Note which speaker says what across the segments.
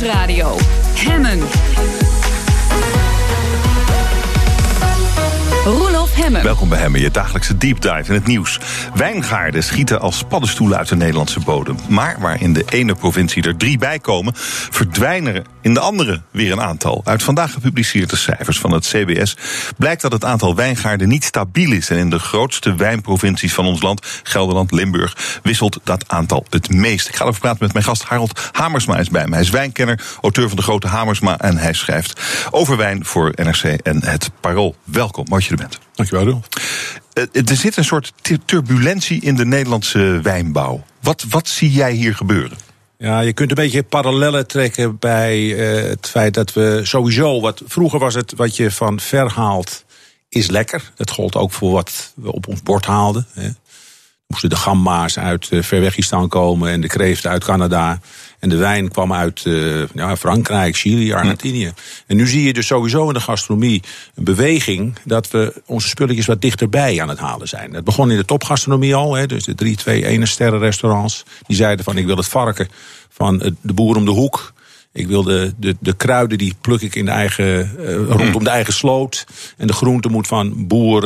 Speaker 1: Nieuwsradio. Hemmen.
Speaker 2: Welkom bij Hemmen, je dagelijkse deep dive in het nieuws. Wijngaarden schieten als paddenstoelen uit de Nederlandse bodem. Maar waar in de ene provincie er drie bij komen, verdwijnen er in de andere weer een aantal. Uit vandaag gepubliceerde cijfers van het CBS blijkt dat het aantal wijngaarden niet stabiel is. En in de grootste wijnprovincies van ons land, Gelderland, Limburg, wisselt dat aantal het meest. Ik ga erover praten met mijn gast Harold Hamersma is bij me. Hij is wijnkenner, auteur van de Grote Hamersma en hij schrijft over wijn voor NRC en het Parool. Welkom, dat je er bent.
Speaker 3: Dankjewel, Rolf.
Speaker 2: Er zit een soort turbulentie in de Nederlandse wijnbouw. Wat, wat zie jij hier gebeuren?
Speaker 3: Ja, je kunt een beetje parallellen trekken bij uh, het feit dat we sowieso, wat vroeger was het wat je van ver haalt, is lekker. Het gold ook voor wat we op ons bord haalden. Hè. Moesten de gamba's uit uh, Verwegistan komen en de kreeften uit Canada. En de wijn kwam uit uh, ja, Frankrijk, Chili, Argentinië. En nu zie je dus sowieso in de gastronomie een beweging dat we onze spulletjes wat dichterbij aan het halen zijn. Het begon in de topgastronomie al, hè, dus de drie, twee, ene sterren restaurants. Die zeiden van ik wil het varken van de boer om de hoek. Ik wil de, de, de kruiden, die pluk ik in de eigen, uh, rondom de eigen sloot. En de groente moet van boer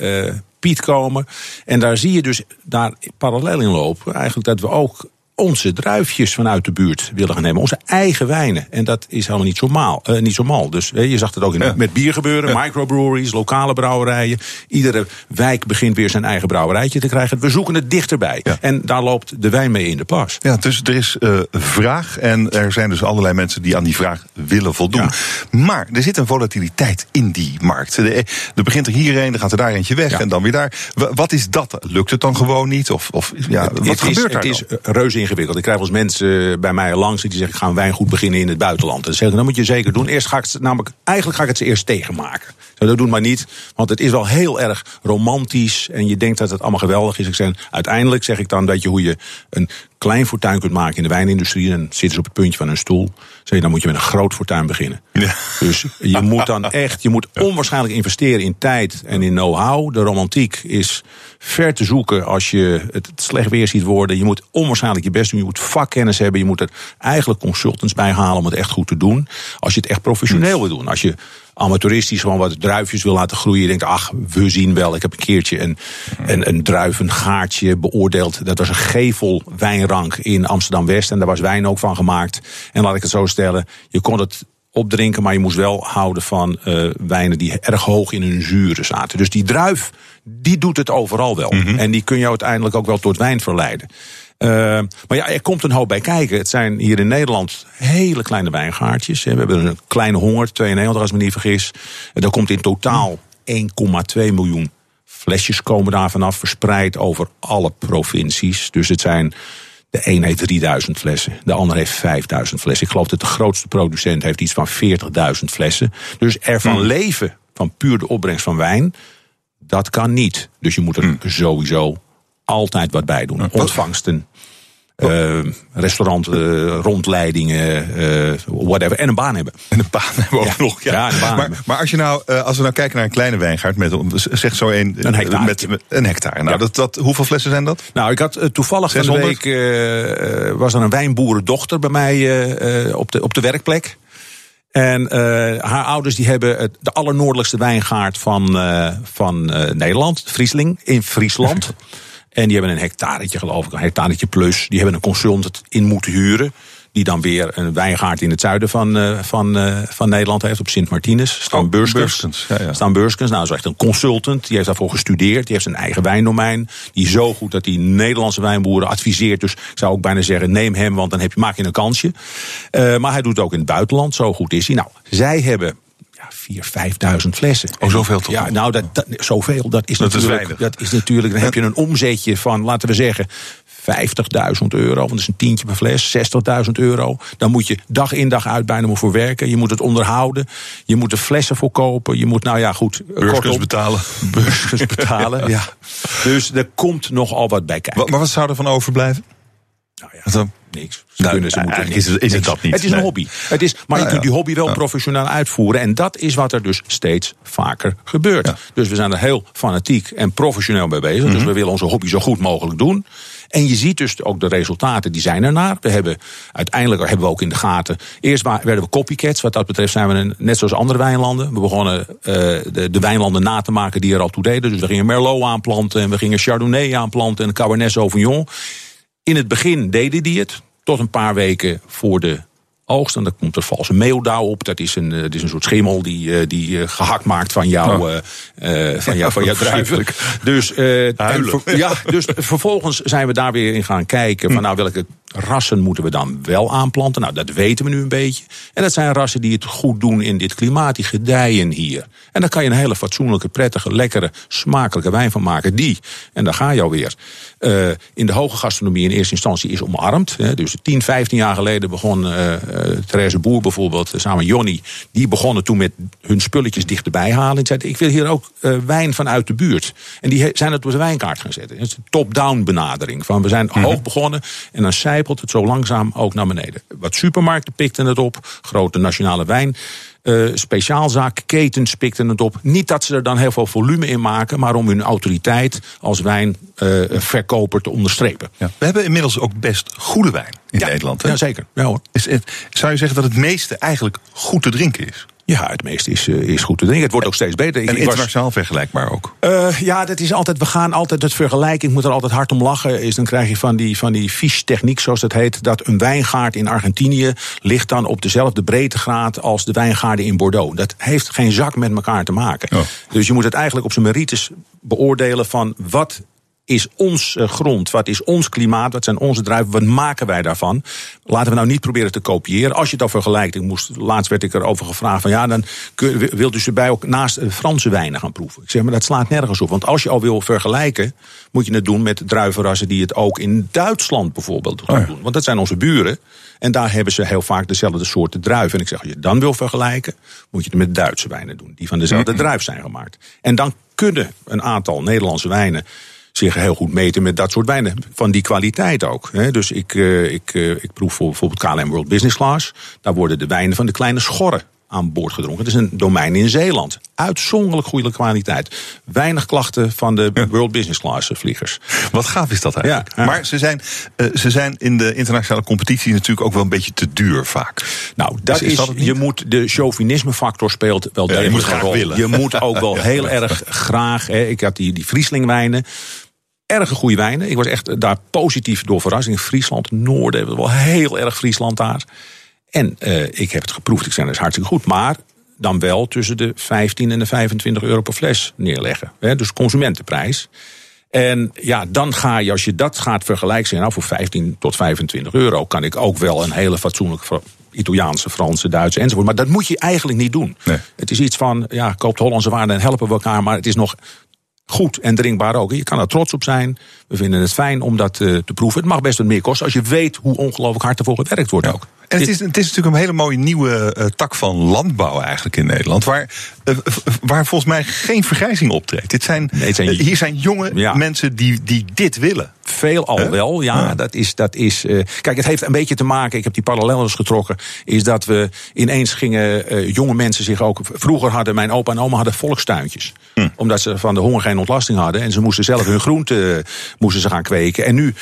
Speaker 3: uh, Komen. En daar zie je dus daar parallel in lopen. Eigenlijk dat we ook onze druifjes vanuit de buurt willen gaan nemen. Onze eigen wijnen. En dat is helemaal niet zo, maal, uh, niet zo mal. Dus uh, je zag het ook in, ja. met bier gebeuren. Ja. Microbreweries, lokale brouwerijen. Iedere wijk begint weer zijn eigen brouwerijtje te krijgen. We zoeken het dichterbij. Ja. En daar loopt de wijn mee in de pas.
Speaker 2: Ja, dus er is uh, vraag. En er zijn dus allerlei mensen die aan die vraag willen voldoen. Maar er zit een volatiliteit in die markt. Er begint er hierheen, dan gaat er daar eentje weg. En dan weer daar. Wat is dat? Lukt het dan gewoon niet? Of, of ja, wat
Speaker 3: het
Speaker 2: gebeurt
Speaker 3: is,
Speaker 2: daar
Speaker 3: Het is reuze Ik krijg eens mensen bij mij langs die zeggen: ik ga een wijngoed beginnen in het buitenland. En dan zeg ik: dat moet je zeker doen. Eerst ga ik het, namelijk, eigenlijk ga ik het ze eerst tegenmaken. Dat doen maar niet, want het is wel heel erg romantisch en je denkt dat het allemaal geweldig is. Ik zeg, uiteindelijk zeg ik dan: weet je hoe je een klein fortuin kunt maken in de wijnindustrie. En zitten ze op het puntje van een stoel. Zeg je, dan moet je met een groot fortuin beginnen. Ja. Dus je moet dan echt, je moet onwaarschijnlijk investeren in tijd en in know-how. De romantiek is ver te zoeken als je het slecht weer ziet worden. Je moet onwaarschijnlijk je best doen. Je moet vakkennis hebben. Je moet er eigenlijk consultants bij halen om het echt goed te doen. Als je het echt professioneel wil doen. Als je amateuristisch gewoon wat druifjes wil laten groeien. Je denkt, ach, we zien wel. Ik heb een keertje een, een, een druivengaartje beoordeeld. Dat was een gevel wijnrank in Amsterdam-West. En daar was wijn ook van gemaakt. En laat ik het zo stellen, je kon het opdrinken, maar je moest wel houden van uh, wijnen die erg hoog in hun zuren zaten. Dus die druif, die doet het overal wel. Mm -hmm. En die kun je uiteindelijk ook wel tot wijn verleiden. Uh, maar ja, er komt een hoop bij kijken. Het zijn hier in Nederland hele kleine wijngaardjes. We hebben een kleine honger, 92 als ik me niet vergis. En daar komt in totaal 1,2 miljoen flesjes komen daar vanaf, verspreid over alle provincies. Dus het zijn de een heeft 3000 flessen, de ander heeft 5000 flessen. Ik geloof dat de grootste producent heeft iets van 40.000 flessen. Dus ervan hmm. leven van puur de opbrengst van wijn, dat kan niet. Dus je moet er hmm. sowieso altijd wat bij doen. Ontvangsten. Uh, restaurant, uh, rondleidingen, uh, whatever. En een baan hebben.
Speaker 2: En een baan hebben ook
Speaker 3: ja.
Speaker 2: nog. Ja.
Speaker 3: ja een baan
Speaker 2: maar, maar, als, je nou, als we nou kijken naar een kleine wijngaard met, zeg zo een,
Speaker 3: een hectare.
Speaker 2: Met, met een hectare. Nou, ja. dat, dat, hoeveel flessen zijn dat?
Speaker 3: Nou, ik had toevallig van de week, was er een wijnboerendochter bij mij op, de, op de werkplek. En uh, haar ouders die hebben het, de allernoordelijkste wijngaard van, uh, van uh, Nederland, Friesling, in Friesland. En die hebben een hectaretje, geloof ik, een hectaretje plus. Die hebben een consultant in moeten huren. Die dan weer een wijngaard in het zuiden van, uh, van, uh, van Nederland heeft, op Sint Martinus. Stan Beurskens.
Speaker 2: Ja, ja.
Speaker 3: Stan Beurskens, nou, dat is echt een consultant. Die heeft daarvoor gestudeerd. Die heeft zijn eigen wijndomein. Die is zo goed dat hij Nederlandse wijnboeren adviseert. Dus ik zou ook bijna zeggen, neem hem, want dan heb je, maak je een kansje. Uh, maar hij doet het ook in het buitenland. Zo goed is hij. Nou, zij hebben ja, 4.000, 5.000 flessen.
Speaker 2: Oh, zoveel toch?
Speaker 3: Ja, nou, dat, dat, zoveel, dat is
Speaker 2: dat
Speaker 3: natuurlijk.
Speaker 2: Is
Speaker 3: dat is natuurlijk, dan heb je een omzetje van, laten we zeggen. 50.000 euro, want dat is een tientje per fles, 60.000 euro. Dan moet je dag in dag uit bijna voor werken. Je moet het onderhouden. Je moet er flessen voor kopen. Je moet, nou ja, goed.
Speaker 2: Burgers betalen.
Speaker 3: Burgers betalen, ja. Dus er komt nogal wat bij kijken.
Speaker 2: Maar wat zou er van overblijven?
Speaker 3: Nou ja, niks. Ze
Speaker 2: nou,
Speaker 3: kunnen, ze moeten
Speaker 2: is, het, is het dat niet?
Speaker 3: Het is een hobby. Het is, maar je kunt die hobby wel professioneel uitvoeren. En dat is wat er dus steeds vaker gebeurt. Dus we zijn er heel fanatiek en professioneel mee bezig. Mm -hmm. Dus we willen onze hobby zo goed mogelijk doen. En je ziet dus ook de resultaten, die zijn ernaar. We hebben uiteindelijk hebben we ook in de gaten. Eerst werden we copycats. Wat dat betreft zijn we een, net zoals andere wijnlanden. We begonnen uh, de, de, wijnlanden na te maken die er al toe deden. Dus we gingen Merlot aanplanten en we gingen Chardonnay aanplanten en Cabernet Sauvignon. In het begin deden die het. Tot een paar weken voor de oogst. En dan komt er valse meeldauw op. Dat is een, dat is een soort schimmel die, uh, die uh, gehakt maakt van, jou, uh, van, jou, van jouw druiven. Dus, ja, dus vervolgens zijn we daar weer in gaan kijken van nou welke rassen moeten we dan wel aanplanten? Nou, dat weten we nu een beetje. En dat zijn rassen die het goed doen in dit klimaat, die gedijen hier. En daar kan je een hele fatsoenlijke, prettige, lekkere, smakelijke wijn van maken. Die, en daar ga je alweer, uh, in de hoge gastronomie in eerste instantie is omarmd. Hè. Dus 10, 15 jaar geleden begon uh, Therese Boer bijvoorbeeld, samen Jonny, die begonnen toen met hun spulletjes dichterbij halen. En zeiden, ik wil hier ook uh, wijn vanuit de buurt. En die zijn het op de wijnkaart gaan zetten. Het is een top-down benadering. Van we zijn mm -hmm. hoog begonnen en dan zijpelt het zo langzaam ook naar beneden. Wat supermarkten pikten het op, grote nationale wijn. Uh, speciaalzaakketens pikten het op. Niet dat ze er dan heel veel volume in maken, maar om hun autoriteit als wijnverkoper uh, te onderstrepen.
Speaker 2: Ja. We hebben inmiddels ook best goede wijn in
Speaker 3: ja,
Speaker 2: Nederland. Hè?
Speaker 3: Ja, zeker. Ja, hoor.
Speaker 2: Is zou je zeggen dat het meeste eigenlijk goed te drinken is?
Speaker 3: Ja, het meeste is, uh, is goed te drinken. Het wordt ook steeds beter.
Speaker 2: En internationaal was, vergelijkbaar ook?
Speaker 3: Uh, ja, dat is altijd, we gaan altijd het vergelijken. Ik moet er altijd hard om lachen. Is, dan krijg je van die, van die fiche-techniek, zoals dat heet. Dat een wijngaard in Argentinië ligt dan op dezelfde breedtegraad als de wijngaarden in Bordeaux. Dat heeft geen zak met elkaar te maken. Oh. Dus je moet het eigenlijk op zijn merites beoordelen van wat is ons grond, wat is ons klimaat, wat zijn onze druiven, wat maken wij daarvan? Laten we nou niet proberen te kopiëren. Als je het al vergelijkt, ik moest, laatst werd ik erover gevraagd van ja, dan wil dus erbij ook naast Franse wijnen gaan proeven. Ik zeg maar dat slaat nergens op, want als je al wil vergelijken, moet je het doen met druivenrassen die het ook in Duitsland bijvoorbeeld oh ja. doen. Want dat zijn onze buren. En daar hebben ze heel vaak dezelfde soorten druiven. En ik zeg, als je het dan wil vergelijken, moet je het met Duitse wijnen doen. Die van dezelfde druif zijn gemaakt. En dan kunnen een aantal Nederlandse wijnen zich heel goed meten met dat soort wijnen. Van die kwaliteit ook. Hè. Dus ik, uh, ik, uh, ik proef voor bijvoorbeeld KLM World Business Class. Daar worden de wijnen van de kleine schorren aan boord gedronken. Het is een domein in Zeeland. Uitzonderlijk goede kwaliteit. Weinig klachten van de ja. World Business Class vliegers.
Speaker 2: Wat gaaf is dat eigenlijk. Ja, ja. Maar ze zijn, uh, ze zijn in de internationale competitie natuurlijk ook wel een beetje te duur vaak.
Speaker 3: Nou, dat is, is dat je moet, de chauvinisme factor speelt wel
Speaker 2: ja, je moet graag
Speaker 3: rol.
Speaker 2: willen.
Speaker 3: Je moet ook wel heel erg graag. Hè, ik had die, die Frieslingwijnen erg goede wijnen. Ik was echt daar positief door verrast. In Friesland, Noorden wel heel erg Friesland daar. En uh, ik heb het geproefd, ik zei dat is hartstikke goed. Maar dan wel tussen de 15 en de 25 euro per fles neerleggen. Hè, dus consumentenprijs. En ja, dan ga je, als je dat gaat vergelijken, nou voor 15 tot 25 euro kan ik ook wel een hele fatsoenlijke Italiaanse, Franse, Duitse enzovoort. Maar dat moet je eigenlijk niet doen.
Speaker 2: Nee.
Speaker 3: Het is iets van, ja, koopt Hollandse waarden en helpen we elkaar. Maar het is nog goed en drinkbaar ook. Je kan er trots op zijn. We vinden het fijn om dat uh, te proeven. Het mag best wat meer kosten als je weet hoe ongelooflijk hard ervoor gewerkt wordt
Speaker 2: ja.
Speaker 3: ook.
Speaker 2: En het is, het is natuurlijk een hele mooie nieuwe uh, tak van landbouw eigenlijk in Nederland. Waar, uh, waar volgens mij geen vergrijzing optreedt. Dit zijn,
Speaker 3: nee, zijn
Speaker 2: hier zijn jonge ja. mensen die, die dit willen.
Speaker 3: Veel al wel, ja. ja. Dat is, dat is, kijk, het heeft een beetje te maken, ik heb die parallellen eens getrokken, is dat we ineens gingen jonge mensen zich ook. Vroeger hadden mijn opa en oma hadden volkstuintjes. Hm. Omdat ze van de honger geen ontlasting hadden. En ze moesten zelf hun groenten moesten ze gaan kweken. En nu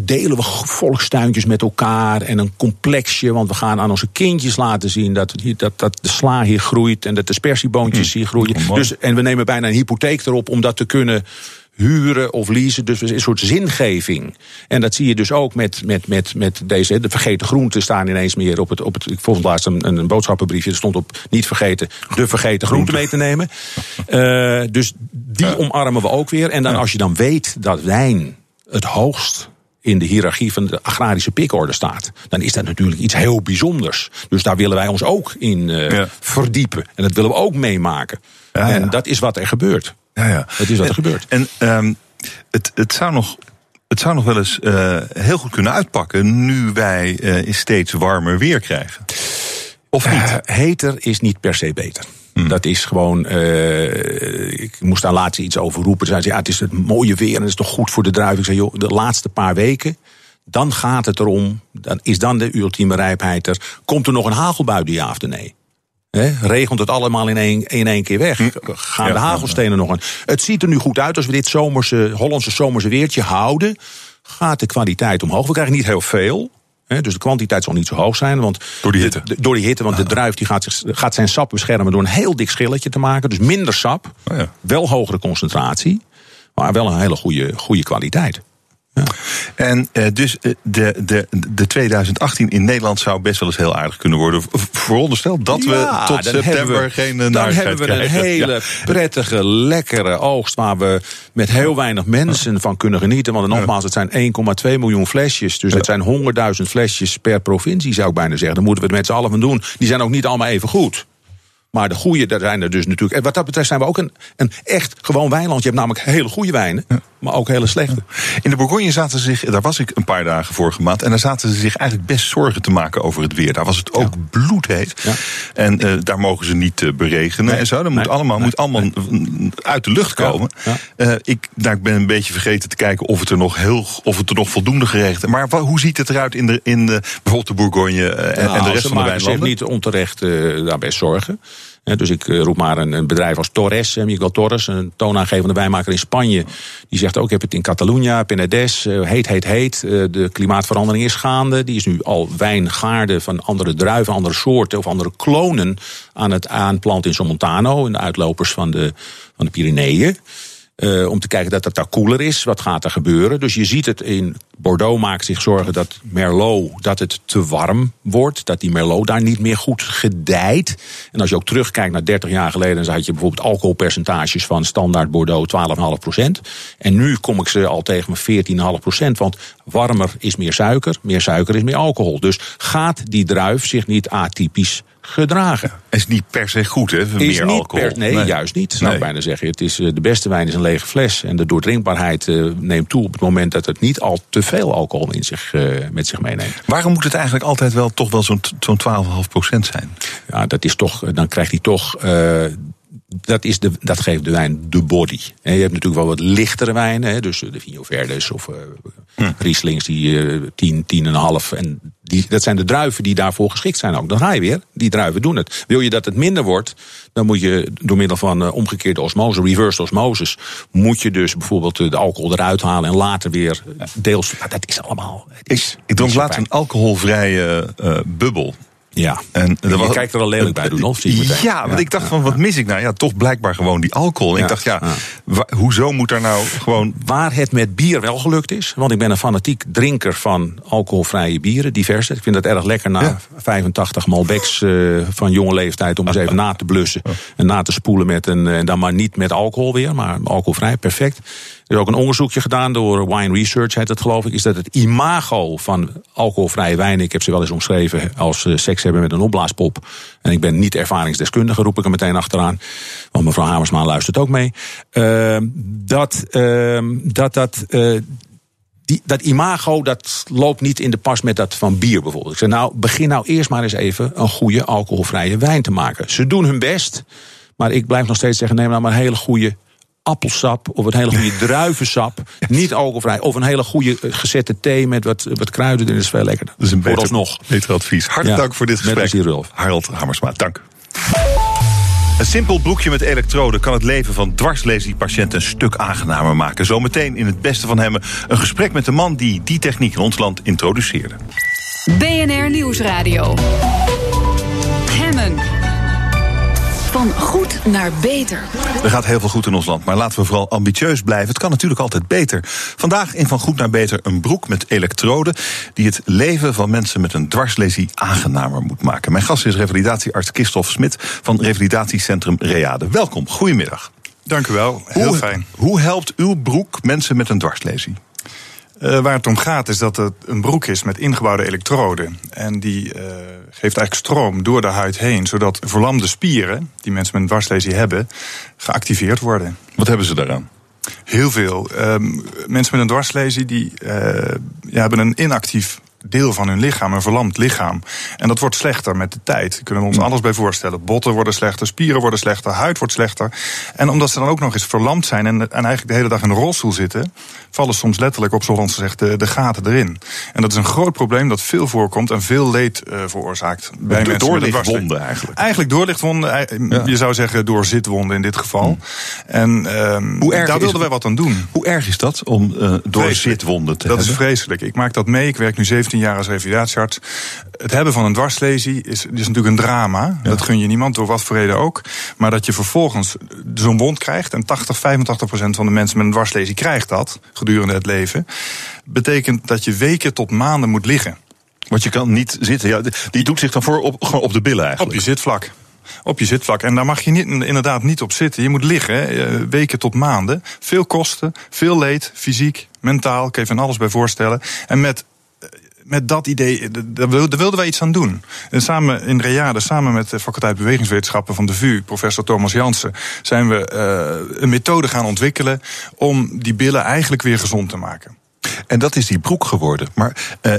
Speaker 3: delen we volkstuintjes met elkaar en een complexje. Want we gaan aan onze kindjes laten zien dat, dat, dat de sla hier groeit en dat de spersieboontjes hier groeien. Dus, en we nemen bijna een hypotheek erop om dat te kunnen huren of leasen. Dus een soort zingeving. En dat zie je dus ook met, met, met, met deze. De vergeten groenten staan ineens meer op het. Op het ik vond laatst een, een boodschappenbriefje. Er stond op niet vergeten de vergeten groenten mee te nemen. Uh, dus die omarmen we ook weer. En dan als je dan weet dat wijn het hoogst in de hiërarchie van de agrarische pikorde staat, dan is dat natuurlijk iets heel bijzonders. Dus daar willen wij ons ook in uh, ja. verdiepen. En dat willen we ook meemaken. Ja, en dat is wat er gebeurt.
Speaker 2: Ja, ja.
Speaker 3: Dat is wat er gebeurt.
Speaker 2: En um, het, het zou nog het zou nog wel eens uh, heel goed kunnen uitpakken nu wij uh, steeds warmer weer krijgen. Of niet?
Speaker 3: Heter is niet per se beter. Hmm. Dat is gewoon. Uh, ik moest daar laatst iets over roepen. Ze zei: ja, het is het mooie weer en het is toch goed voor de druiven. Ik zei: joh, de laatste paar weken. Dan gaat het erom. Dan is dan de ultieme rijpheid er. Komt er nog een hagelbui, ja of nee? He, regent het allemaal in één, in één keer weg? Gaan ja, de hagelstenen ja. nog een? Het ziet er nu goed uit als we dit zomerse, Hollandse zomerse weertje houden gaat de kwaliteit omhoog. We krijgen niet heel veel. Dus de kwantiteit zal niet zo hoog zijn. Want
Speaker 2: Door die hitte.
Speaker 3: de- de- door die hitte, want de druif die gaat, zich, gaat zijn sap beschermen door een heel dik schilletje te maken. Dus minder sap,
Speaker 2: Oh ja.
Speaker 3: wel hogere concentratie, maar wel een hele goede, goede kwaliteit.
Speaker 2: En eh, dus eh, de, de, de 2018 in Nederland zou best wel eens heel aardig kunnen worden. Veronderstel dat we
Speaker 3: Ja,
Speaker 2: tot september
Speaker 3: we-
Speaker 2: geen eh,
Speaker 3: Dan hebben we een
Speaker 2: krijgen.
Speaker 3: hele
Speaker 2: Ja.
Speaker 3: prettige, lekkere oogst waar we met heel weinig mensen van kunnen genieten. Want nogmaals, het zijn 1,2 miljoen flesjes. Dus het zijn 100.000 flesjes per provincie, zou ik bijna zeggen. Daar moeten we het met z'n allen van doen. Die zijn ook niet allemaal even goed. Maar de goede, daar zijn er dus natuurlijk. En wat dat betreft zijn we ook een, een echt gewoon wijnland. Je hebt namelijk hele goede wijnen, maar ook hele slechte.
Speaker 2: In de Bourgogne zaten ze zich, daar was ik een paar dagen vorige maand, en daar zaten ze zich eigenlijk best zorgen te maken over het weer. Daar was het ook bloedheet.
Speaker 3: Ja.
Speaker 2: En eh, daar mogen ze niet eh, beregenen
Speaker 3: Nee.
Speaker 2: en zo. Dat moet
Speaker 3: Nee.
Speaker 2: allemaal,
Speaker 3: Nee.
Speaker 2: moet allemaal uit de lucht
Speaker 3: Ja.
Speaker 2: komen.
Speaker 3: Ja.
Speaker 2: Eh, ik, nou, ik ben een beetje vergeten te kijken of het er nog, heel, of het er nog voldoende geregeld is. Maar hoe ziet het eruit in de, in de, bijvoorbeeld de Bourgogne en, en de
Speaker 3: Nou,
Speaker 2: rest
Speaker 3: ze
Speaker 2: van de
Speaker 3: maken zich
Speaker 2: wijnlanden?
Speaker 3: niet onterecht daar best zorgen. Dus ik eh, roep maar een, bedrijf als Torres, Miguel Torres, een toonaangevende wijnmaker in Spanje. Die zegt ook, ik heb het in Catalunya, Penedès, eh, heet, heet, heet. Eh, de klimaatverandering is gaande. Die is nu al wijngaarden van andere druiven, andere soorten of andere klonen aan het aanplanten in Somontano, in de uitlopers van de, van de Pyreneeën. Eh, om te kijken dat het daar koeler is. Wat gaat er gebeuren? Dus je ziet het in Bordeaux maakt zich zorgen dat Merlot dat het te warm wordt. Dat die Merlot daar niet meer goed gedijt. En als je ook terugkijkt naar 30 jaar geleden, dan had je bijvoorbeeld alcoholpercentages van standaard Bordeaux 12,5 procent. En nu kom ik ze al tegen mijn 14,5 procent. Want warmer is meer suiker, meer suiker is meer alcohol. Dus gaat die druif zich niet atypisch gedragen?
Speaker 2: is niet per se goed, hè?
Speaker 3: Is
Speaker 2: meer
Speaker 3: niet
Speaker 2: alcohol.
Speaker 3: per- nee, juist niet. Zou
Speaker 2: Nee.
Speaker 3: ik bijna zeggen. Het is, eh, de beste wijn is een lege fles. En de doordrinkbaarheid eh, neemt toe op het moment dat het niet al te veel alcohol in zich, eh, met zich meeneemt.
Speaker 2: Waarom moet het eigenlijk altijd wel toch wel zo'n zo'n 12,5 procent zijn?
Speaker 3: Ja, dat is toch, dan krijgt hij toch. Dat, is de, dat geeft de wijn de body. En je hebt natuurlijk wel wat lichtere wijnen. Hè, dus de Vigno Verdes of eh Rieslings die eh 10, 10,5. En die, dat zijn de druiven die daarvoor geschikt zijn ook. Dan ga je weer. Die druiven doen het. Wil je dat het minder wordt, dan moet je door middel van eh, omgekeerde osmose, reverse osmosis, moet je dus bijvoorbeeld eh, de alcohol eruit halen en later weer eh, deels. Maar dat is allemaal. is
Speaker 2: Ik dronk laatst een alcoholvrije eh, bubbel.
Speaker 3: Ja.
Speaker 2: En
Speaker 3: je
Speaker 2: er was-
Speaker 3: kijkt er al lelijk bij doen, of? Zie ik meteen.
Speaker 2: Ja, want ik dacht van, wat mis ik nou? Ja, toch blijkbaar gewoon die alcohol. En ik dacht, ja, hoezo moet daar nou gewoon...
Speaker 3: Waar het met bier wel gelukt is. Want ik ben een fanatiek drinker van alcoholvrije bieren, diverse. Ik vind het erg lekker na
Speaker 2: Ja.
Speaker 3: 85 Malbecs eh, van jonge leeftijd... om eens even na te blussen en na te spoelen met een... en dan maar niet met alcohol weer, maar alcoholvrij, perfect. Er is ook een onderzoekje gedaan door Wine Research, heet het geloof ik... is dat het imago van alcoholvrije wijnen... ik heb ze wel eens omschreven als eh, seks hebben met een opblaaspop... en ik ben niet ervaringsdeskundige, roep ik er meteen achteraan... want mevrouw Hamersma luistert ook mee... Ehm, dat ehm, dat... dat eh, die, dat imago dat loopt niet in de pas met dat van bier bijvoorbeeld. Ik zeg nou, begin nou eerst maar eens even een goede alcoholvrije wijn te maken. Ze doen hun best, maar ik blijf nog steeds zeggen: neem nou maar een hele goede appelsap of een hele goede druivensap. Niet alcoholvrij. Of een hele goede eh, gezette thee met wat, wat kruiden erin. Dat is veel lekkerder.
Speaker 2: Dat is een beter,
Speaker 3: Vooralsnog.
Speaker 2: beter advies. Hartelijk
Speaker 3: Ja,
Speaker 2: dank voor dit
Speaker 3: met
Speaker 2: gesprek.
Speaker 3: plezier, Rolf.
Speaker 2: Harold Hamersma, dank. Een simpel broekje met elektroden kan het leven van dwarslesiepatiënten een stuk aangenamer maken. Zometeen in het beste van hem een gesprek met de man die die techniek in ons land introduceerde.
Speaker 1: BNR Nieuwsradio. Van goed naar beter.
Speaker 2: Er gaat heel veel goed in ons land, maar laten we vooral ambitieus blijven. Het kan natuurlijk altijd beter. Vandaag in Van Goed naar Beter een broek met elektroden... die het leven van mensen met een dwarslesie aangenamer moet maken. Mijn gast is revalidatiearts Christophe Smit van revalidatiecentrum Reade. Welkom, goedemiddag.
Speaker 4: Dank u wel, heel
Speaker 2: hoe,
Speaker 4: fijn.
Speaker 2: Hoe helpt uw broek mensen met een dwarslesie?
Speaker 4: Eh, waar het om gaat is dat het een broek is met ingebouwde elektroden. En die eh, geeft eigenlijk stroom door de huid heen, zodat verlamde spieren, die mensen met een dwarslesie hebben, geactiveerd worden.
Speaker 2: Wat hebben ze daaraan?
Speaker 4: Heel veel. Ehm, mensen met een dwarslesie die, eh, ja, hebben een inactief deel van hun lichaam, een verlamd lichaam. En dat wordt slechter met de tijd. Kunnen we ons alles bij voorstellen. Botten worden slechter, spieren worden slechter, huid wordt slechter. En omdat ze dan ook nog eens verlamd zijn en, en eigenlijk de hele dag in de rolstoel zitten, vallen soms letterlijk op zoals gezegd de, de gaten erin. En dat is een groot probleem dat veel voorkomt en veel leed uh, veroorzaakt.
Speaker 2: Bij mensen doorlichtwonden eigenlijk.
Speaker 4: Eigenlijk doorlichtwonden. Ja. Je zou zeggen door zitwonden in dit geval. Hm. En um, Hoe erg daar wilden wij wat aan doen.
Speaker 2: Hoe erg is dat om uh, door zitwonden te
Speaker 4: dat
Speaker 2: hebben?
Speaker 4: Dat is vreselijk. Ik maak dat mee. Ik werk nu 17 jaar als revalidatiearts. Het hebben van een dwarslesie is, is natuurlijk een drama. Ja. Dat gun je niemand, door wat voor reden ook. Maar dat je vervolgens zo'n wond krijgt... en 80, 85 procent van de mensen met een dwarslesie krijgt dat... gedurende het leven... betekent dat je weken tot maanden moet liggen.
Speaker 2: Want je kan niet zitten. Ja, die doet zich dan voor op, gewoon op de billen eigenlijk.
Speaker 4: Op je zitvlak op je zitvlak. En daar mag je niet, inderdaad niet op zitten. Je moet liggen, eh, weken tot maanden. Veel kosten, veel leed, fysiek, mentaal. Kan je van alles bij voorstellen. En met met dat idee, eh, daar wilden wij iets aan doen. En samen in Reade, samen met de faculteit bewegingswetenschappen van de VU, professor Thomas Jansen, zijn we uh, een methode gaan ontwikkelen om die billen eigenlijk weer gezond te maken.
Speaker 2: En dat is die broek geworden. Maar uh,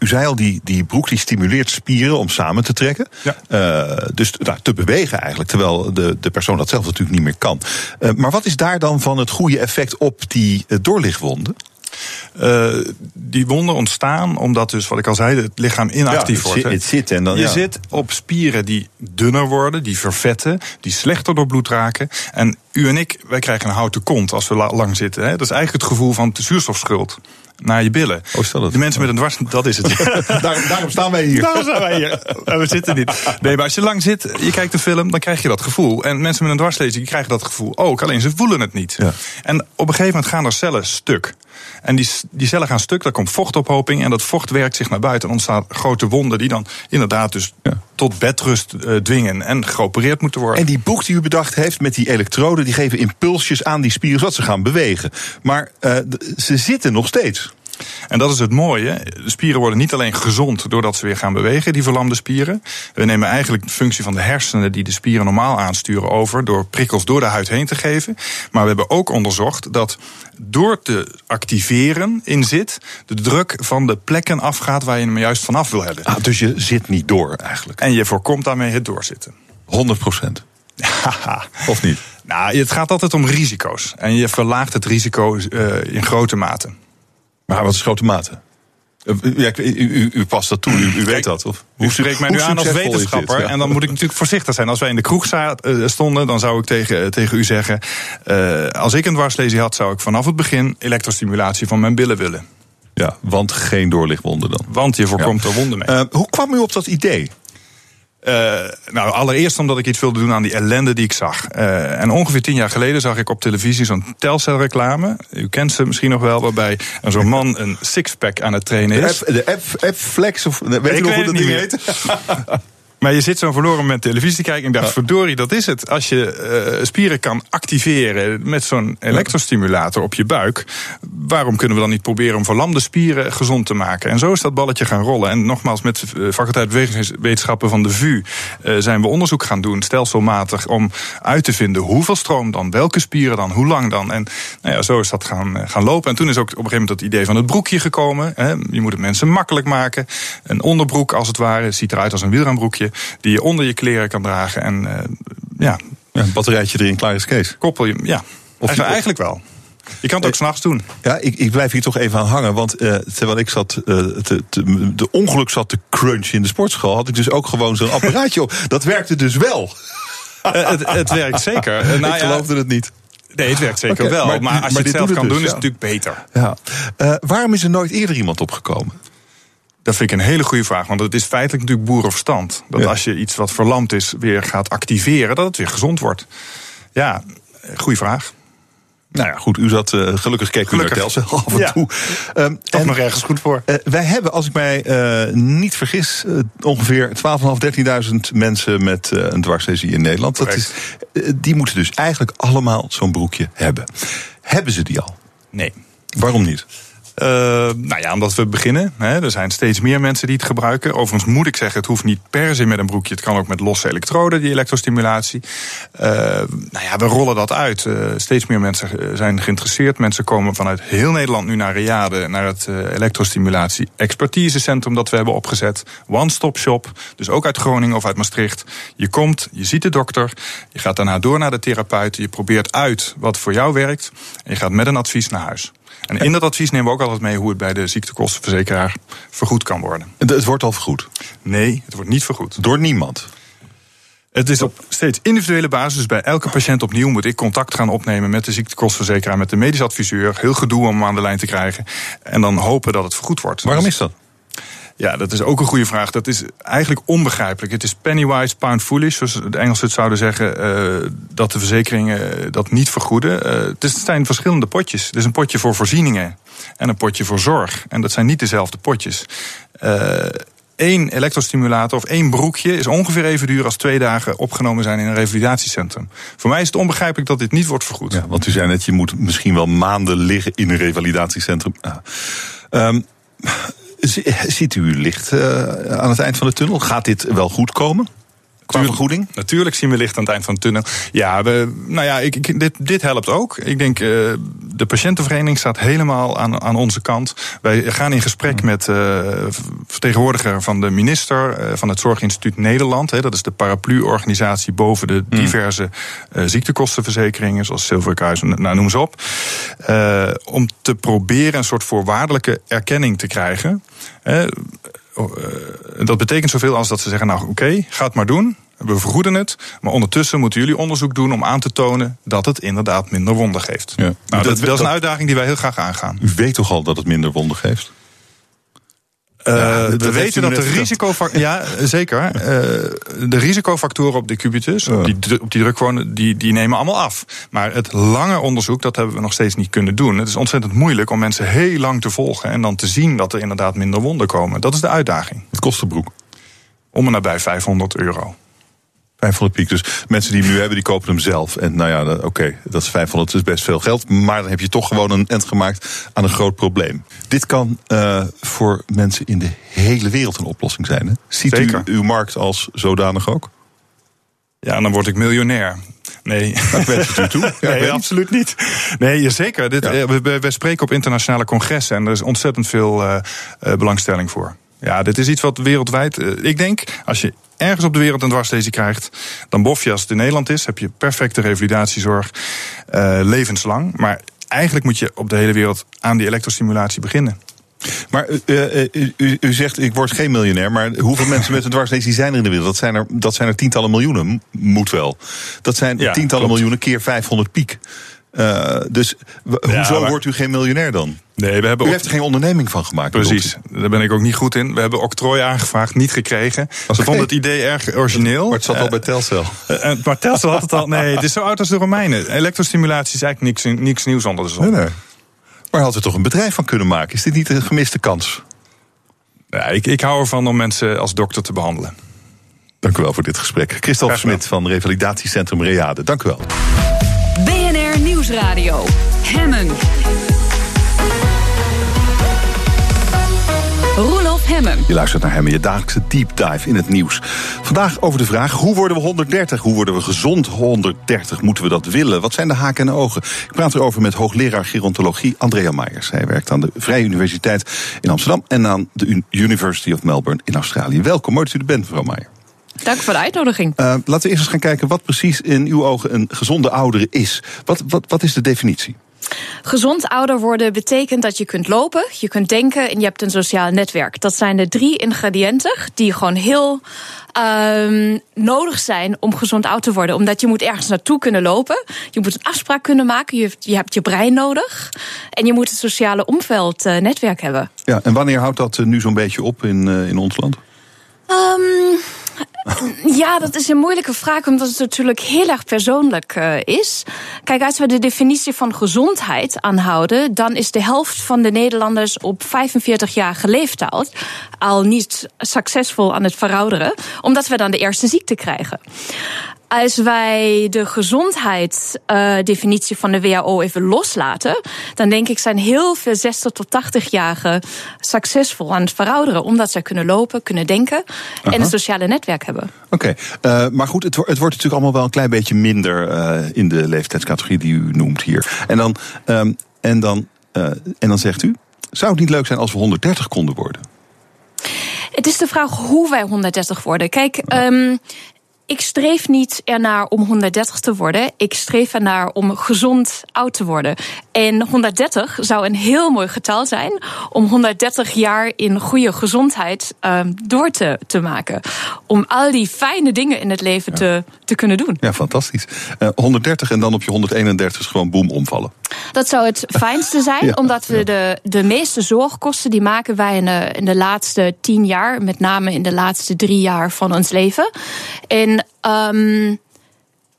Speaker 2: u zei al, die, die broek die stimuleert spieren om samen te trekken. Ja. Uh, dus nou, te bewegen eigenlijk. Terwijl de, de persoon dat zelf natuurlijk niet meer kan. Uh, maar wat is daar dan van het goede effect op die doorlichtwonden?
Speaker 4: Uh, die wonden ontstaan omdat dus, wat ik al zei, het lichaam inactief ja, wordt.
Speaker 2: Het zit en dan,
Speaker 4: je
Speaker 2: ja.
Speaker 4: zit op spieren die dunner worden, die vervetten, die slechter door bloed raken. En u en ik, wij krijgen een houten kont als we lang zitten. Hè. Dat is eigenlijk het gevoel van de zuurstofschuld naar je billen.
Speaker 2: Oh, stel dat.
Speaker 4: De mensen met een dwars, dat is het.
Speaker 2: Daar, daarom staan wij hier.
Speaker 4: Daarom staan wij hier. we zitten niet. Nee, maar als je lang zit, je kijkt een film, dan krijg je dat gevoel. En mensen met een dwarslezing krijgen dat gevoel ook, alleen ze voelen het niet. Ja. En op een gegeven moment gaan er cellen stuk. En die, die cellen gaan stuk, daar komt vochtophoping en dat vocht werkt zich naar buiten en ontstaan grote wonden die dan inderdaad dus ja. tot bedrust uh, dwingen en geopereerd moeten worden.
Speaker 2: En die boek die u bedacht heeft met die elektroden, die geven impulsjes aan die spieren zodat ze gaan bewegen. Maar uh, ze zitten nog steeds.
Speaker 4: En dat is het mooie. De spieren worden niet alleen gezond doordat ze weer gaan bewegen, die verlamde spieren. We nemen eigenlijk de functie van de hersenen die de spieren normaal aansturen over door prikkels door de huid heen te geven. Maar we hebben ook onderzocht dat door te activeren in zit, de druk van de plekken afgaat waar je hem juist vanaf wil hebben.
Speaker 2: Ah, dus je zit niet door eigenlijk.
Speaker 4: En je voorkomt daarmee het doorzitten.
Speaker 2: 100 procent. of niet?
Speaker 4: Nou, het gaat altijd om risico's. En je verlaagt het risico uh, in grote mate.
Speaker 2: Maar wat is grote mate? Ja, u, u, u, past dat toe, u, u weet dat. Of?
Speaker 4: Hoe spreekt mij nu aan als wetenschapper? Dit, ja. En dan moet ik natuurlijk voorzichtig zijn. Als wij in de kroeg stonden, dan zou ik tegen, tegen u zeggen... Uh, als ik een dwarslesie had, zou ik vanaf het begin... elektrostimulatie van mijn billen willen.
Speaker 2: Ja, want geen doorlichtwonden dan.
Speaker 4: Want je voorkomt ja. er wonden mee. Uh,
Speaker 2: hoe kwam u op dat idee?
Speaker 4: Uh, nou, allereerst omdat ik iets wilde doen aan die ellende die ik zag. Uh, en ongeveer tien jaar geleden zag ik op televisie zo'n Telcel-reclame. U kent ze misschien nog wel, waarbij zo'n man een sixpack aan het trainen is.
Speaker 2: De F-flex, of weet je nog hoe dat ding heet?
Speaker 4: Maar je zit zo'n verloren moment televisie te kijken en ik dacht, ja. verdorie, dat is het. Als je uh, spieren kan activeren met zo'n elektrostimulator op je buik, waarom kunnen we dan niet proberen om verlamde spieren gezond te maken? En zo is dat balletje gaan rollen. En nogmaals, met de faculteit bewegingswetenschappen van de VU uh, zijn we onderzoek gaan doen, stelselmatig, om uit te vinden hoeveel stroom dan, welke spieren dan, hoe lang dan. En nou ja, zo is dat gaan, gaan lopen. En toen is ook op een gegeven moment het idee van het broekje gekomen. Hè. Je moet het mensen makkelijk maken. Een onderbroek als het ware, het ziet eruit als een wielrenbroekje die je onder je kleren kan dragen. En uh, ja.
Speaker 2: ja. Een batterijtje erin, klaar is Kees.
Speaker 4: Koppel je, ja. Of je, eigenlijk wel. Je kan het ook s'nachts doen.
Speaker 2: Ja, ik, ik blijf hier toch even aan hangen. Want uh, terwijl ik zat, uh, te, te, de ongeluk zat te crunchen in de sportschool, had ik dus ook gewoon zo'n apparaatje op. Dat werkte dus wel.
Speaker 4: het, het, werkt zeker.
Speaker 2: Nou, ik geloofde ja, het niet.
Speaker 4: Nee, het werkt zeker okay, wel. Maar, maar als maar je het zelf kan dus, doen, is het natuurlijk beter.
Speaker 2: Ja. Waarom is er nooit eerder iemand opgekomen?
Speaker 4: Dat vind ik een hele goede vraag. Want het is feitelijk natuurlijk boerenverstand. Dat ja. als je iets wat verlamd is weer gaat activeren, dat het weer gezond wordt. Ja, goede vraag.
Speaker 2: Nou ja, goed, u zat uh, gelukkig keek gelukkig. u naar Telcel af en ja. toe.
Speaker 4: Um, Toch en, nog ergens goed voor.
Speaker 2: Uh, wij hebben, als ik mij uh, niet vergis, ongeveer 12.500, 13.000 mensen met een dwarslesie in Nederland. Dat is, die moeten dus eigenlijk allemaal zo'n broekje hebben. Hebben ze die al?
Speaker 4: Nee.
Speaker 2: Waarom niet?
Speaker 4: Uh, nou ja, omdat we beginnen. Hè, er zijn steeds meer mensen die het gebruiken. Overigens moet ik zeggen, het hoeft niet per se met een broekje. Het kan ook met losse elektroden, die elektrostimulatie. Uh, nou ja, we rollen dat uit. Uh, steeds meer mensen zijn geïnteresseerd. Mensen komen vanuit heel Nederland nu naar Riade, naar het elektrostimulatie expertisecentrum dat we hebben opgezet. One-stop shop. Dus ook uit Groningen of uit Maastricht. Je komt, je ziet de dokter. Je gaat daarna door naar de therapeut. Je probeert uit wat voor jou werkt. En je gaat met een advies naar huis. En in dat advies nemen we ook altijd mee hoe het bij de ziektekostenverzekeraar vergoed kan worden.
Speaker 2: Het wordt al vergoed?
Speaker 4: Nee, het wordt niet vergoed.
Speaker 2: Door niemand?
Speaker 4: Het is op steeds individuele basis. Bij elke patiënt opnieuw moet ik contact gaan opnemen met de ziektekostenverzekeraar, met de medisch adviseur. Heel gedoe om hem aan de lijn te krijgen. En dan hopen dat het vergoed wordt.
Speaker 2: Waarom is dat?
Speaker 4: Ja, dat is ook een goede vraag. Dat is eigenlijk onbegrijpelijk. Het is pennywise, pound foolish, zoals de Engelsen het zouden zeggen, uh, dat de verzekeringen dat niet vergoeden. Uh, het zijn verschillende potjes. Het is een potje voor voorzieningen en een potje voor zorg. En dat zijn niet dezelfde potjes. Uh, één elektrostimulator of één broekje is ongeveer even duur als twee dagen opgenomen zijn in een revalidatiecentrum. Voor mij is het onbegrijpelijk dat dit niet wordt vergoed.
Speaker 2: Ja, want u zei net, je moet misschien wel maanden liggen in een revalidatiecentrum. Um, Ziet u licht uh, aan het eind van de tunnel? Gaat dit wel goed komen? Qua vergoeding?
Speaker 4: Natuurlijk zien we licht aan het eind van de tunnel. Ja, we, nou ja, ik, dit, dit helpt ook. Ik denk, uh, de patiëntenvereniging staat helemaal aan, aan onze kant. Wij gaan in gesprek met uh, vertegenwoordiger van de minister uh, van het Zorginstituut Nederland. Hè, dat is de paraplu-organisatie boven de hmm. diverse ziektekostenverzekeringen, zoals Zilverkruis, nou, noem ze op. om te proberen een soort voorwaardelijke erkenning te krijgen. Dat betekent zoveel als dat ze zeggen: Nou, oké, okay, ga het maar doen. We vergoeden het, maar ondertussen moeten jullie onderzoek doen om aan te tonen dat het inderdaad minder wonden geeft. Ja. Nou, dat, dat, is een uitdaging die wij heel graag aangaan.
Speaker 2: U weet toch al dat het minder wonden geeft?
Speaker 4: Ja, we weten dat de risicofactoren. Ja, zeker. Uh, de risicofactoren op de cubitus, op die, op die die, die nemen allemaal af. Maar het lange onderzoek, dat hebben we nog steeds niet kunnen doen. Het is ontzettend moeilijk om mensen heel lang te volgen en dan te zien dat er inderdaad minder wonden komen. Dat is de uitdaging.
Speaker 2: Het kost de broek?
Speaker 4: Om en nabij 500 euro.
Speaker 2: 500 piek. Dus mensen die hem nu hebben, die kopen hem zelf. En nou ja, oké, okay, dat is 500, is best veel geld. Maar dan heb je toch gewoon een end gemaakt aan een groot probleem. Dit kan uh, voor mensen in de hele wereld een oplossing zijn. Hè? Ziet
Speaker 4: Zeker.
Speaker 2: u uw markt als zodanig ook?
Speaker 4: Ja, dan word ik miljonair. Nee.
Speaker 2: Dat wens het u toe?
Speaker 4: Ja, nee, absoluut niet. Nee, zeker. Dit, ja. we, we, spreken op internationale congressen en er is ontzettend veel uh, uh, belangstelling voor. Ja, dit is iets wat wereldwijd. ik denk, als je ergens op de wereld een dwarslesie krijgt, dan bof je als het in Nederland is, heb je perfecte revalidatiezorg, uh, levenslang. Maar eigenlijk moet je op de hele wereld aan die elektrostimulatie beginnen.
Speaker 2: Maar uh, uh, u, u, zegt, ik word geen miljonair. Maar hoeveel mensen met een dwarslesie zijn er in de wereld? Dat zijn er, dat zijn er tientallen miljoenen, moet wel. Dat zijn ja, tientallen klopt. miljoenen keer 500 piek. Uh, dus ja, hoezo maar... wordt u geen miljonair dan?
Speaker 4: Nee, we hebben
Speaker 2: u heeft er geen onderneming van gemaakt.
Speaker 4: Precies, daar ben ik ook niet goed in. We hebben octrooi aangevraagd, niet gekregen. Okay. Ze vonden het idee erg origineel.
Speaker 2: Maar het zat al bij Telcel.
Speaker 4: Uh, maar Telcel had het al. Nee, het is zo oud als de Romeinen. Elektrostimulatie is eigenlijk niks, niks nieuws onder de zon.
Speaker 2: Nee, nee. Maar had er toch een bedrijf van kunnen maken? Is dit niet een gemiste kans?
Speaker 4: Ja, ik, ik hou ervan om mensen als dokter te behandelen.
Speaker 2: Dank u wel voor dit gesprek. Christophe Smit van Revalidatiecentrum Reade. Dank u wel.
Speaker 1: Nieuwsradio. Hemmen. Roelof Hemmen.
Speaker 2: Je luistert naar Hemmen, je dagelijkse deep dive in het nieuws. Vandaag over de vraag, hoe worden we 130? Hoe worden we gezond 130? Moeten we dat willen? Wat zijn de haken en ogen? Ik praat erover met hoogleraar gerontologie Andrea Meijers. Hij werkt aan de Vrije Universiteit in Amsterdam... en aan de University of Melbourne in Australië. Welkom, mooi dat u er bent, mevrouw Meijer.
Speaker 5: Dank voor de uitnodiging.
Speaker 2: Uh, laten we eerst eens gaan kijken wat precies in uw ogen een gezonde oudere is. Wat, wat, wat is de definitie?
Speaker 5: Gezond ouder worden betekent dat je kunt lopen, je kunt denken en je hebt een sociaal netwerk. Dat zijn de drie ingrediënten die gewoon heel um, nodig zijn om gezond oud te worden. Omdat je moet ergens naartoe kunnen lopen. Je moet een afspraak kunnen maken. Je, je hebt je brein nodig. En je moet het sociale omveld uh, netwerk hebben.
Speaker 2: Ja, en wanneer houdt dat nu zo'n beetje op in, uh, in ons land?
Speaker 5: Um, ja, dat is een moeilijke vraag, omdat het natuurlijk heel erg persoonlijk uh, is. Kijk, als we de definitie van gezondheid aanhouden, dan is de helft van de Nederlanders op 45-jarige leeftijd al niet succesvol aan het verouderen, omdat we dan de eerste ziekte krijgen. Als wij de gezondheidsdefinitie van de WHO even loslaten, dan denk ik zijn heel veel 60 tot 80-jarigen succesvol aan het verouderen, omdat zij kunnen lopen, kunnen denken en een sociale netwerk hebben.
Speaker 2: Oké, uh, maar goed, het, het, wordt natuurlijk allemaal wel een klein beetje minder uh, in de leeftijdscategorie die u noemt hier. En dan, um, en dan, en dan zegt u, zou het niet leuk zijn als we 130 konden worden?
Speaker 5: Het is de vraag hoe wij 130 worden. Kijk, um, ik streef niet ernaar om 130 te worden. Ik streef ernaar om gezond oud te worden. En 130 zou een heel mooi getal zijn om 130 jaar in goede gezondheid um, door te, te maken. Om al die fijne dingen in het leven ja. te, te kunnen doen.
Speaker 2: Ja, fantastisch. Uh, 130 en dan op je 131 is gewoon boem omvallen.
Speaker 5: Dat zou het fijnste zijn, ja, omdat we ja. de, de meeste zorgkosten die maken wij in de, in de laatste tien jaar, met name in de laatste drie jaar van ons leven. En um,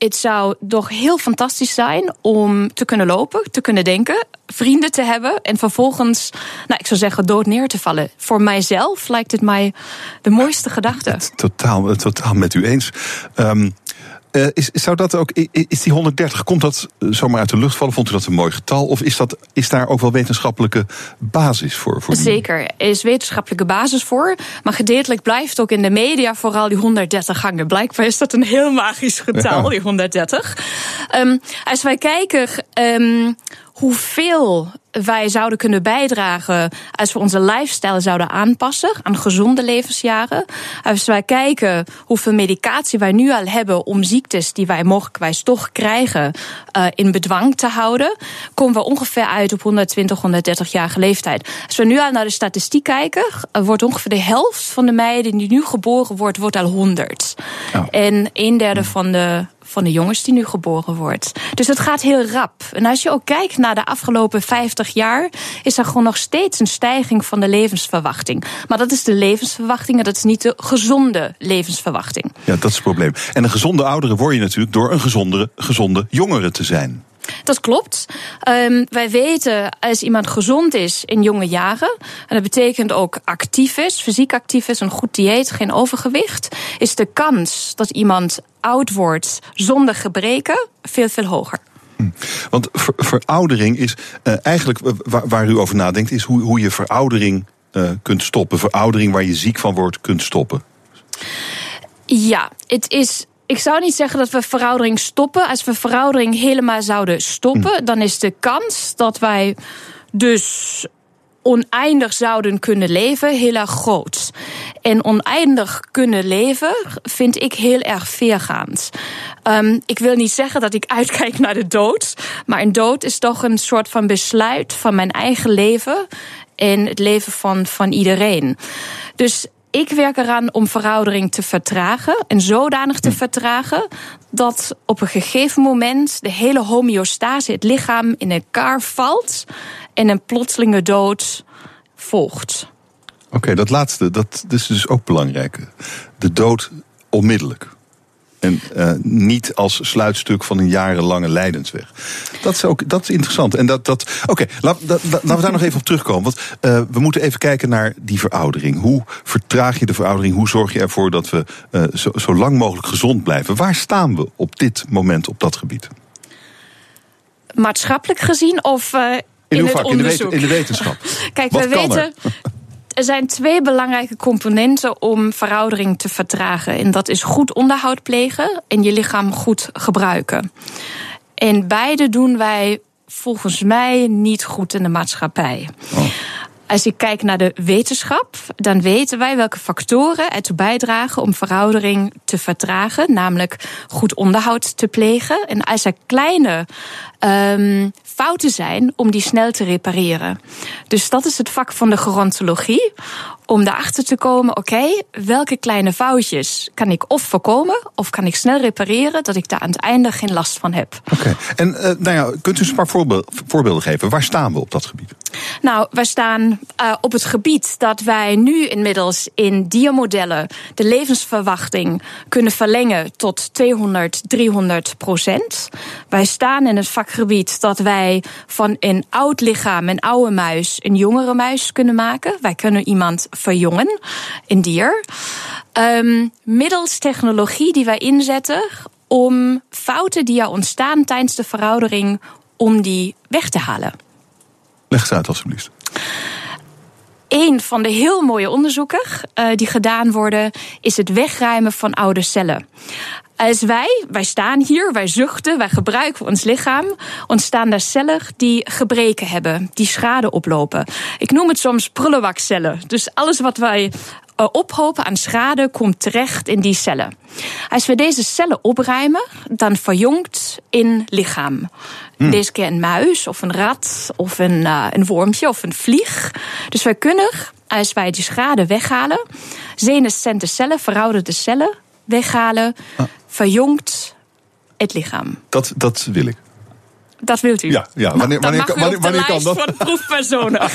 Speaker 5: het zou toch heel fantastisch zijn om te kunnen lopen, te kunnen denken, vrienden te hebben en vervolgens, nou, ik zou zeggen, dood neer te vallen. Voor mijzelf lijkt het mij de mooiste gedachte.
Speaker 2: Totaal, totaal met u eens. Um, Uh, is, zou dat ook, is die 130, komt dat zomaar uit de lucht vallen? Vond u dat een mooi getal? Of is, dat, is daar ook wel wetenschappelijke basis voor? voor
Speaker 5: Zeker, er is wetenschappelijke basis voor. Maar gedeeltelijk blijft ook in de media vooral die 130 hangen. Blijkbaar is dat een heel magisch getal, ja. die 130. Um, als wij kijken. Um, hoeveel wij zouden kunnen bijdragen als we onze lifestyle zouden aanpassen aan gezonde levensjaren. Als wij kijken hoeveel medicatie wij nu al hebben om ziektes die wij mogelijkwijs toch krijgen uh, in bedwang te houden, komen we ongeveer uit op 120, 130 jaar leeftijd. Als we nu al naar de statistiek kijken, wordt ongeveer de helft van de meiden die nu geboren wordt, wordt al 100. Oh. En een derde van de van de jongens die nu geboren wordt. Dus het gaat heel rap. En als je ook kijkt naar de afgelopen 50 jaar, is er gewoon nog steeds een stijging van de levensverwachting. Maar dat is de levensverwachting en dat is niet de gezonde levensverwachting.
Speaker 2: Ja, dat is het probleem. En een gezonde oudere word je natuurlijk door een gezonde, gezonde jongere te zijn.
Speaker 5: Dat klopt. Um, wij weten als iemand gezond is in jonge jaren, en dat betekent ook actief is, fysiek actief is, een goed dieet, geen overgewicht, is de kans dat iemand oud wordt zonder gebreken veel, veel hoger.
Speaker 2: Hm. Want ver, veroudering is uh, eigenlijk waar, waar, u over nadenkt, is hoe, hoe je veroudering uh, kunt stoppen. Veroudering waar je ziek van wordt, kunt stoppen.
Speaker 5: Ja, het is ik zou niet zeggen dat we veroudering stoppen. Als we veroudering helemaal zouden stoppen, hm. dan is de kans dat wij dus oneindig zouden kunnen leven heel erg groot. En oneindig kunnen leven vind ik heel erg veergaand. Um, ik wil niet zeggen dat ik uitkijk naar de dood, maar een dood is toch een soort van besluit van mijn eigen leven en het leven van, van iedereen. Dus ik werk eraan om veroudering te vertragen en zodanig te vertragen dat op een gegeven moment de hele homeostase, het lichaam, in elkaar valt en een plotselinge dood volgt.
Speaker 2: Oké, okay, dat laatste, dat is dus ook belangrijk. De dood onmiddellijk. En uh, niet als sluitstuk van een jarenlange lijdensweg. Dat is ook dat is interessant. En dat, dat, Oké, okay, laten we daar nog even op terugkomen. Want uh, we moeten even kijken naar die veroudering. Hoe vertraag je de veroudering? Hoe zorg je ervoor dat we uh, zo, zo lang mogelijk gezond blijven? Waar staan we op dit moment op dat gebied?
Speaker 5: Maatschappelijk gezien of in,
Speaker 2: in
Speaker 5: het
Speaker 2: vak,
Speaker 5: onderzoek?
Speaker 2: In de, in de wetenschap.
Speaker 5: Kijk,
Speaker 2: Wat
Speaker 5: we weten er zijn twee belangrijke componenten om veroudering te vertragen. En dat is goed onderhoud plegen en je lichaam goed gebruiken. En beide doen wij volgens mij niet goed in de maatschappij. Oh. Als ik kijk naar de wetenschap, dan weten wij welke factoren ertoe bijdragen om veroudering te vertragen, namelijk goed onderhoud te plegen. En als er kleine um, fouten zijn, om die snel te repareren. Dus dat is het vak van de gerontologie. Om erachter te komen, oké, okay, welke kleine foutjes kan ik of voorkomen, of kan ik snel repareren, dat ik daar aan het einde geen last van heb.
Speaker 2: Oké, okay. en uh, nou ja, kunt u eens een paar voorbeelden geven? Waar staan we op dat gebied?
Speaker 5: Nou, we staan uh, op het gebied dat wij nu inmiddels in diermodellen de levensverwachting kunnen verlengen tot 200, 300 procent. Wij staan in het vakgebied dat wij van een oud lichaam, een oude muis, een jongere muis kunnen maken. Wij kunnen iemand verjongen, een dier. Um, middels technologie die wij inzetten om fouten die er ontstaan tijdens de veroudering, om die weg te halen.
Speaker 2: Leg eens uit, alsjeblieft.
Speaker 5: Een van de heel mooie onderzoeken uh, die gedaan worden, is het wegruimen van oude cellen. Als wij, wij staan hier, wij zuchten, wij gebruiken ons lichaam, ontstaan daar cellen die gebreken hebben, die schade oplopen. Ik noem het soms prullenbakcellen. Dus alles wat wij ophopen aan schade komt terecht in die cellen. Als we deze cellen opruimen, dan verjongt in lichaam. Hmm. Deze keer een muis of een rat of een, uh, een wormpje of een vlieg. Dus wij kunnen, als wij die schade weghalen, senescente cellen, verouderde cellen weghalen, ah. verjongt het lichaam.
Speaker 2: Dat, dat wil ik.
Speaker 5: Dat wilt u?
Speaker 2: Ja, ja. wanneer,
Speaker 5: nou,
Speaker 2: wanneer, wanneer, wanneer kan dat?
Speaker 5: Van proefpersonen.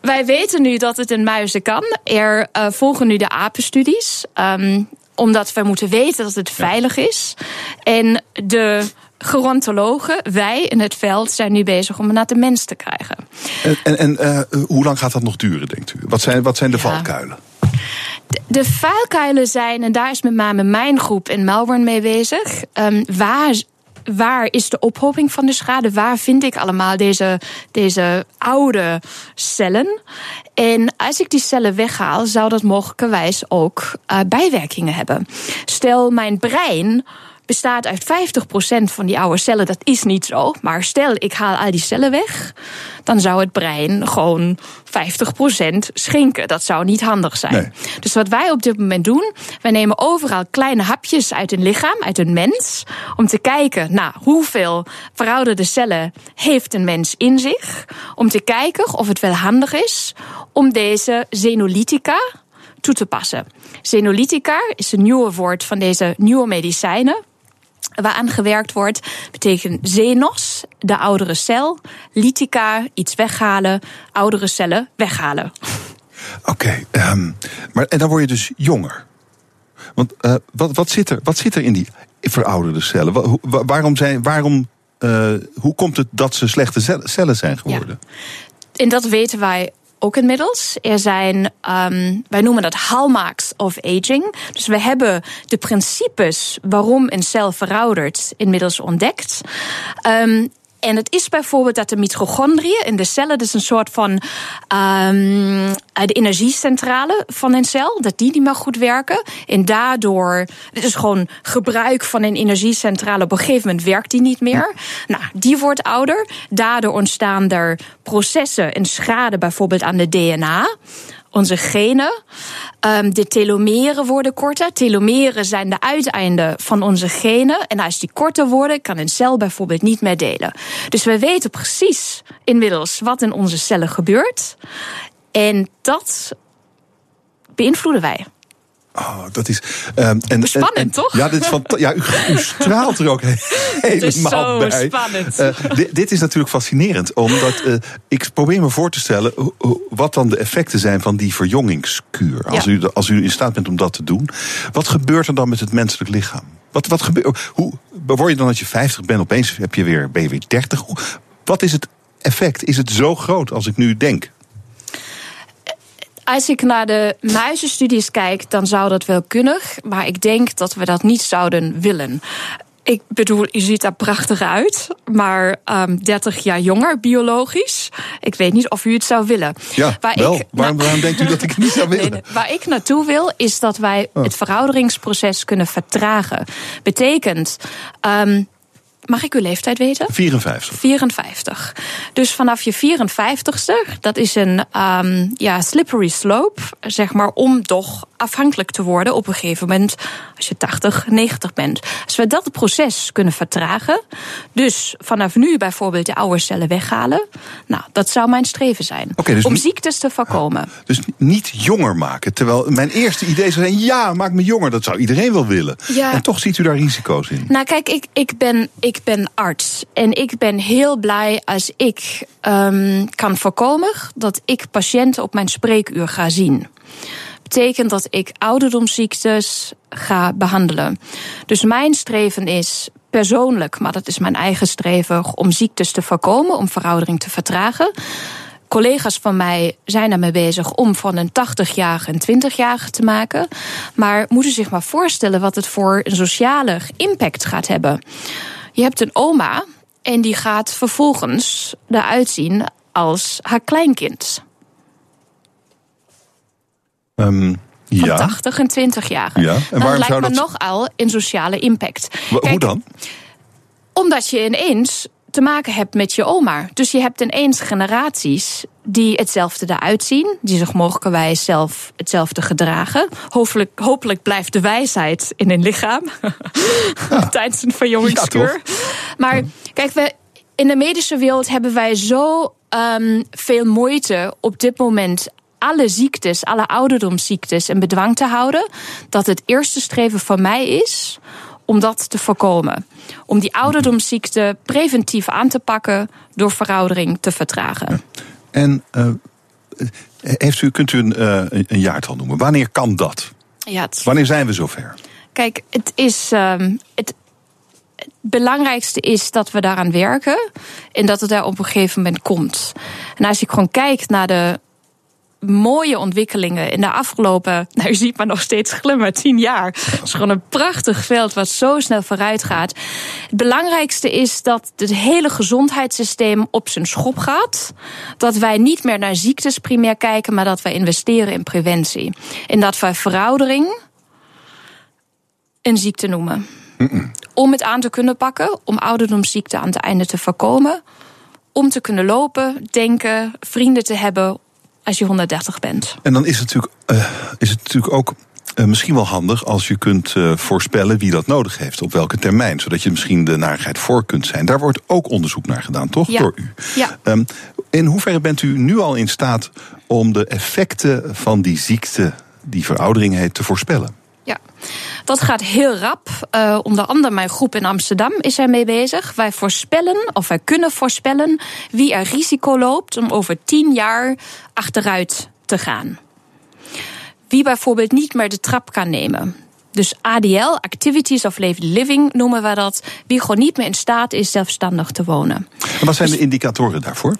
Speaker 5: Wij weten nu dat het in muizen kan. Er uh, volgen nu de apenstudies. Um, omdat we moeten weten dat het veilig is. En de gerontologen, wij in het veld, zijn nu bezig om het naar de mens te krijgen.
Speaker 2: En, en, en uh, hoe lang gaat dat nog duren, denkt u? Wat zijn, wat zijn de ja. valkuilen?
Speaker 5: De vuilkuilen zijn, en daar is met name mijn groep in Melbourne mee bezig. Um, waar waar is de ophoping van de schade? Waar vind ik allemaal deze, deze oude cellen? En als ik die cellen weghaal, zou dat mogelijkerwijs ook uh, bijwerkingen hebben. Stel, mijn brein bestaat uit 50% van die oude cellen. Dat is niet zo. Maar stel, ik haal al die cellen weg. Dan zou het brein gewoon 50% schenken. Dat zou niet handig zijn. Nee. Dus wat wij op dit moment doen. Wij nemen overal kleine hapjes uit een lichaam, uit een mens. Om te kijken, nou, hoeveel verouderde cellen heeft een mens in zich. Om te kijken of het wel handig is om deze xenolytica toe te passen. Xenolytica is een nieuwe woord van deze nieuwe medicijnen waaraan gewerkt wordt, betekent zenos, de oudere cel, lithica, iets weghalen, oudere cellen weghalen.
Speaker 2: Oké, okay, um, maar en dan word je dus jonger. Want uh, wat, wat, zit er, wat zit er in die verouderde cellen? Wa waarom zijn, waarom, uh, hoe komt het dat ze slechte cellen zijn geworden? Ja.
Speaker 5: En dat weten wij ook inmiddels. Er zijn, um, wij noemen dat hallmarks of aging. Dus we hebben de principes waarom een cel veroudert inmiddels ontdekt. Um, en het is bijvoorbeeld dat de mitochondriën in de cellen, dus een soort van um, de energiecentrale van een cel, dat die niet meer goed werken. En daardoor, het is gewoon gebruik van een energiecentrale, op een gegeven moment werkt die niet meer. Nou, die wordt ouder. Daardoor ontstaan er processen en schade bijvoorbeeld aan de DNA onze genen. Um, de telomeren worden korter. Telomeren zijn de uiteinden van onze genen. En als die korter worden, kan een cel bijvoorbeeld niet meer delen. Dus we weten precies inmiddels wat in onze cellen gebeurt. En dat beïnvloeden wij.
Speaker 2: Oh, dat is. Um, en,
Speaker 5: spannend,
Speaker 2: en,
Speaker 5: toch?
Speaker 2: Ja, dit is van, ja u, u straalt er ook helemaal
Speaker 5: het is zo
Speaker 2: bij.
Speaker 5: spannend.
Speaker 2: Uh, dit, dit, is natuurlijk fascinerend, omdat uh, ik probeer me voor te stellen wat dan de effecten zijn van die verjongingskuur. Als, ja. u, als u in staat bent om dat te doen. Wat gebeurt er dan met het menselijk lichaam? Wat, wat gebeurt, hoe word je dan als je 50 bent, opeens heb je weer, ben je weer 30? Wat is het effect? Is het zo groot als ik nu denk?
Speaker 5: Als ik naar de muizenstudies kijk, dan zou dat wel kunnen. Maar ik denk dat we dat niet zouden willen. Ik bedoel, u ziet er prachtig uit, maar um, ehm, 30 jaar jonger, biologisch. Ik weet niet of u het zou willen.
Speaker 2: Ja, waar wel. Ik, waarom, waarom denkt u dat ik het niet zou willen? Nee,
Speaker 5: waar ik naartoe wil, is dat wij oh. het verouderingsproces kunnen vertragen. Betekent, um, Mag ik uw leeftijd weten?
Speaker 2: 54.
Speaker 5: 54. Dus vanaf je 54ste, dat is een um, ja, slippery slope, zeg maar, om toch afhankelijk te worden op een gegeven moment als je 80, 90 bent. Als we dat proces kunnen vertragen, dus vanaf nu bijvoorbeeld de oude cellen weghalen, nou, dat zou mijn streven zijn.
Speaker 2: Okay, dus
Speaker 5: om ziektes te voorkomen.
Speaker 2: Dus niet jonger maken. Terwijl mijn eerste idee zou zijn: ja, maak me jonger. Dat zou iedereen wel willen. Ja. En toch ziet u daar risico's in.
Speaker 5: Nou, kijk, ik, ik, ben, ik ben arts. En ik ben heel blij als ik um, kan voorkomen dat ik patiënten op mijn spreekuur ga zien betekent dat ik ouderdomsziektes ga behandelen. Dus mijn streven is persoonlijk, maar dat is mijn eigen streven, om ziektes te voorkomen, om veroudering te vertragen collega's van mij zijn ermee bezig om van een 80-jarige een 20-jarige te maken. Maar moeten zich maar voorstellen wat het voor een sociale impact gaat hebben. Je hebt een oma en die gaat vervolgens eruit zien als haar kleinkind.
Speaker 2: Um,
Speaker 5: van
Speaker 2: ja.
Speaker 5: 80 en 20 jaar.
Speaker 2: Ja. En
Speaker 5: dan
Speaker 2: waarom
Speaker 5: lijkt
Speaker 2: zou
Speaker 5: me
Speaker 2: dat-
Speaker 5: nogal een sociale impact. Kijk,
Speaker 2: Hoe dan?
Speaker 5: Omdat je ineens te maken hebt met je oma. Dus je hebt ineens generaties die hetzelfde eruit zien, die zich mogelijkerwijs zelf hetzelfde gedragen. Hopelijk, hopelijk blijft de wijsheid in hun lichaam tijdens een verjongingskuur. maar kijk, we, in de medische wereld hebben wij zo ehm, veel moeite op dit moment alle ziektes, alle ouderdomsziektes in bedwang te houden, dat het eerste streven van mij is om dat te voorkomen. Om die ouderdomsziekte preventief aan te pakken door veroudering te vertragen.
Speaker 2: En eh, heeft u, kunt u een, eh, een- een jaartal noemen? Wanneer kan dat?
Speaker 5: Ja, het,
Speaker 2: Wanneer zijn we zover?
Speaker 5: Kijk, het is. ehm, het, het belangrijkste is dat we daaraan werken en dat het er op een gegeven moment komt. En als ik gewoon kijk naar de mooie ontwikkelingen in de afgelopen, nou u ziet maar nog steeds glimmen, tien jaar. Het is gewoon een prachtig veld wat zo snel vooruit gaat. Het belangrijkste is dat het hele gezondheidssysteem op zijn schop gaat. Dat wij niet meer naar ziektes primair kijken, maar dat wij investeren in preventie. En dat wij veroudering een ziekte noemen. Om het aan te kunnen pakken, om ouderdomsziekte aan het einde te voorkomen. Om te kunnen lopen, denken, vrienden te hebben als je 130 bent.
Speaker 2: En dan is het natuurlijk, eh, is het natuurlijk ook eh, misschien wel handig als je kunt eh, voorspellen wie dat nodig heeft, op welke termijn, zodat je misschien de narigheid voor kunt zijn. Daar wordt ook onderzoek naar gedaan, toch?
Speaker 5: Ja.
Speaker 2: Door u.
Speaker 5: Ja.
Speaker 2: Ehm, in hoeverre bent u nu al in staat om de effecten van die ziekte, die veroudering heet, te voorspellen?
Speaker 5: Dat gaat heel rap. Eh, onder andere mijn groep in Amsterdam is ermee bezig. Wij voorspellen, of wij kunnen voorspellen, wie er risico loopt om over tien jaar achteruit te gaan. Wie bijvoorbeeld niet meer de trap kan nemen. Dus ADL, Activities of Living noemen we dat. Wie gewoon niet meer in staat is zelfstandig te wonen.
Speaker 2: En wat zijn de indicatoren daarvoor?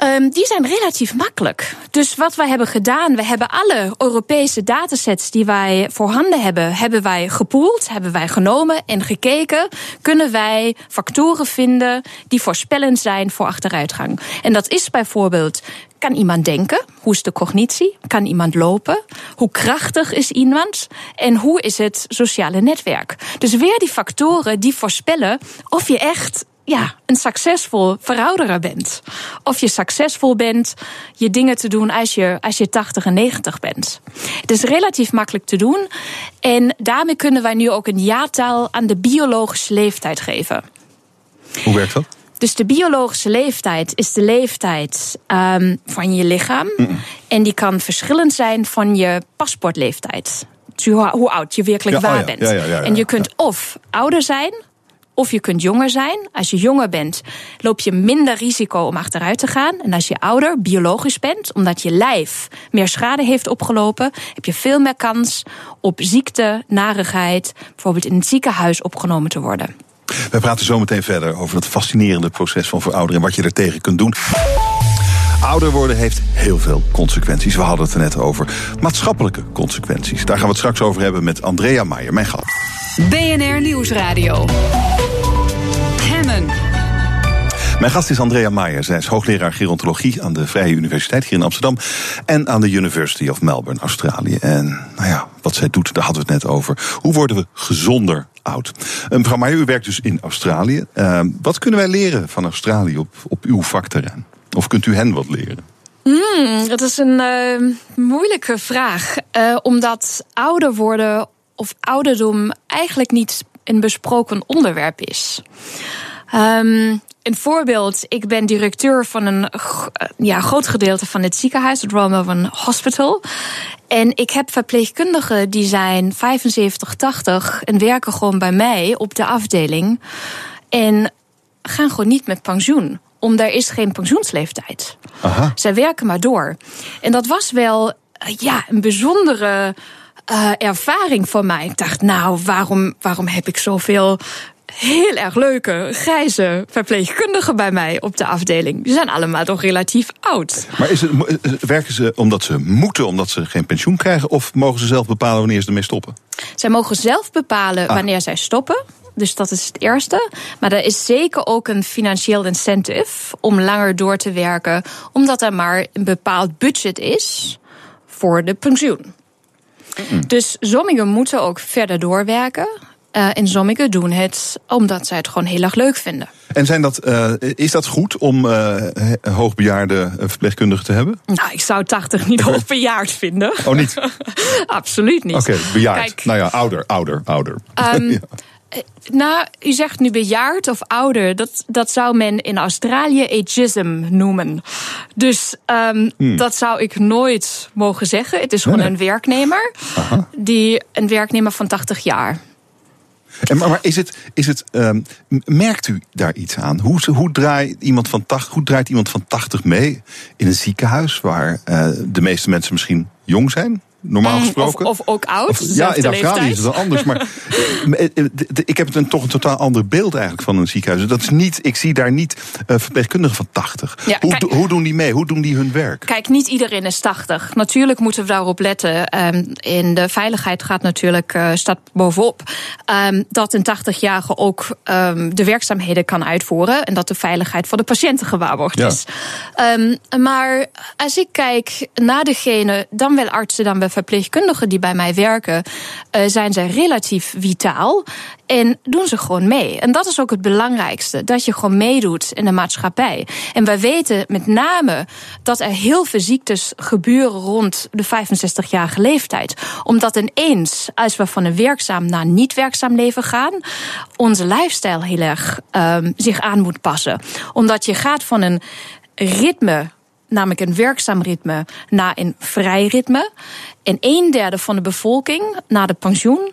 Speaker 5: Ehm, die zijn relatief makkelijk. Dus wat wij hebben gedaan, we hebben alle Europese datasets die wij voorhanden hebben, hebben wij gepoeld, hebben wij genomen en gekeken. Kunnen wij factoren vinden die voorspellend zijn voor achteruitgang? En dat is bijvoorbeeld. Kan iemand denken? Hoe is de cognitie? Kan iemand lopen? Hoe krachtig is iemand? En hoe is het sociale netwerk? Dus weer die factoren die voorspellen of je echt ja, een succesvol verouderer bent. Of je succesvol bent je dingen te doen als je, als je 80 en 90 bent. Het is relatief makkelijk te doen. En daarmee kunnen wij nu ook een jaartal aan de biologische leeftijd geven.
Speaker 2: Hoe werkt dat?
Speaker 5: Dus de biologische leeftijd is de leeftijd um, van je lichaam. En die kan verschillend zijn van je paspoortleeftijd. Dus hoe, hoe oud je werkelijk
Speaker 2: Ja, oh
Speaker 5: waar
Speaker 2: ja,
Speaker 5: bent.
Speaker 2: ja, ja, ja, ja,
Speaker 5: en je kunt of ouder zijn, of je kunt jonger zijn. Als je jonger bent, loop je minder risico om achteruit te gaan. En als je ouder, biologisch bent, omdat je lijf meer schade heeft opgelopen, heb je veel meer kans op ziekte, narigheid, bijvoorbeeld in het ziekenhuis opgenomen te worden.
Speaker 2: Wij praten zo meteen verder over dat fascinerende proces van verouderen en wat je er tegen kunt doen. Ouder worden heeft heel veel consequenties. We hadden het er net over. Maatschappelijke consequenties. Daar gaan we het straks over hebben met Andrea Meijer, mijn gast.
Speaker 1: BNR Nieuwsradio.
Speaker 2: Mijn gast is Andrea Meijer. Zij is hoogleraar gerontologie aan de Vrije Universiteit hier in Amsterdam. En aan de University of Melbourne, Australië. En nou ja, wat zij doet, daar hadden we het net over. Hoe worden we gezonder oud? Uh, mevrouw Meijer, u werkt dus in Australië. Uh, wat kunnen wij leren van Australië op, op uw vakterrein? Of kunt u hen wat leren?
Speaker 5: Hmm, dat is een uh, moeilijke vraag. Omdat ouder worden of ouderdom eigenlijk niet een besproken onderwerp is. Um, een voorbeeld, ik ben directeur van een ja, groot gedeelte van het ziekenhuis, het Royal Melbourne Hospital. En ik heb verpleegkundigen die zijn 75, 80 en werken gewoon bij mij op de afdeling. En gaan gewoon niet met pensioen. Omdat er is geen pensioensleeftijd.
Speaker 2: Aha.
Speaker 5: Zij werken maar door. En dat was wel ja, een bijzondere uh, ervaring voor mij. Ik dacht, nou, waarom, waarom heb ik zoveel heel erg leuke, grijze verpleegkundigen bij mij op de afdeling. Die zijn allemaal toch relatief oud.
Speaker 2: Maar is het, werken ze omdat ze moeten, omdat ze geen pensioen krijgen? Of mogen ze zelf bepalen wanneer ze ermee stoppen?
Speaker 5: Zij mogen zelf bepalen ah. wanneer zij stoppen. Dus dat is het eerste. Maar er is zeker ook een financieel incentive om langer door te werken, omdat er maar een bepaald budget is voor de pensioen. Mm. Dus sommigen moeten ook verder doorwerken. Uh, en sommigen doen het omdat zij het gewoon heel erg leuk vinden.
Speaker 2: En zijn dat, uh, is dat goed om uh, hoogbejaarde verpleegkundigen te hebben?
Speaker 5: Nou, ik zou 80 niet hoogbejaard vinden.
Speaker 2: Oh, niet?
Speaker 5: Absoluut niet.
Speaker 2: Oké, bejaard. Kijk, nou ja, ouder, ouder, ouder.
Speaker 5: Um, ja. Nou, u zegt nu bejaard of ouder. Dat, dat zou men in Australië ageism noemen. Dus um, hmm. dat zou ik nooit mogen zeggen. Het is gewoon een werknemer. Aha. Die, een werknemer van 80 jaar.
Speaker 2: Maar, maar is het, is het, um, merkt u daar iets aan? Hoe, hoe, draait iemand van 80, hoe draait iemand van 80 mee in een ziekenhuis waar uh, de meeste mensen misschien jong zijn? Normaal mm, gesproken.
Speaker 5: Of, of ook oud. Of,
Speaker 2: ja, in Australië is het wel anders. Maar eh, eh, ik heb een, toch een totaal ander beeld eigenlijk van een ziekenhuis. Dat is niet, ik zie daar niet uh, verpleegkundigen van 80. Ja, hoe, kijk, hoe, doen die mee? Hoe doen die hun werk?
Speaker 5: Kijk, niet iedereen is 80. Natuurlijk moeten we daarop letten. Um, in de veiligheid gaat natuurlijk uh, staat bovenop. Um, dat een 80-jarige ook um, de werkzaamheden kan uitvoeren. En dat de veiligheid voor de patiënten gewaarborgd ja. is. maar als ik kijk naar degene, dan wel artsen, dan wel verpleegkundigen die bij mij werken, uh, zijn ze relatief vitaal. En doen ze gewoon mee. En dat is ook het belangrijkste. Dat je gewoon meedoet in de maatschappij. En wij weten met name dat er heel veel ziektes gebeuren rond de 65-jarige leeftijd. Omdat ineens, als we van een werkzaam naar niet werkzaam leven gaan, onze lifestyle heel erg um, zich aan moet passen. Omdat je gaat van een ritme namelijk een werkzaam ritme naar een vrij ritme. En een derde van de bevolking na de pensioen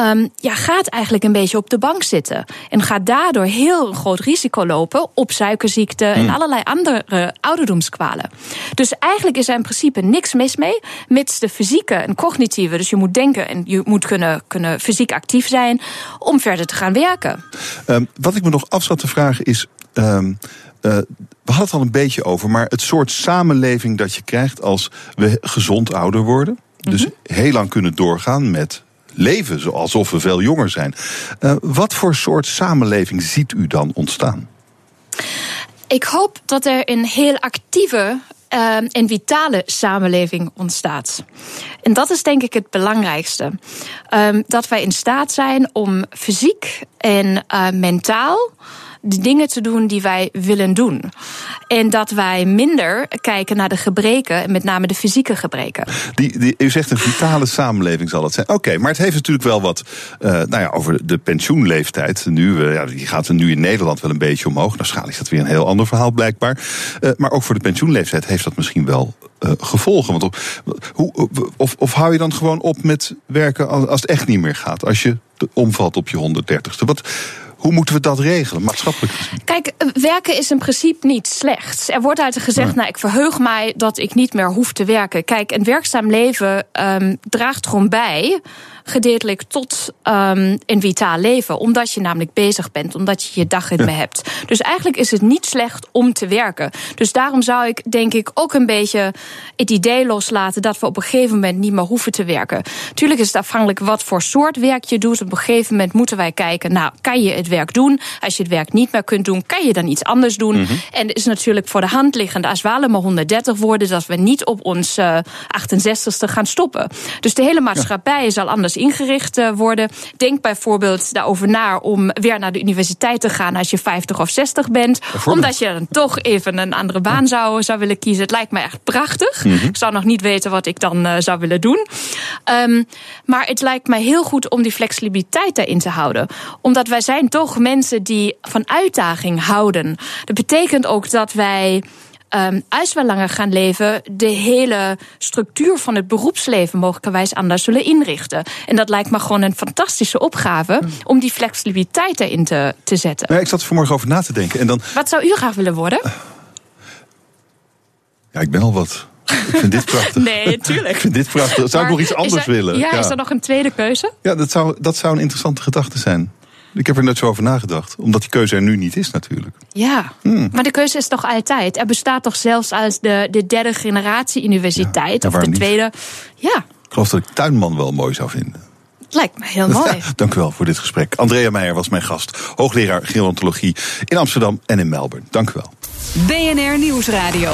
Speaker 5: um, ja, gaat eigenlijk een beetje op de bank zitten. En gaat daardoor heel groot risico lopen op suikerziekte en hmm. allerlei andere ouderdomskwalen. Dus eigenlijk is er in principe niks mis mee, mits de fysieke en cognitieve. Dus je moet denken en je moet kunnen, kunnen fysiek actief zijn om verder te gaan werken.
Speaker 2: Um, wat ik me nog af zat te vragen is. Um, uh, we hadden het al een beetje over, maar het soort samenleving dat je krijgt als we gezond ouder worden. Dus mhm. heel lang kunnen doorgaan met leven, alsof we veel jonger zijn. Uh, wat voor soort samenleving ziet u dan ontstaan?
Speaker 5: Ik hoop dat er een heel actieve uh, en vitale samenleving ontstaat. En dat is denk ik het belangrijkste. Um, dat wij in staat zijn om fysiek en uh, mentaal de dingen te doen die wij willen doen. En dat wij minder kijken naar de gebreken, met name de fysieke gebreken.
Speaker 2: Die, die, u zegt een vitale samenleving zal het zijn. Oké, maar het heeft natuurlijk wel wat uh, nou ja, over de pensioenleeftijd. Nu, uh, ja, die gaat er nu in Nederland wel een beetje omhoog. Nou, schaal is dat weer een heel ander verhaal blijkbaar. Uh, maar ook voor de pensioenleeftijd heeft dat misschien wel gevolgen. Want hoe, of, of hou je dan gewoon op met werken als het echt niet meer gaat? Als je omvalt op je 130ste? Wat, hoe moeten we dat regelen, maatschappelijk gezien?
Speaker 5: Kijk, werken is in principe niet slecht. Er wordt uit gezegd, nou, ik verheug mij dat ik niet meer hoef te werken. Kijk, een werkzaam leven um, draagt gewoon bij gedeeltelijk tot um, een vitaal leven. Omdat je namelijk bezig bent, omdat je je dagritme ja. hebt. Dus eigenlijk is het niet slecht om te werken. Dus daarom zou ik denk ik ook een beetje het idee loslaten dat we op een gegeven moment niet meer hoeven te werken. Tuurlijk is het afhankelijk wat voor soort werk je doet. Op een gegeven moment moeten wij kijken, nou, kan je het werk doen? Als je het werk niet meer kunt doen, kan je dan iets anders doen? Mm -hmm. En het is natuurlijk voor de hand liggend als we allemaal 130 worden, dat we niet op ons uh, 68ste gaan stoppen. Dus de hele maatschappij ja. zal anders ingericht uh, worden. Denk bijvoorbeeld daarover na om weer naar de universiteit te gaan als je 50 of 60 bent. Omdat je dan toch even een andere baan zou, zou willen kiezen. Het lijkt me echt prachtig. Mm -hmm. Ik zou nog niet weten wat ik dan uh, zou willen doen. Um, maar het lijkt mij heel goed om die flexibiliteit daarin te houden. Omdat wij zijn toch mensen die van uitdaging houden. Dat betekent ook dat wij um, als we langer gaan leven, de hele structuur van het beroepsleven mogelijkerwijs anders zullen inrichten. En dat lijkt me gewoon een fantastische opgave om die flexibiliteit erin te, te zetten.
Speaker 2: Ja, ik zat er vanmorgen over na te denken. En dan...
Speaker 5: Wat zou u graag willen worden?
Speaker 2: Ja, ik ben al wat. Ik vind dit prachtig.
Speaker 5: Nee, tuurlijk.
Speaker 2: ik vind dit prachtig. Zou maar ik nog iets anders
Speaker 5: er,
Speaker 2: willen?
Speaker 5: Ja, ja, is er nog een tweede keuze?
Speaker 2: Ja, dat zou, dat zou een interessante gedachte zijn. Ik heb er net zo over nagedacht. Omdat die keuze er nu niet is natuurlijk.
Speaker 5: Ja,
Speaker 2: Hmm.
Speaker 5: maar de keuze is toch altijd. Er bestaat toch zelfs als de, de derde generatie universiteit.
Speaker 2: Ja,
Speaker 5: of de
Speaker 2: niet?
Speaker 5: tweede. Ja,
Speaker 2: Ik geloof dat ik tuinman wel mooi zou vinden.
Speaker 5: het lijkt me heel mooi.
Speaker 2: Dank u wel voor dit gesprek. Andrea Meijer was mijn gast. Hoogleraar gerontologie in Amsterdam en in Melbourne. Dank u wel.
Speaker 1: BNR Nieuwsradio.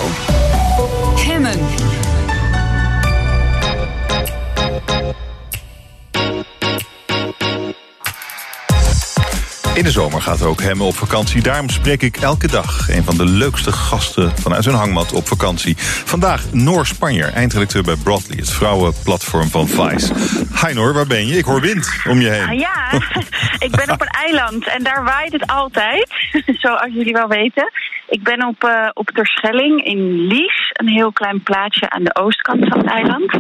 Speaker 1: Hemmen.
Speaker 2: In de zomer gaat ook Hemme op vakantie. Daarom spreek ik elke dag een van de leukste gasten vanuit zijn hangmat op vakantie. Vandaag Noor Spanjer, eindredacteur bij Broadly, het vrouwenplatform van Vice. Hi Noor, waar ben je? Ik hoor wind om je heen.
Speaker 6: Ja, ik ben op een eiland en daar waait het altijd, zoals jullie wel weten. Ik ben op, eh op Terschelling in Lies, een heel klein plaatsje aan de oostkant van het eiland.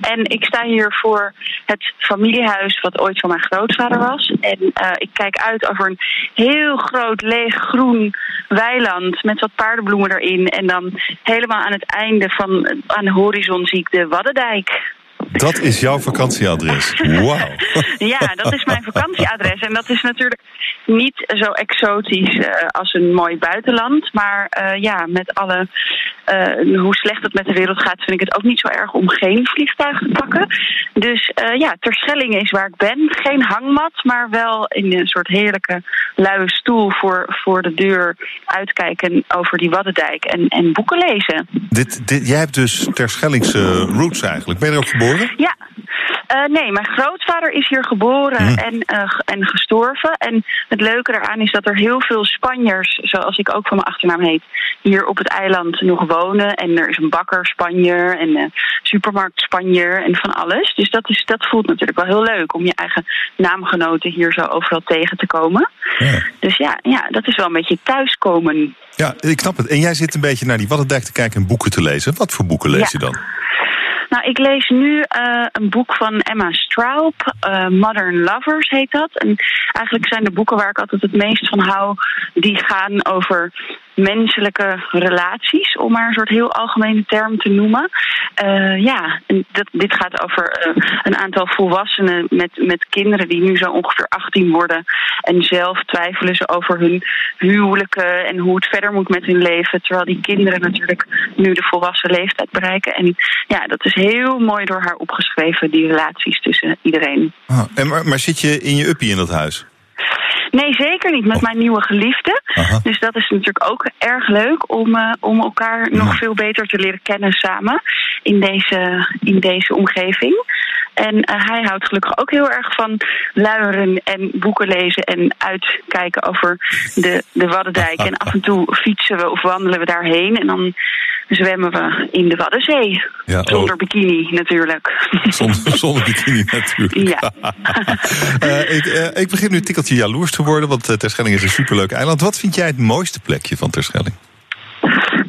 Speaker 6: En ik sta hier voor het familiehuis wat ooit van mijn grootvader was. En eh, ik kijk uit over een heel groot leeg groen weiland met wat paardenbloemen erin. En dan helemaal aan het einde van aan de horizon zie ik de Waddendijk.
Speaker 2: Dat is jouw vakantieadres. Wauw.
Speaker 6: Ja, dat is mijn vakantieadres. En dat is natuurlijk niet zo exotisch eh, als een mooi buitenland. Maar eh, ja, met alle eh, hoe slecht het met de wereld gaat, vind ik het ook niet zo erg om geen vliegtuig te pakken. Dus ja, Terschelling is waar ik ben. Geen hangmat, maar wel in een soort heerlijke luie stoel voor, voor de deur uitkijken over die Waddendijk en, en boeken lezen.
Speaker 2: Dit, dit, jij hebt dus Terschellingse roots eigenlijk. Ben je er ook geboren?
Speaker 6: Ja. Eh, nee, mijn grootvader is hier geboren
Speaker 2: Hm.
Speaker 6: en, eh, en gestorven. En het leuke daaraan is dat er heel veel Spanjers, zoals ik ook van mijn achternaam heet, hier op het eiland nog wonen. En er is een bakker Spanjer en een supermarkt Spanjer en van alles. Dus dat, is, dat voelt natuurlijk wel heel leuk om je eigen naamgenoten hier zo overal tegen te komen.
Speaker 2: Ja.
Speaker 6: Dus ja, ja, dat is wel een beetje thuiskomen.
Speaker 2: Ja, ik snap het. En jij zit een beetje naar die Waddendijk te kijken en boeken te lezen. Wat voor boeken lees
Speaker 6: Ja.
Speaker 2: je dan?
Speaker 6: Nou, ik lees nu eh, een boek van Emma Straub, eh, Modern Lovers heet dat. En eigenlijk zijn de boeken waar ik altijd het meest van hou, die gaan over menselijke relaties, om maar een soort heel algemene term te noemen. Eh, ja, dat, dit gaat over eh, een aantal volwassenen met, met kinderen die nu zo ongeveer 18 worden. En zelf twijfelen ze over hun huwelijken en hoe het verder moet met hun leven. Terwijl die kinderen natuurlijk nu de volwassen leeftijd bereiken. En ja, dat is heel mooi door haar opgeschreven, die relaties tussen iedereen.
Speaker 2: Ah, en maar, maar zit je in je uppie in dat huis?
Speaker 6: Nee, zeker niet met mijn nieuwe geliefde.
Speaker 2: Aha.
Speaker 6: Dus dat is natuurlijk ook erg leuk om, eh, om elkaar nog veel beter te leren kennen samen in deze, in deze omgeving. En eh, hij houdt gelukkig ook heel erg van luieren en boeken lezen en uitkijken over de, de Waddendijk. En af en toe fietsen we of wandelen we daarheen en dan zwemmen we in de Waddenzee.
Speaker 2: Ja,
Speaker 6: Zonder
Speaker 2: oh.
Speaker 6: bikini natuurlijk.
Speaker 2: Zonder, zonder bikini natuurlijk.
Speaker 6: Ja.
Speaker 2: Eh, ik, eh, ik begin nu een tikkeltje jaloers te worden, want uh, Terschelling is een superleuk eiland. Wat vind jij het mooiste plekje van Terschelling?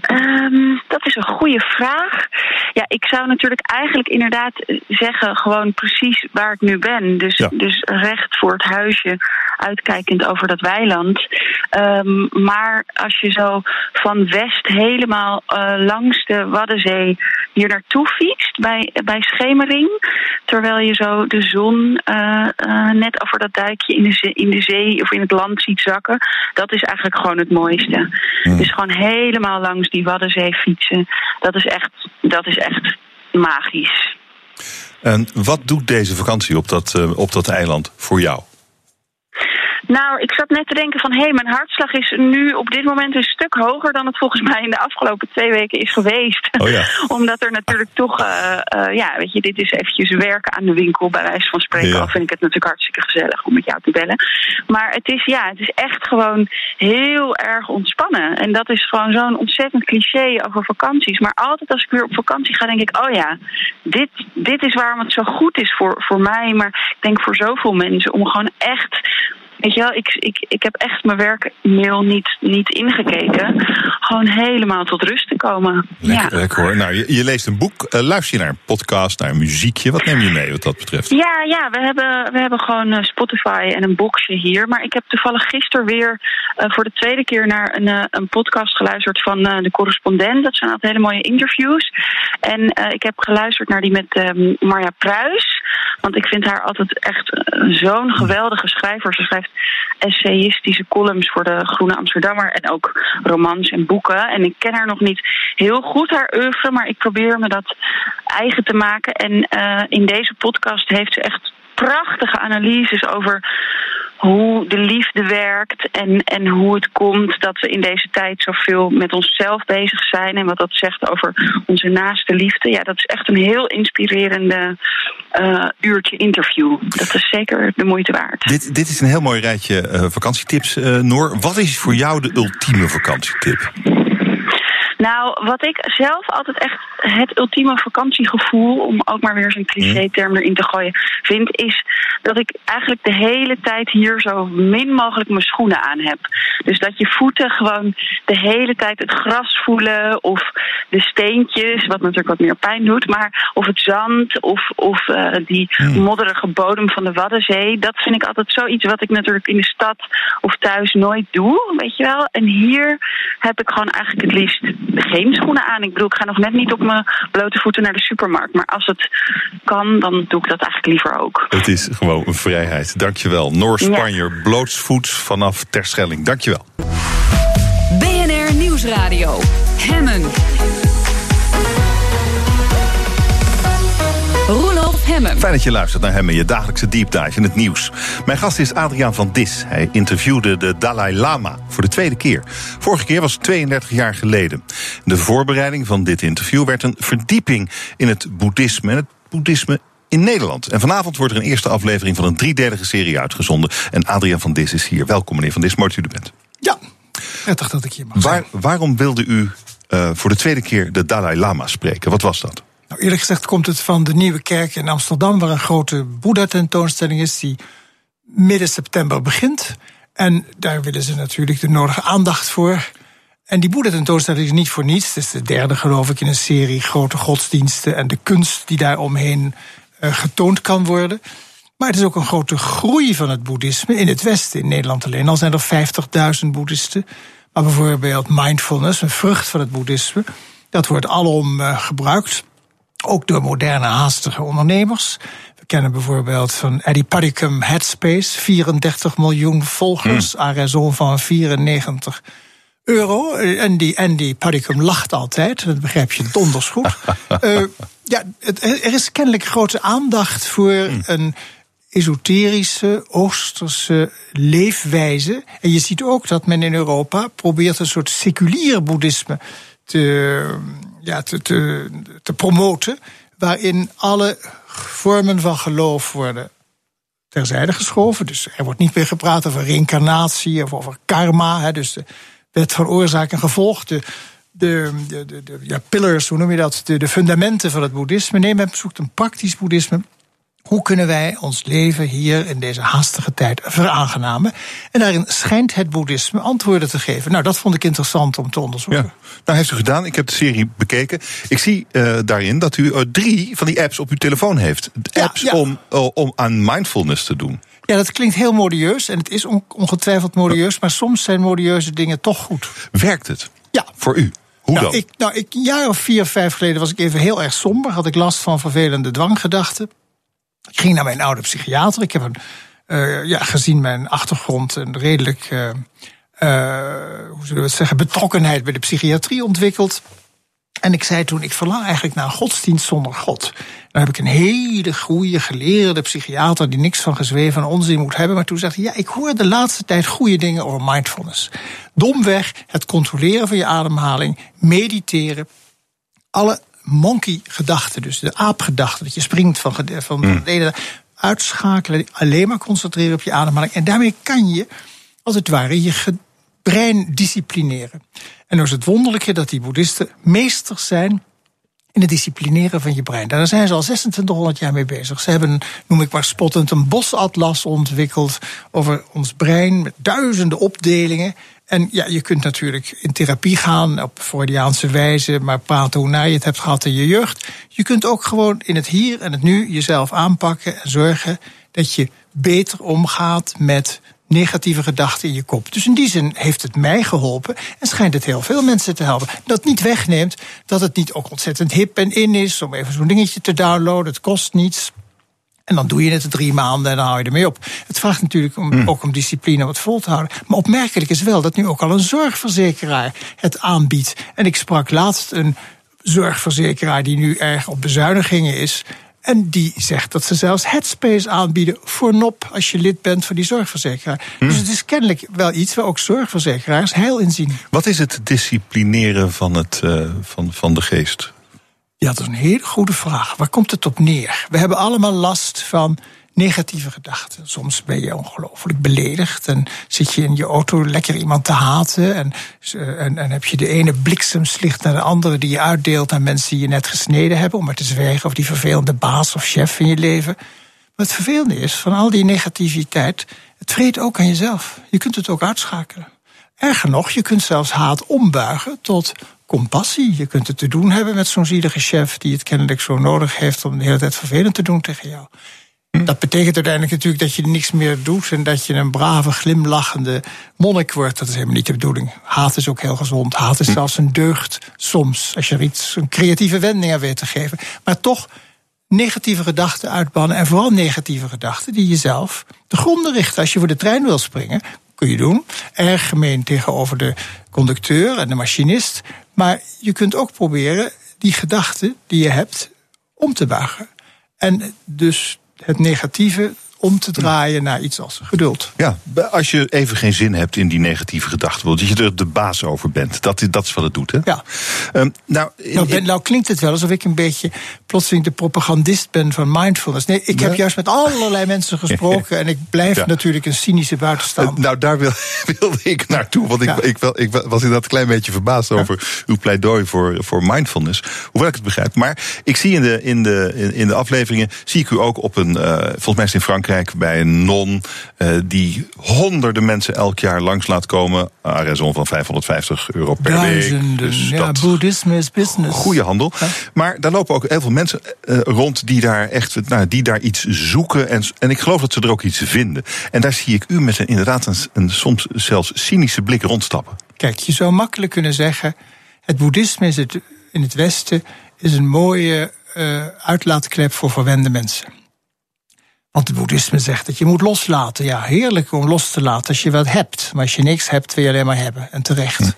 Speaker 6: Ehm, dat is een goede vraag. Ja, ik zou natuurlijk eigenlijk inderdaad zeggen, gewoon precies waar ik nu ben. Dus,
Speaker 2: Ja.
Speaker 6: dus recht voor het huisje, uitkijkend over dat weiland. Ehm, maar als je zo van west helemaal eh, langs de Waddenzee hier naartoe fietst, bij, bij schemering, terwijl je zo de zon eh, eh, net over dat dijkje in de, zee, in de zee of in het land ziet zakken, dat is eigenlijk gewoon het mooiste. Dus gewoon helemaal langs die Waddenzee fietsen, dat is echt, dat is echt magisch.
Speaker 2: En wat doet deze vakantie op dat, uh, op dat eiland voor jou?
Speaker 6: Nou, ik zat net te denken van... hé, hey, mijn hartslag is nu op dit moment een stuk hoger... dan het volgens mij in de afgelopen twee weken is geweest.
Speaker 2: Oh ja.
Speaker 6: Omdat er natuurlijk toch... Uh, uh, ja, weet je, dit is eventjes werken aan de winkel... bij wijze van spreken.
Speaker 2: Ja.
Speaker 6: Al vind ik het natuurlijk hartstikke gezellig om met jou te bellen. Maar het is, ja, het is echt gewoon heel erg ontspannen. En dat is gewoon zo'n ontzettend cliché over vakanties. Maar altijd als ik weer op vakantie ga, denk ik... oh ja, dit, dit is waarom het zo goed is voor, voor mij... maar ik denk voor zoveel mensen... om gewoon echt Weet je wel, ik, ik, ik heb echt mijn werkmail niet, niet ingekeken. Gewoon helemaal tot rust te komen.
Speaker 2: Lekker,
Speaker 6: ja.
Speaker 2: lekker hoor. Nou, je, je leest een boek. Uh, luister je naar een podcast, naar een muziekje? Wat neem je mee wat dat betreft?
Speaker 6: Ja, ja we, hebben, we hebben gewoon uh, Spotify en een boxje hier. Maar ik heb toevallig gisteren weer uh, voor de tweede keer naar een, een podcast geluisterd van de correspondent. Dat zijn altijd hele mooie interviews. En ik heb geluisterd naar die met um, Marja Pruis. Want ik vind haar altijd echt eh, zo'n geweldige schrijver. Ze schrijft essayistische columns voor de Groene Amsterdammer en ook romans en boeken. En ik ken haar nog niet heel goed, haar oeuvre, maar ik probeer me dat eigen te maken. En uh, in deze podcast heeft ze echt prachtige analyses over hoe de liefde werkt en, en hoe het komt dat we in deze tijd zoveel met onszelf bezig zijn en wat dat zegt over onze naaste liefde. Ja, dat is echt een heel inspirerende uh, uurtje interview. Dat is zeker de moeite waard.
Speaker 2: Dit, dit is een heel mooi rijtje uh, vakantietips, uh, Noor. Wat is voor jou de ultieme vakantietip?
Speaker 6: Nou, wat ik zelf altijd echt het ultieme vakantiegevoel, om ook maar weer zo'n cliché-term erin te gooien, vind, is dat ik eigenlijk de hele tijd hier zo min mogelijk mijn schoenen aan heb. Dus dat je voeten gewoon de hele tijd het gras voelen of de steentjes, wat natuurlijk wat meer pijn doet, maar of het zand of, of uh, die modderige bodem van de Waddenzee. Dat vind ik altijd zoiets wat ik natuurlijk in de stad of thuis nooit doe, weet je wel. En hier heb ik gewoon eigenlijk het liefst geen schoenen aan. Ik bedoel, ik ga nog net niet op mijn blote voeten naar de supermarkt. Maar als het kan, dan doe ik dat eigenlijk liever ook.
Speaker 2: Het is gewoon een vrijheid. Dankjewel. Noor Spanjer, ja. blootsvoets vanaf Terschelling. Dankjewel.
Speaker 1: BNR Nieuwsradio. Hemmen. Hemmen.
Speaker 2: Fijn dat je luistert naar Hemmen, je dagelijkse deep dive in het nieuws. Mijn gast is Adriaan van Dis. Hij interviewde de Dalai Lama voor de tweede keer. Vorige keer was 32 jaar geleden. De voorbereiding van dit interview werd een verdieping in het boeddhisme en het boeddhisme in Nederland. En vanavond wordt er een eerste aflevering van een driedelige serie uitgezonden. En Adriaan van Dis is hier. Welkom, meneer van Dis, mooi dat u er bent.
Speaker 7: Ja, prettig dat ik hier mag
Speaker 2: Waar, Waarom wilde u uh, voor de tweede keer de Dalai Lama spreken? Wat was dat?
Speaker 7: Nou, eerlijk gezegd komt het van de Nieuwe Kerk in Amsterdam, waar een grote Boeddha-tentoonstelling is die midden september begint. En daar willen ze natuurlijk de nodige aandacht voor. En die Boeddha-tentoonstelling is niet voor niets. Het is de derde, geloof ik, in een serie grote godsdiensten en de kunst die daar omheen uh, getoond kan worden. Maar het is ook een grote groei van het boeddhisme in het Westen, in Nederland alleen. Al zijn er 50.000 boeddhisten. Maar bijvoorbeeld mindfulness, een vrucht van het boeddhisme, dat wordt alom uh, gebruikt. Ook door moderne haastige ondernemers. We kennen bijvoorbeeld van Eddie Padicum Headspace, 34 miljoen volgers, mm. raison van 94 euro. En die Andy Padicum lacht altijd, dat begrijp je donders goed. uh, ja, het, er is kennelijk grote aandacht voor mm. een esoterische, oosterse leefwijze. En je ziet ook dat men in Europa probeert een soort seculier boeddhisme te, ja, te, te, te promoten. Waarin alle vormen van geloof worden terzijde geschoven. Dus er wordt niet meer gepraat over reïncarnatie of over karma. Hè, dus de wet van oorzaak en gevolg. De, de, de, de, de ja, pillars, hoe noem je dat? De, de fundamenten van het boeddhisme. Nee, men zoekt een praktisch boeddhisme hoe kunnen wij ons leven hier in deze haastige tijd veraangenamen? En daarin schijnt het boeddhisme antwoorden te geven. Nou, dat vond ik interessant om te onderzoeken.
Speaker 2: Ja. Nou, heeft u gedaan. Ik heb de serie bekeken. Ik zie uh, daarin dat u uh, drie van die apps op uw telefoon heeft. Apps ja, ja. Om, uh, om aan mindfulness te doen.
Speaker 7: Ja, dat klinkt heel modieus en het is ongetwijfeld modieus, maar soms zijn modieuze dingen toch goed.
Speaker 2: Werkt het?
Speaker 7: Ja.
Speaker 2: Voor u? Hoe
Speaker 7: nou,
Speaker 2: dan?
Speaker 7: Ik, nou, ik, een jaar of vier, vijf geleden was ik even heel erg somber. Had ik last van vervelende dwanggedachten. Ik ging naar mijn oude psychiater. Ik heb een, uh, ja, gezien mijn achtergrond een redelijk, uh, uh, hoe zullen we het zeggen, betrokkenheid bij de psychiatrie ontwikkeld. En ik zei toen, ik verlang eigenlijk naar een godsdienst zonder God. Dan heb ik een hele goede geleerde psychiater die niks van gezweven en onzin moet hebben. Maar toen zei hij, ja, ik hoor de laatste tijd goede dingen over mindfulness. Domweg het controleren van je ademhaling, mediteren, alle monkey-gedachte, dus de aapgedachte, dat je springt van, van mm. de ene uitschakelen, alleen maar concentreren op je ademhaling. En daarmee kan je, als het ware, je brein disciplineren. En dan is het wonderlijke dat die boeddhisten meesters zijn in het disciplineren van je brein. Daar zijn ze al 2600 jaar mee bezig. Ze hebben, noem ik maar spottend, een bosatlas ontwikkeld over ons brein met duizenden opdelingen. En ja, je kunt natuurlijk in therapie gaan op Freudiaanse wijze, maar praten hoe naar je het hebt gehad in je jeugd. Je kunt ook gewoon in het hier en het nu jezelf aanpakken en zorgen dat je beter omgaat met negatieve gedachten in je kop. Dus in die zin heeft het mij geholpen en schijnt het heel veel mensen te helpen. Dat niet wegneemt dat het niet ook ontzettend hip en in is om even zo'n dingetje te downloaden. Het kost niets. En dan doe je het drie maanden en dan hou je ermee op. Het vraagt natuurlijk om,
Speaker 2: Hmm.
Speaker 7: ook om discipline om het vol te houden. Maar opmerkelijk is wel dat nu ook al een zorgverzekeraar het aanbiedt. En ik sprak laatst een zorgverzekeraar die nu erg op bezuinigingen is. En die zegt dat ze zelfs Headspace aanbieden voor nop als je lid bent van die zorgverzekeraar.
Speaker 2: Hmm.
Speaker 7: Dus het is kennelijk wel iets waar ook zorgverzekeraars heil in zien.
Speaker 2: Wat is het disciplineren van, het, eh, van, van de geest?
Speaker 7: Ja, dat is een hele goede vraag. Waar komt het op neer? We hebben allemaal last van negatieve gedachten. Soms ben je ongelooflijk beledigd en zit je in je auto lekker iemand te haten. En, eh, en, en heb je de ene bliksemslicht naar de andere die je uitdeelt aan mensen die je net gesneden hebben. Om maar te zwijgen of die vervelende baas of chef in je leven. Maar het vervelende is van al die negativiteit, het vreet ook aan jezelf. Je kunt het ook uitschakelen. Erger nog, je kunt zelfs haat ombuigen tot compassie. Je kunt het te doen hebben met zo'n zielige chef die het kennelijk zo nodig heeft om de hele tijd vervelend te doen tegen jou. Dat betekent uiteindelijk natuurlijk dat je niks meer doet en dat je een brave, glimlachende monnik wordt. Dat is helemaal niet de bedoeling. Haat is ook heel gezond. Haat is zelfs een deugd soms, als je er iets, een creatieve wending aan weet te geven. Maar toch negatieve gedachten uitbannen. En vooral negatieve gedachten die jezelf de gronden richten. Als je voor de trein wil springen, kun je doen. Erg gemeen tegenover de conducteur en de machinist. Maar je kunt ook proberen die gedachten die je hebt om te buigen. En dus het negatieve om te draaien naar iets als geduld.
Speaker 2: Ja, als je even geen zin hebt in die negatieve gedachten, dat je er de baas over bent. Dat, dat is wat het doet, hè?
Speaker 7: Ja.
Speaker 2: Ehm, nou,
Speaker 7: Nou, ben, nou klinkt het wel alsof ik een beetje plotseling de propagandist ben van mindfulness. Nee, ik heb juist met allerlei mensen gesproken en ik blijf
Speaker 2: Ja.
Speaker 7: natuurlijk een cynische
Speaker 2: Eh,
Speaker 7: buitenstaander.
Speaker 2: nou, daar wil, wilde ik naartoe. Want ik,
Speaker 7: Ja.
Speaker 2: ik, wel- ik was inderdaad een klein beetje verbaasd over uw pleidooi voor, voor mindfulness. Hoewel ik het begrijp. Maar ik zie in de, in de, in, in de afleveringen. zie ik u ook op een. eh, volgens mij is het in Frankrijk bij een non. eh, die honderden mensen elk jaar langs laat komen. à raison van 550 euro per week.
Speaker 7: Duizenden.
Speaker 2: Dus
Speaker 7: ja, boeddhisme is business.
Speaker 2: Goede handel. Maar daar lopen ook heel veel mensen eh, rond die daar echt nou, die daar iets zoeken. En, en ik geloof dat ze er ook iets vinden. En daar zie ik u met een, inderdaad een, een soms zelfs cynische blik rondstappen.
Speaker 7: Kijk, je zou makkelijk kunnen zeggen: het boeddhisme is het, in het Westen is een mooie eh, uitlaatklep voor verwende mensen. Want het boeddhisme zegt dat je moet loslaten. Ja, heerlijk om los te laten als je wat hebt. Maar als je niks hebt, wil je alleen maar hebben. En terecht.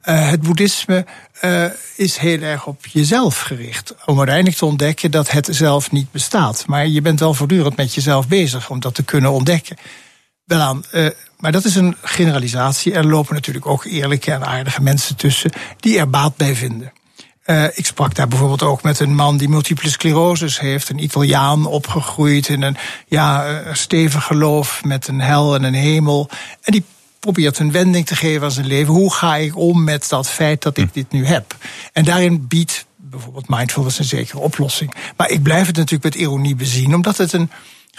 Speaker 7: Eh, het boeddhisme eh, is heel erg op jezelf gericht. Om uiteindelijk te ontdekken dat het zelf niet bestaat. Maar je bent wel voortdurend met jezelf bezig om dat te kunnen ontdekken. Wel aan, eh, maar dat is een generalisatie. Er lopen natuurlijk ook eerlijke en aardige mensen tussen die er baat bij vinden. Eh, ik sprak daar bijvoorbeeld ook met een man die multiple sclerosis heeft, een Italiaan opgegroeid in een ja, eh, stevig geloof met een hel en een hemel. En die probeert een wending te geven aan zijn leven. Hoe ga ik om met dat feit dat ik dit nu heb? En daarin biedt bijvoorbeeld mindfulness een zekere oplossing. Maar ik blijf het natuurlijk met ironie bezien, omdat het een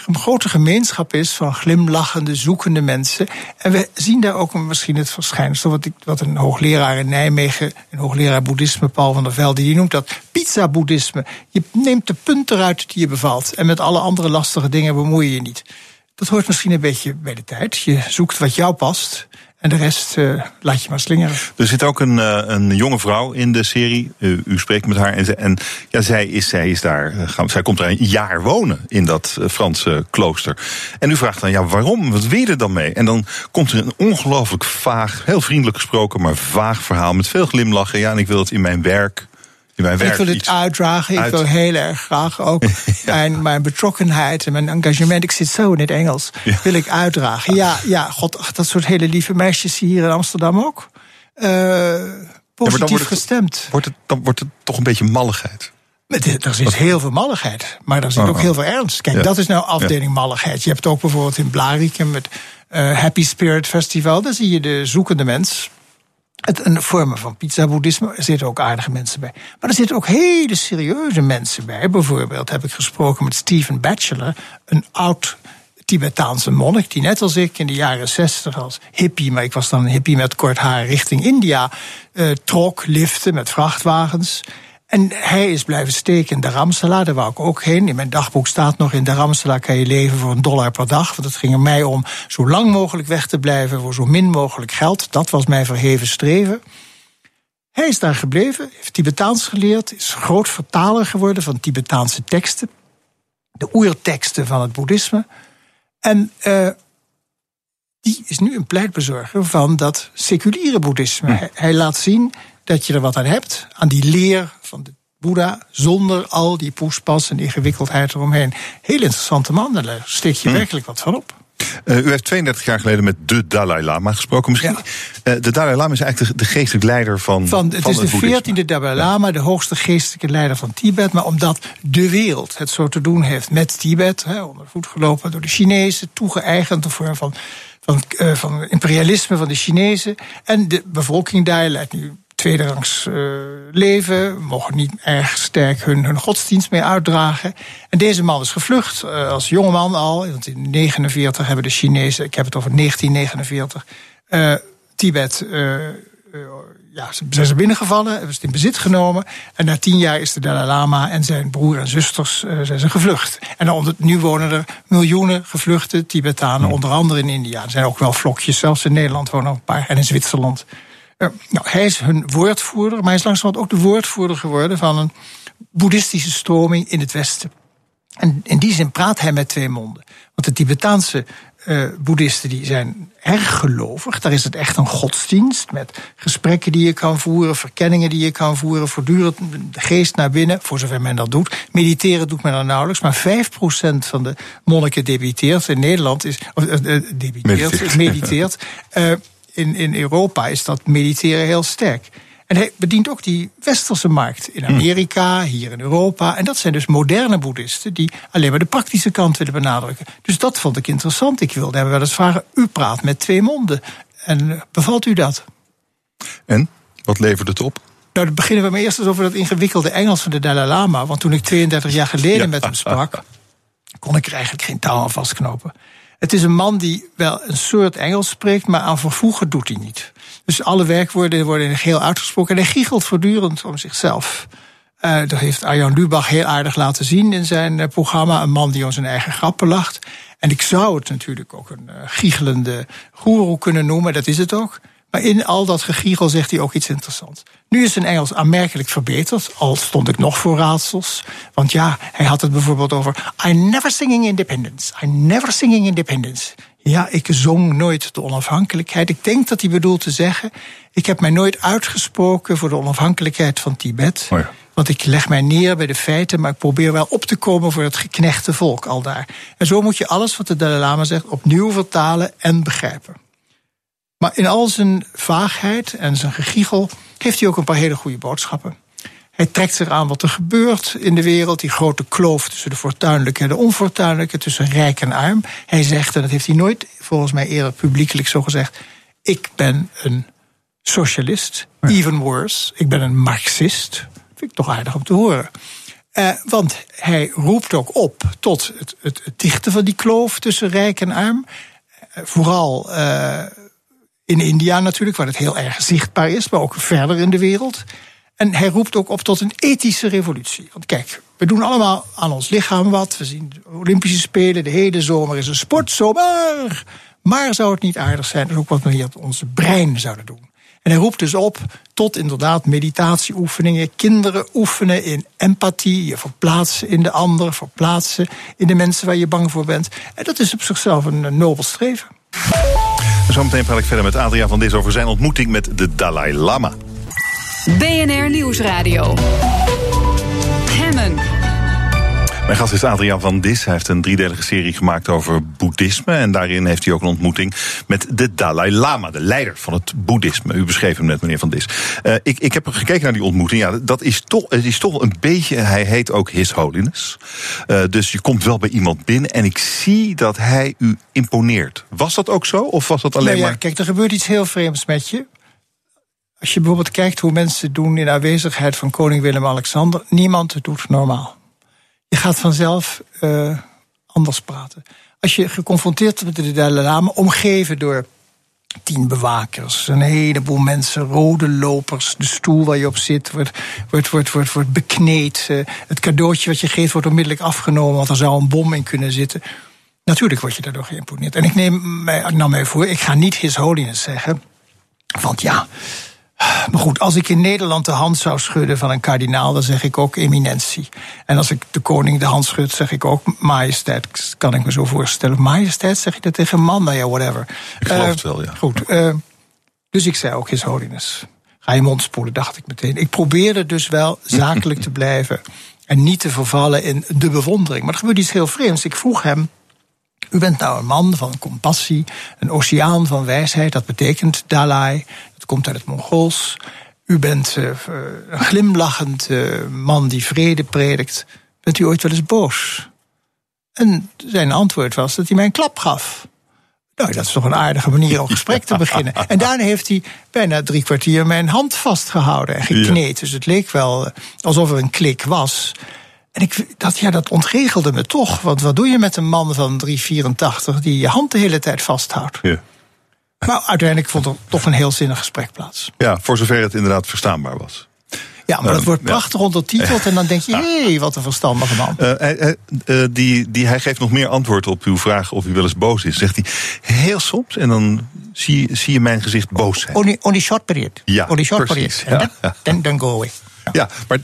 Speaker 7: een grote gemeenschap is van glimlachende, zoekende mensen. En we zien daar ook misschien het verschijnsel, wat, ik, wat een hoogleraar in Nijmegen, een hoogleraar boeddhisme, Paul van der Velde, die noemt dat pizza-boeddhisme. Je neemt de punt eruit die je bevalt en met alle andere lastige dingen bemoei je je niet. Dat hoort misschien een beetje bij de tijd. Je zoekt wat jou past en de rest eh, laat je maar slingeren.
Speaker 2: Er zit ook een, eh, een jonge vrouw in de serie. U, spreekt met haar. En, en ja, zij, is, zij, is daar, eh, zij komt daar een jaar wonen in dat Franse klooster. En u vraagt dan, ja, waarom? Wat wil je er dan mee? En dan komt er een ongelooflijk vaag, heel vriendelijk gesproken, maar vaag verhaal met veel glimlachen. Ja, en ik wil het in mijn werk. In mijn werk
Speaker 7: ik wil het uitdragen. Ik wil heel erg graag ook mijn, mijn betrokkenheid en mijn engagement. Ik zit zo in het Engels.
Speaker 2: Ja.
Speaker 7: Wil ik uitdragen. Ja, ja, god, ach, dat soort hele lieve meisjes hier in Amsterdam ook. Eh, positief
Speaker 2: wordt het-
Speaker 7: gestemd.
Speaker 2: Wordt het, dan wordt het toch een beetje malligheid.
Speaker 7: Met Er zit heel veel malligheid, maar er zit
Speaker 2: Oh,
Speaker 7: ook
Speaker 2: oh.
Speaker 7: heel veel ernst. Kijk,
Speaker 2: Ja.
Speaker 7: dat is nou afdeling malligheid. Je hebt ook bijvoorbeeld in Blarikum het eh, Happy Spirit Festival. Daar zie je de zoekende mens. Het, een vormen van pizza-boeddhisme. Er zitten ook aardige mensen bij. Maar er zitten ook hele serieuze mensen bij. Bijvoorbeeld heb ik gesproken met Stephen Batchelor, een oud Tibetaanse monnik, die net als ik in de jaren zestig als hippie, maar ik was dan een hippie met kort haar richting India, eh, trok, lifte met vrachtwagens. En hij is blijven steken in Dharamsala, daar wou ik ook heen. In mijn dagboek staat nog, in Dharamsala kan je leven voor een dollar per dag. Want het ging er mij om zo lang mogelijk weg te blijven voor zo min mogelijk geld. Dat was mijn verheven streven. Hij is daar gebleven, heeft Tibetaans geleerd, is groot vertaler geworden van Tibetaanse teksten. de oerteksten van het boeddhisme. En uh, die is nu een pleitbezorger van dat seculiere boeddhisme. Hij, hij, laat zien dat je er wat aan hebt, aan die leer van de Boeddha, zonder al die poespas en ingewikkeldheid eromheen. Heel interessante man, daar steek je werkelijk wat van op.
Speaker 2: Uh, u heeft 32 jaar geleden met de Dalai Lama gesproken. Misschien. Ja. Uh, de Dalai Lama is eigenlijk de, de geestelijk leider van.
Speaker 7: van het
Speaker 2: van
Speaker 7: is de 14e Dalai Lama, de hoogste geestelijke leider van Tibet. Maar omdat de wereld het zo te doen heeft met Tibet, hè, onder voet gelopen door de Chinezen, toegeëigend de vorm van, van, uh, van imperialisme van de Chinezen. En de bevolking daar leidt nu tweederangs uh, leven, mogen niet erg sterk hun, hun godsdienst mee uitdragen. En deze man is gevlucht uh, als jongeman al. Want in 1949 hebben de Chinezen, ik heb het over 1949, uh, Tibet. ja, zijn ze binnengevallen, hebben ze het in bezit genomen. En na tien jaar is de Dalai Lama en zijn broer en zusters zijn ze gevlucht. En dan, nu wonen er miljoenen gevluchte Tibetanen, onder andere in India. Er zijn ook wel vlokjes, zelfs in Nederland wonen er een paar en in Zwitserland. Uh, nou, hij is hun woordvoerder, maar hij is langzamerhand ook de woordvoerder geworden van een boeddhistische stroming in het Westen. En in die zin praat hij met twee monden. Want de Tibetaanse uh, boeddhisten die zijn erg gelovig. Daar is het echt een godsdienst met gesprekken die je kan voeren, verkenningen die je kan voeren, voortdurend de geest naar binnen, voor zover men dat doet. Mediteren doet men dan nauwelijks, maar 5% van de monniken debiteert. In Nederland is, of, uh, debiteert, mediteert. mediteert in, in Europa is dat mediteren heel sterk. En hij bedient ook die westerse markt in Amerika, hier in Europa. En dat zijn dus moderne boeddhisten die alleen maar de praktische kant willen benadrukken. Dus dat vond ik interessant. Ik wilde hem wel eens vragen: u praat met twee monden. En bevalt u dat?
Speaker 2: En wat levert het op?
Speaker 7: Nou, dan beginnen we maar eerst eens over dat ingewikkelde Engels van de Dalai Lama. Want toen ik 32 jaar geleden ja. met hem sprak, kon ik er eigenlijk geen touw aan vastknopen. Het is een man die wel een soort Engels spreekt, maar aan vervoegen doet hij niet. Dus alle werkwoorden worden in geheel uitgesproken en hij giechelt voortdurend om zichzelf. Uh, dat heeft Arjan Lubach heel aardig laten zien in zijn uh, programma. Een man die om zijn eigen grappen lacht. En ik zou het natuurlijk ook een uh, giechelende goeroe kunnen noemen, dat is het ook. Maar in al dat gegiegel zegt hij ook iets interessants. Nu is zijn Engels aanmerkelijk verbeterd, al stond ik nog voor raadsels. Want ja, hij had het bijvoorbeeld over I never singing independence. I never singing independence. Ja, ik zong nooit de onafhankelijkheid. Ik denk dat hij bedoelt te zeggen... ik heb mij nooit uitgesproken voor de onafhankelijkheid van Tibet.
Speaker 2: Oh ja.
Speaker 7: Want ik leg mij neer bij de feiten, maar ik probeer wel op te komen voor het geknechte volk al daar. En zo moet je alles wat de Dalai Lama zegt opnieuw vertalen en begrijpen. Maar in al zijn vaagheid en zijn gegiegel heeft hij ook een paar hele goede boodschappen. Hij trekt zich aan wat er gebeurt in de wereld, die grote kloof tussen de fortuinlijke en de onfortuinlijke, tussen rijk en arm. Hij zegt, en dat heeft hij nooit volgens mij eerder publiekelijk zo gezegd: Ik ben een socialist, even worse, ik ben een marxist. Vind ik toch aardig om te horen. Uh, want hij roept ook op tot het, het, het, dichten van die kloof tussen rijk en arm. Uh, vooral. Uh, in India natuurlijk, waar het heel erg zichtbaar is, maar ook verder in de wereld. En hij roept ook op tot een ethische revolutie. Want kijk, we doen allemaal aan ons lichaam wat. We zien de Olympische Spelen, de hele zomer is een sportzomer. Maar zou het niet aardig zijn, dat ook wat we hier op onze brein zouden doen? En hij roept dus op tot inderdaad meditatieoefeningen. Kinderen oefenen in empathie, je verplaatsen in de ander, verplaatsen in de mensen waar je bang voor bent. En dat is op zichzelf een nobel streven.
Speaker 2: Zometeen praat ik verder met Adriaan van Dis over zijn ontmoeting met de Dalai Lama.
Speaker 1: BNR Nieuwsradio.
Speaker 2: Mijn gast is Adriaan van Dis. Hij heeft een driedelige serie gemaakt over boeddhisme. En daarin heeft hij ook een ontmoeting met de Dalai Lama, de leider van het boeddhisme. U beschreef hem net, meneer van Dis. Uh, ik, ik heb gekeken naar die ontmoeting. Ja, dat is toch, het is toch een beetje. Hij heet ook His Holiness. Uh, dus je komt wel bij iemand binnen en ik zie dat hij u imponeert. Was dat ook zo? Of was dat alleen
Speaker 7: nou ja,
Speaker 2: maar.
Speaker 7: Kijk, er gebeurt iets heel vreemds met je. Als je bijvoorbeeld kijkt hoe mensen doen in aanwezigheid van koning Willem-Alexander, niemand doet normaal. Je gaat vanzelf uh, anders praten. Als je geconfronteerd wordt met de Dalai Lama, omgeven door tien bewakers, een heleboel mensen, rode lopers, de stoel waar je op zit wordt, wordt, wordt, wordt, wordt bekneed. Uh, het cadeautje wat je geeft wordt onmiddellijk afgenomen, want er zou een bom in kunnen zitten. Natuurlijk word je daardoor geïmponeerd. En ik neem mij, nam mij voor, ik ga niet His Holiness zeggen. Want ja, Maar goed, als ik in Nederland de hand zou schudden van een kardinaal, dan zeg ik ook eminentie. En als ik de koning de hand schud, zeg ik ook majesteit. Kan ik me zo voorstellen. Majesteit, zeg je dat tegen een man? Nou ja, whatever.
Speaker 2: Ik geloof
Speaker 7: Eh,
Speaker 2: het wel, ja.
Speaker 7: Goed. eh, dus ik zei ook His Holiness. Ga je mond spoelen, dacht ik meteen. Ik probeerde dus wel zakelijk te blijven. En niet te vervallen in de bewondering. Maar er gebeurde iets heel vreemds. Ik vroeg hem. U bent nou een man van compassie, een oceaan van wijsheid. Dat betekent Dalai. Komt uit het Mongools. U bent eh, een glimlachend eh, man die vrede predikt. Bent u ooit wel eens boos? En zijn antwoord was dat hij mij een klap gaf. Nou, dat is toch een aardige manier om gesprek te beginnen. En daarna heeft hij bijna drie kwartier mijn hand vastgehouden en gekneed. Dus het leek wel eh, alsof er een klik was. En ik, dat, ja, dat ontregelde me toch. Want wat doe je met een man van 384 die je hand de hele tijd vasthoudt?
Speaker 2: Ja.
Speaker 7: Maar uiteindelijk vond er toch een heel zinnig gesprek plaats.
Speaker 2: ja, voor zover het inderdaad verstaanbaar was.
Speaker 7: Ja, maar dat wordt
Speaker 2: ja.
Speaker 7: prachtig ondertiteld. En dan denk je, hé, hey, wat een verstandige man.
Speaker 2: Eh, hij, hij- eh, die, die, hij geeft nog meer antwoord op uw vraag of u wel eens boos is. Zegt hij heel soms en dan zie, zie je mijn gezicht boos zijn.
Speaker 7: Only, only short period.
Speaker 2: Ja,
Speaker 7: only short
Speaker 2: precies,
Speaker 7: period.
Speaker 2: ja.
Speaker 7: En dan, dan go away.
Speaker 2: Ja, maar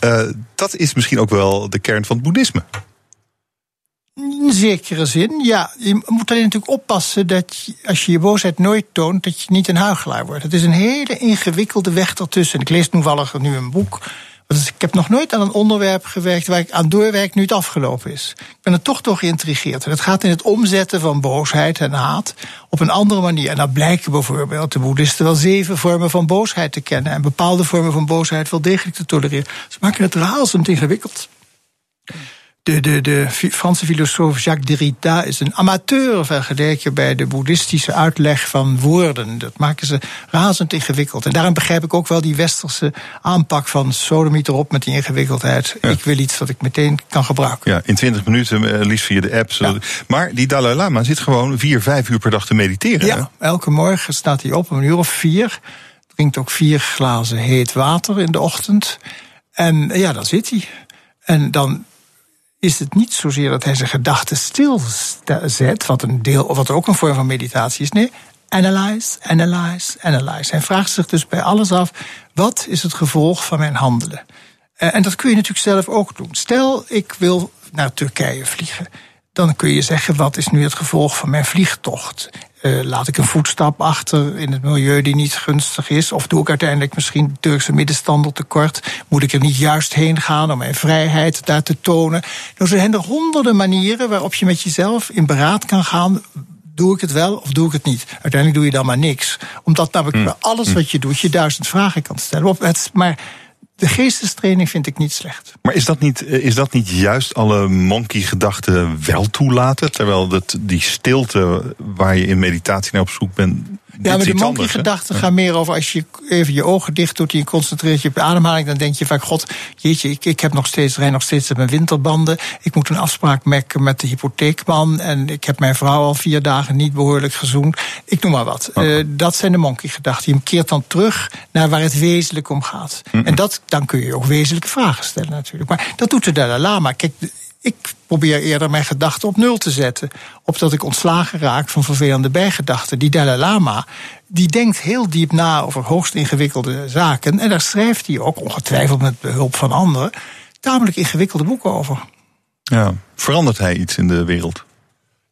Speaker 2: eh, dat is misschien ook wel de kern van het boeddhisme.
Speaker 7: Zekere zin, ja. Je moet alleen natuurlijk oppassen dat als je je boosheid nooit toont, dat je niet een huichelaar wordt. Het is een hele ingewikkelde weg ertussen. Ik lees toevallig nu een boek. Ik heb nog nooit aan een onderwerp gewerkt waar ik aan doorwerk nu het afgelopen is. Ik ben er toch door geïntrigeerd. En het gaat in het omzetten van boosheid en haat op een andere manier. En dan blijken bijvoorbeeld de boeddhisten wel zeven vormen van boosheid te kennen. En bepaalde vormen van boosheid wel degelijk te tolereren. Ze maken het razend ingewikkeld. De, de, de Franse filosoof Jacques Derrida is een amateur vergeleken bij de boeddhistische uitleg van woorden. Dat maken ze razend ingewikkeld. En daarom begrijp ik ook wel die westerse aanpak van sodomiet erop met die ingewikkeldheid. Ik wil iets dat ik meteen kan gebruiken.
Speaker 2: Ja, in 20 minuten, eh, liefst via de app. Maar die Dalai Lama zit gewoon vier, vijf uur per dag te mediteren. hè?
Speaker 7: Ja, elke morgen staat hij op om een uur of vier. Drinkt ook vier glazen heet water in de ochtend. En ja, dan zit hij. En dan is het niet zozeer dat hij zijn gedachten stilzet, wat, een deel, wat ook een vorm van meditatie is. Nee, analyze, analyze, analyze. Hij vraagt zich dus bij alles af: wat is het gevolg van mijn handelen? Eh, En dat kun je natuurlijk zelf ook doen. Stel, ik wil naar Turkije vliegen. Dan kun je zeggen: wat is nu het gevolg van mijn vliegtocht? Eh, laat ik een voetstap achter in het milieu die niet gunstig is? Of doe ik uiteindelijk misschien de Turkse middenstander tekort? Moet ik er niet juist heen gaan om mijn vrijheid daar te tonen? Nou, zo zijn er honderden manieren waarop je met jezelf in beraad kan gaan. Doe ik het wel of doe ik het niet? Uiteindelijk doe je dan maar niks. Omdat namelijk bij alles wat je doet, je duizend vragen kan stellen. Op Maar de geestestraining vind ik niet slecht.
Speaker 2: Maar is dat niet, eh, is dat niet juist alle monkey-gedachten wel toelaten? Terwijl dat, die stilte waar je in meditatie naar op zoek bent.
Speaker 7: Ja, maar de monkey-gedachten gaan meer over als je even je ogen dicht doet en je concentreert je op je ademhaling. Dan denk je vaak: God, jeetje, ik, ik heb nog steeds, rij nog steeds op mijn winterbanden. Ik moet een afspraak maken met de hypotheekman. En ik heb mijn vrouw al vier dagen niet behoorlijk gezoend. Ik noem maar wat. Eh, dat zijn de monkey-gedachten. Je keert dan terug naar waar het wezenlijk om gaat. En dat, dan kun je ook wezenlijke vragen stellen natuurlijk. Maar dat doet de Dalai Lama. Kijk, ik probeer eerder mijn gedachten op nul te zetten. Opdat ik ontslagen raak van vervelende bijgedachten. Die Dalai Lama, die denkt heel diep na over hoogst ingewikkelde zaken. En daar schrijft hij ook, ongetwijfeld met behulp van anderen, tamelijk ingewikkelde boeken over.
Speaker 2: Ja. Verandert hij iets in de wereld?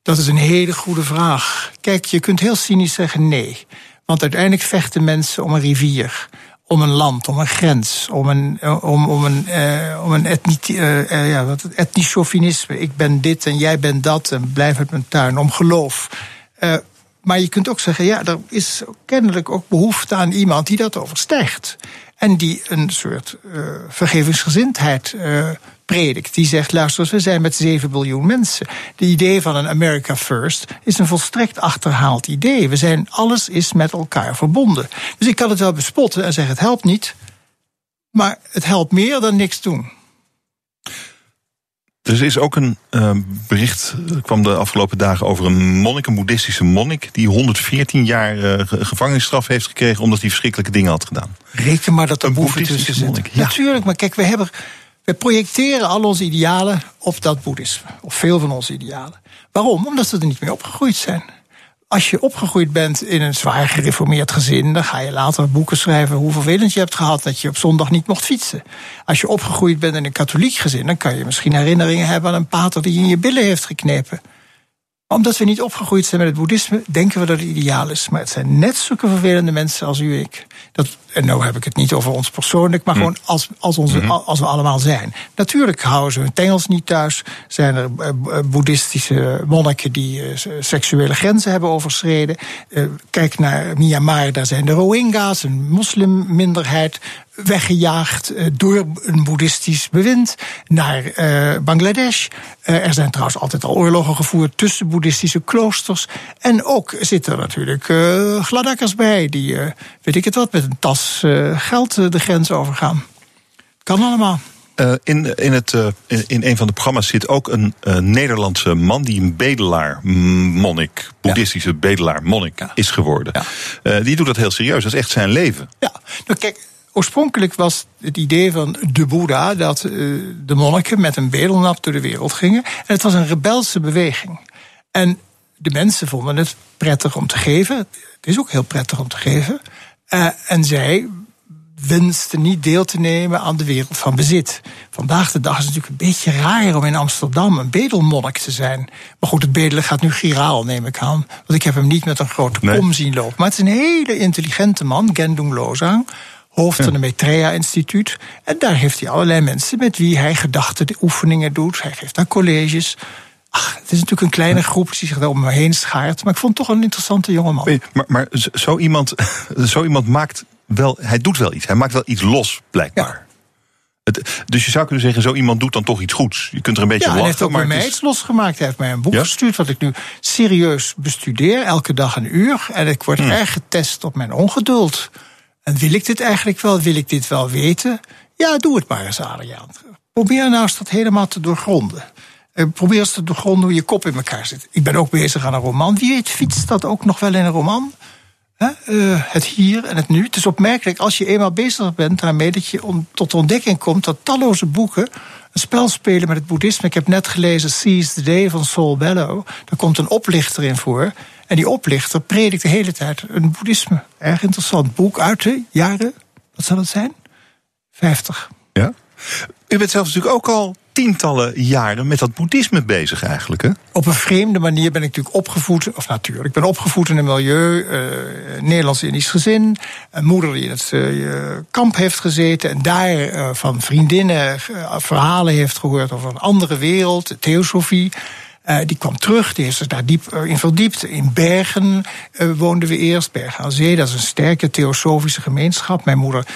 Speaker 7: Dat is een hele goede vraag. Kijk, je kunt heel cynisch zeggen nee. Want uiteindelijk vechten mensen om een rivier, om een land, om een grens, om een, om, om een, eh, om een etnisch, eh, eh, ja, wat, chauvinisme. Ik ben dit en jij bent dat en blijf uit mijn tuin. Om geloof. Eh, maar je kunt ook zeggen, ja, er is kennelijk ook behoefte aan iemand die dat overstijgt. En die een soort vergevingsgezindheid predikt. Die zegt, luister eens, we zijn met 7 biljoen mensen. De idee van een America First is een volstrekt achterhaald idee. We zijn, alles is met elkaar verbonden. Dus ik kan het wel bespotten en zeggen, het helpt niet. Maar het helpt meer dan niks doen.
Speaker 2: Er is ook een eh, bericht, er kwam de afgelopen dagen over een monnik, een boeddhistische monnik, die 114 jaar eh, ge- gevangenisstraf heeft gekregen omdat hij verschrikkelijke dingen had gedaan.
Speaker 7: Reken maar dat er
Speaker 2: Een
Speaker 7: boeven tussen zitten.
Speaker 2: ja.
Speaker 7: Natuurlijk, maar kijk, we, hebben, we projecteren al onze idealen op dat boeddhisme. Of veel van onze idealen. Waarom? Omdat we er niet mee opgegroeid zijn. Als je opgegroeid bent in een zwaar gereformeerd gezin, dan ga je later boeken schrijven hoe vervelend je hebt gehad dat je op zondag niet mocht fietsen. Als je opgegroeid bent in een katholiek gezin, dan kan je misschien herinneringen hebben aan een pater die je in je billen heeft geknepen omdat we niet opgegroeid zijn met het boeddhisme, denken we dat het ideaal is. Maar het zijn net zulke vervelende mensen als u en ik. Dat, en nou heb ik het niet over ons persoonlijk, maar hm. gewoon als, als, onze, mhm. als we allemaal zijn. Natuurlijk houden ze hun tengels niet thuis. Zijn er uh, boeddhistische monniken die uh, seksuele grenzen hebben overschreden. Uh, kijk naar Myanmar, daar zijn de Rohingya's, een moslimminderheid weggejaagd uh, door een boeddhistisch bewind naar uh, Bangladesh. Uh, er zijn trouwens altijd al oorlogen gevoerd tussen boeddhistische kloosters. En ook zitten er natuurlijk gladakkers bij, die, weet ik het wat, met een tas geld de grens overgaan. Kan allemaal.
Speaker 2: in, in, het, in, in, een van de programma's zit ook een Nederlandse man die een bedelaar, monnik, boeddhistische bedelaar, monnik is geworden. Ja. die doet dat heel serieus, dat is echt zijn leven.
Speaker 7: Ja, nou kijk, Oorspronkelijk was het idee van de Boeddha dat uh, de monniken met een bedelnap door de wereld gingen. En het was een rebelse beweging. En de mensen vonden het prettig om te geven. Het is ook heel prettig om te geven. Uh, en zij wensten niet deel te nemen aan de wereld van bezit. Vandaag de dag is het natuurlijk een beetje raar om in Amsterdam een bedelmonnik te zijn. Maar goed, het bedelen gaat nu giraal, neem ik aan. Want ik heb hem niet met een grote kom zien lopen. Maar het is een hele intelligente man, Gendung Lozang hoofd van het Maitreya-instituut. En daar heeft hij allerlei mensen met wie hij gedachten oefeningen doet. Hij geeft daar colleges. Ach, het is natuurlijk een kleine groep die zich daar om me heen schaart. Maar ik vond het toch een interessante jongeman.
Speaker 2: Maar, maar zo, iemand, zo iemand maakt wel... Hij doet wel iets. Hij maakt wel iets los, blijkbaar. Het, dus je zou kunnen zeggen, zo iemand doet dan toch iets goeds. Je kunt er een beetje
Speaker 7: ja,
Speaker 2: lachen.
Speaker 7: Hij heeft ook
Speaker 2: maar
Speaker 7: bij mij iets losgemaakt. Hij heeft mij een boek gestuurd wat ik nu serieus bestudeer. Elke dag een uur. En ik word hmm. erg getest op mijn ongeduld. En wil ik dit eigenlijk wel? Wil ik dit wel weten? Ja, doe het maar eens, Adriaan. Probeer nou eens dat helemaal te doorgronden. Eh, probeer eens te doorgronden hoe je kop in elkaar zit. Ik ben ook bezig aan een roman. Wie weet fietst dat ook nog wel in een roman? Uh, het hier en het nu. Het is opmerkelijk als je eenmaal bezig bent daarmee... dat je om, tot ontdekking komt dat talloze boeken een spel spelen met het boeddhisme. Ik heb net gelezen Seize the Day van Saul Bellow. Daar komt een oplichter in voor. En die oplichter predikt de hele tijd een boeddhisme. Erg interessant boek uit de jaren, wat zal het zijn? 50.
Speaker 2: Ja. U bent zelf natuurlijk ook al tientallen jaren met dat boeddhisme bezig eigenlijk, hè?
Speaker 7: Op een vreemde manier ben ik natuurlijk opgevoed, of natuurlijk, ik ben opgevoed in een milieu, uh, Nederlands-Indisch gezin. Een moeder die in het uh, kamp heeft gezeten en daar uh, van vriendinnen verhalen heeft gehoord over een andere wereld, theosofie. Uh, die kwam terug, die heeft zich daar diep in verdiept. In Bergen uh, woonden we eerst, Bergen aan Zee. Dat is een sterke theosofische gemeenschap. Mijn moeder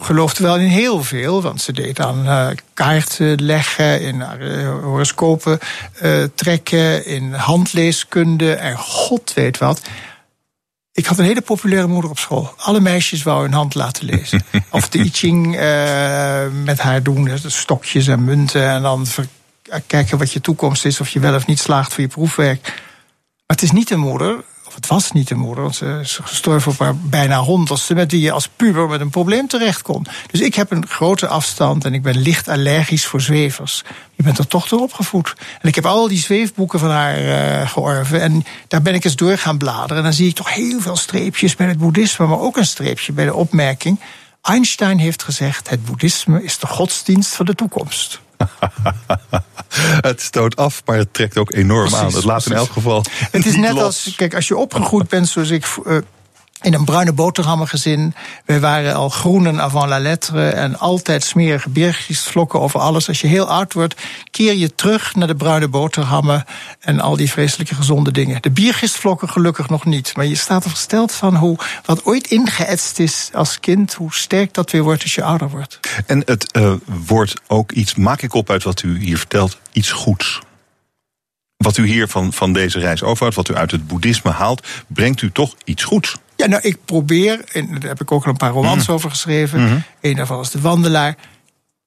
Speaker 7: geloofde wel in heel veel, want ze deed aan uh, kaarten leggen, in horoscopen trekken, in handleeskunde en god weet wat. Ik had een hele populaire moeder op school. Alle meisjes wou hun hand laten lezen. of de I Ching met haar doen, stokjes en munten en dan kijken wat je toekomst is, of je wel of niet slaagt voor je proefwerk. Maar het is niet een moeder, of het was niet een moeder, want ze is gestorven op haar bijna honderdste, met wie je als puber met een probleem terecht kon. Dus ik heb een grote afstand en ik ben licht allergisch voor zwevers. Je bent er toch door opgevoed. En ik heb al die zweefboeken van haar uh, georven en daar ben ik eens door gaan bladeren. En dan zie ik toch heel veel streepjes bij het boeddhisme, maar ook een streepje bij de opmerking. Einstein heeft gezegd: het boeddhisme is de godsdienst van de toekomst.
Speaker 2: het stoot af, maar het trekt ook enorm aan. Het laat in elk geval.
Speaker 7: Het is net als, kijk, als je opgegroeid bent zoals ik. Uh, in een bruine boterhammengezin. Wij waren al groenen avant la lettre en altijd smerige biergistvlokken over alles. Als je heel oud wordt, keer je terug naar de bruine boterhammen en al die vreselijke gezonde dingen. De biergistvlokken gelukkig nog niet, maar je staat er versteld van hoe wat ooit ingeëtst is als kind, hoe sterk dat weer wordt als je ouder wordt.
Speaker 2: En het uh, wordt ook iets, maak ik op uit wat u hier vertelt, iets goeds wat u hier van, van deze reis overhoudt, wat u uit het boeddhisme haalt, brengt u toch iets goeds.
Speaker 7: Ja, nou, ik probeer, en daar heb ik ook al een paar romans mhm. over geschreven. Mm Een daarvan is De Wandelaar.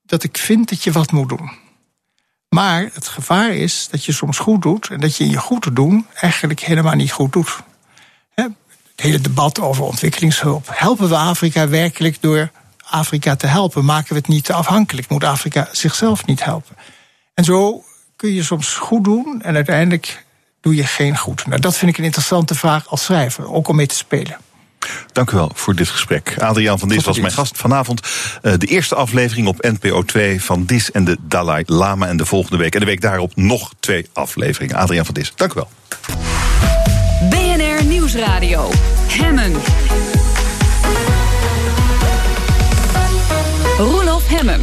Speaker 7: Dat ik vind dat je wat moet doen. Maar het gevaar is dat je soms goed doet en dat je in je goed te doen eigenlijk helemaal niet goed doet. Het hele debat over ontwikkelingshulp. Helpen we Afrika werkelijk door Afrika te helpen? Maken we het niet te afhankelijk? Moet Afrika zichzelf niet helpen? En zo kun je soms goed doen en uiteindelijk doe je geen goed. Nou, dat vind ik een interessante vraag als schrijver, ook om mee te spelen.
Speaker 2: Dank u wel voor dit gesprek. Adriaan van Dis was mijn gast vanavond. Uh, de eerste aflevering op NPO 2 van Dis en de Dalai Lama. En de volgende week en de week daarop nog twee afleveringen. Adriaan van Dis, dank u wel.
Speaker 1: BNR Nieuwsradio. Hemmen.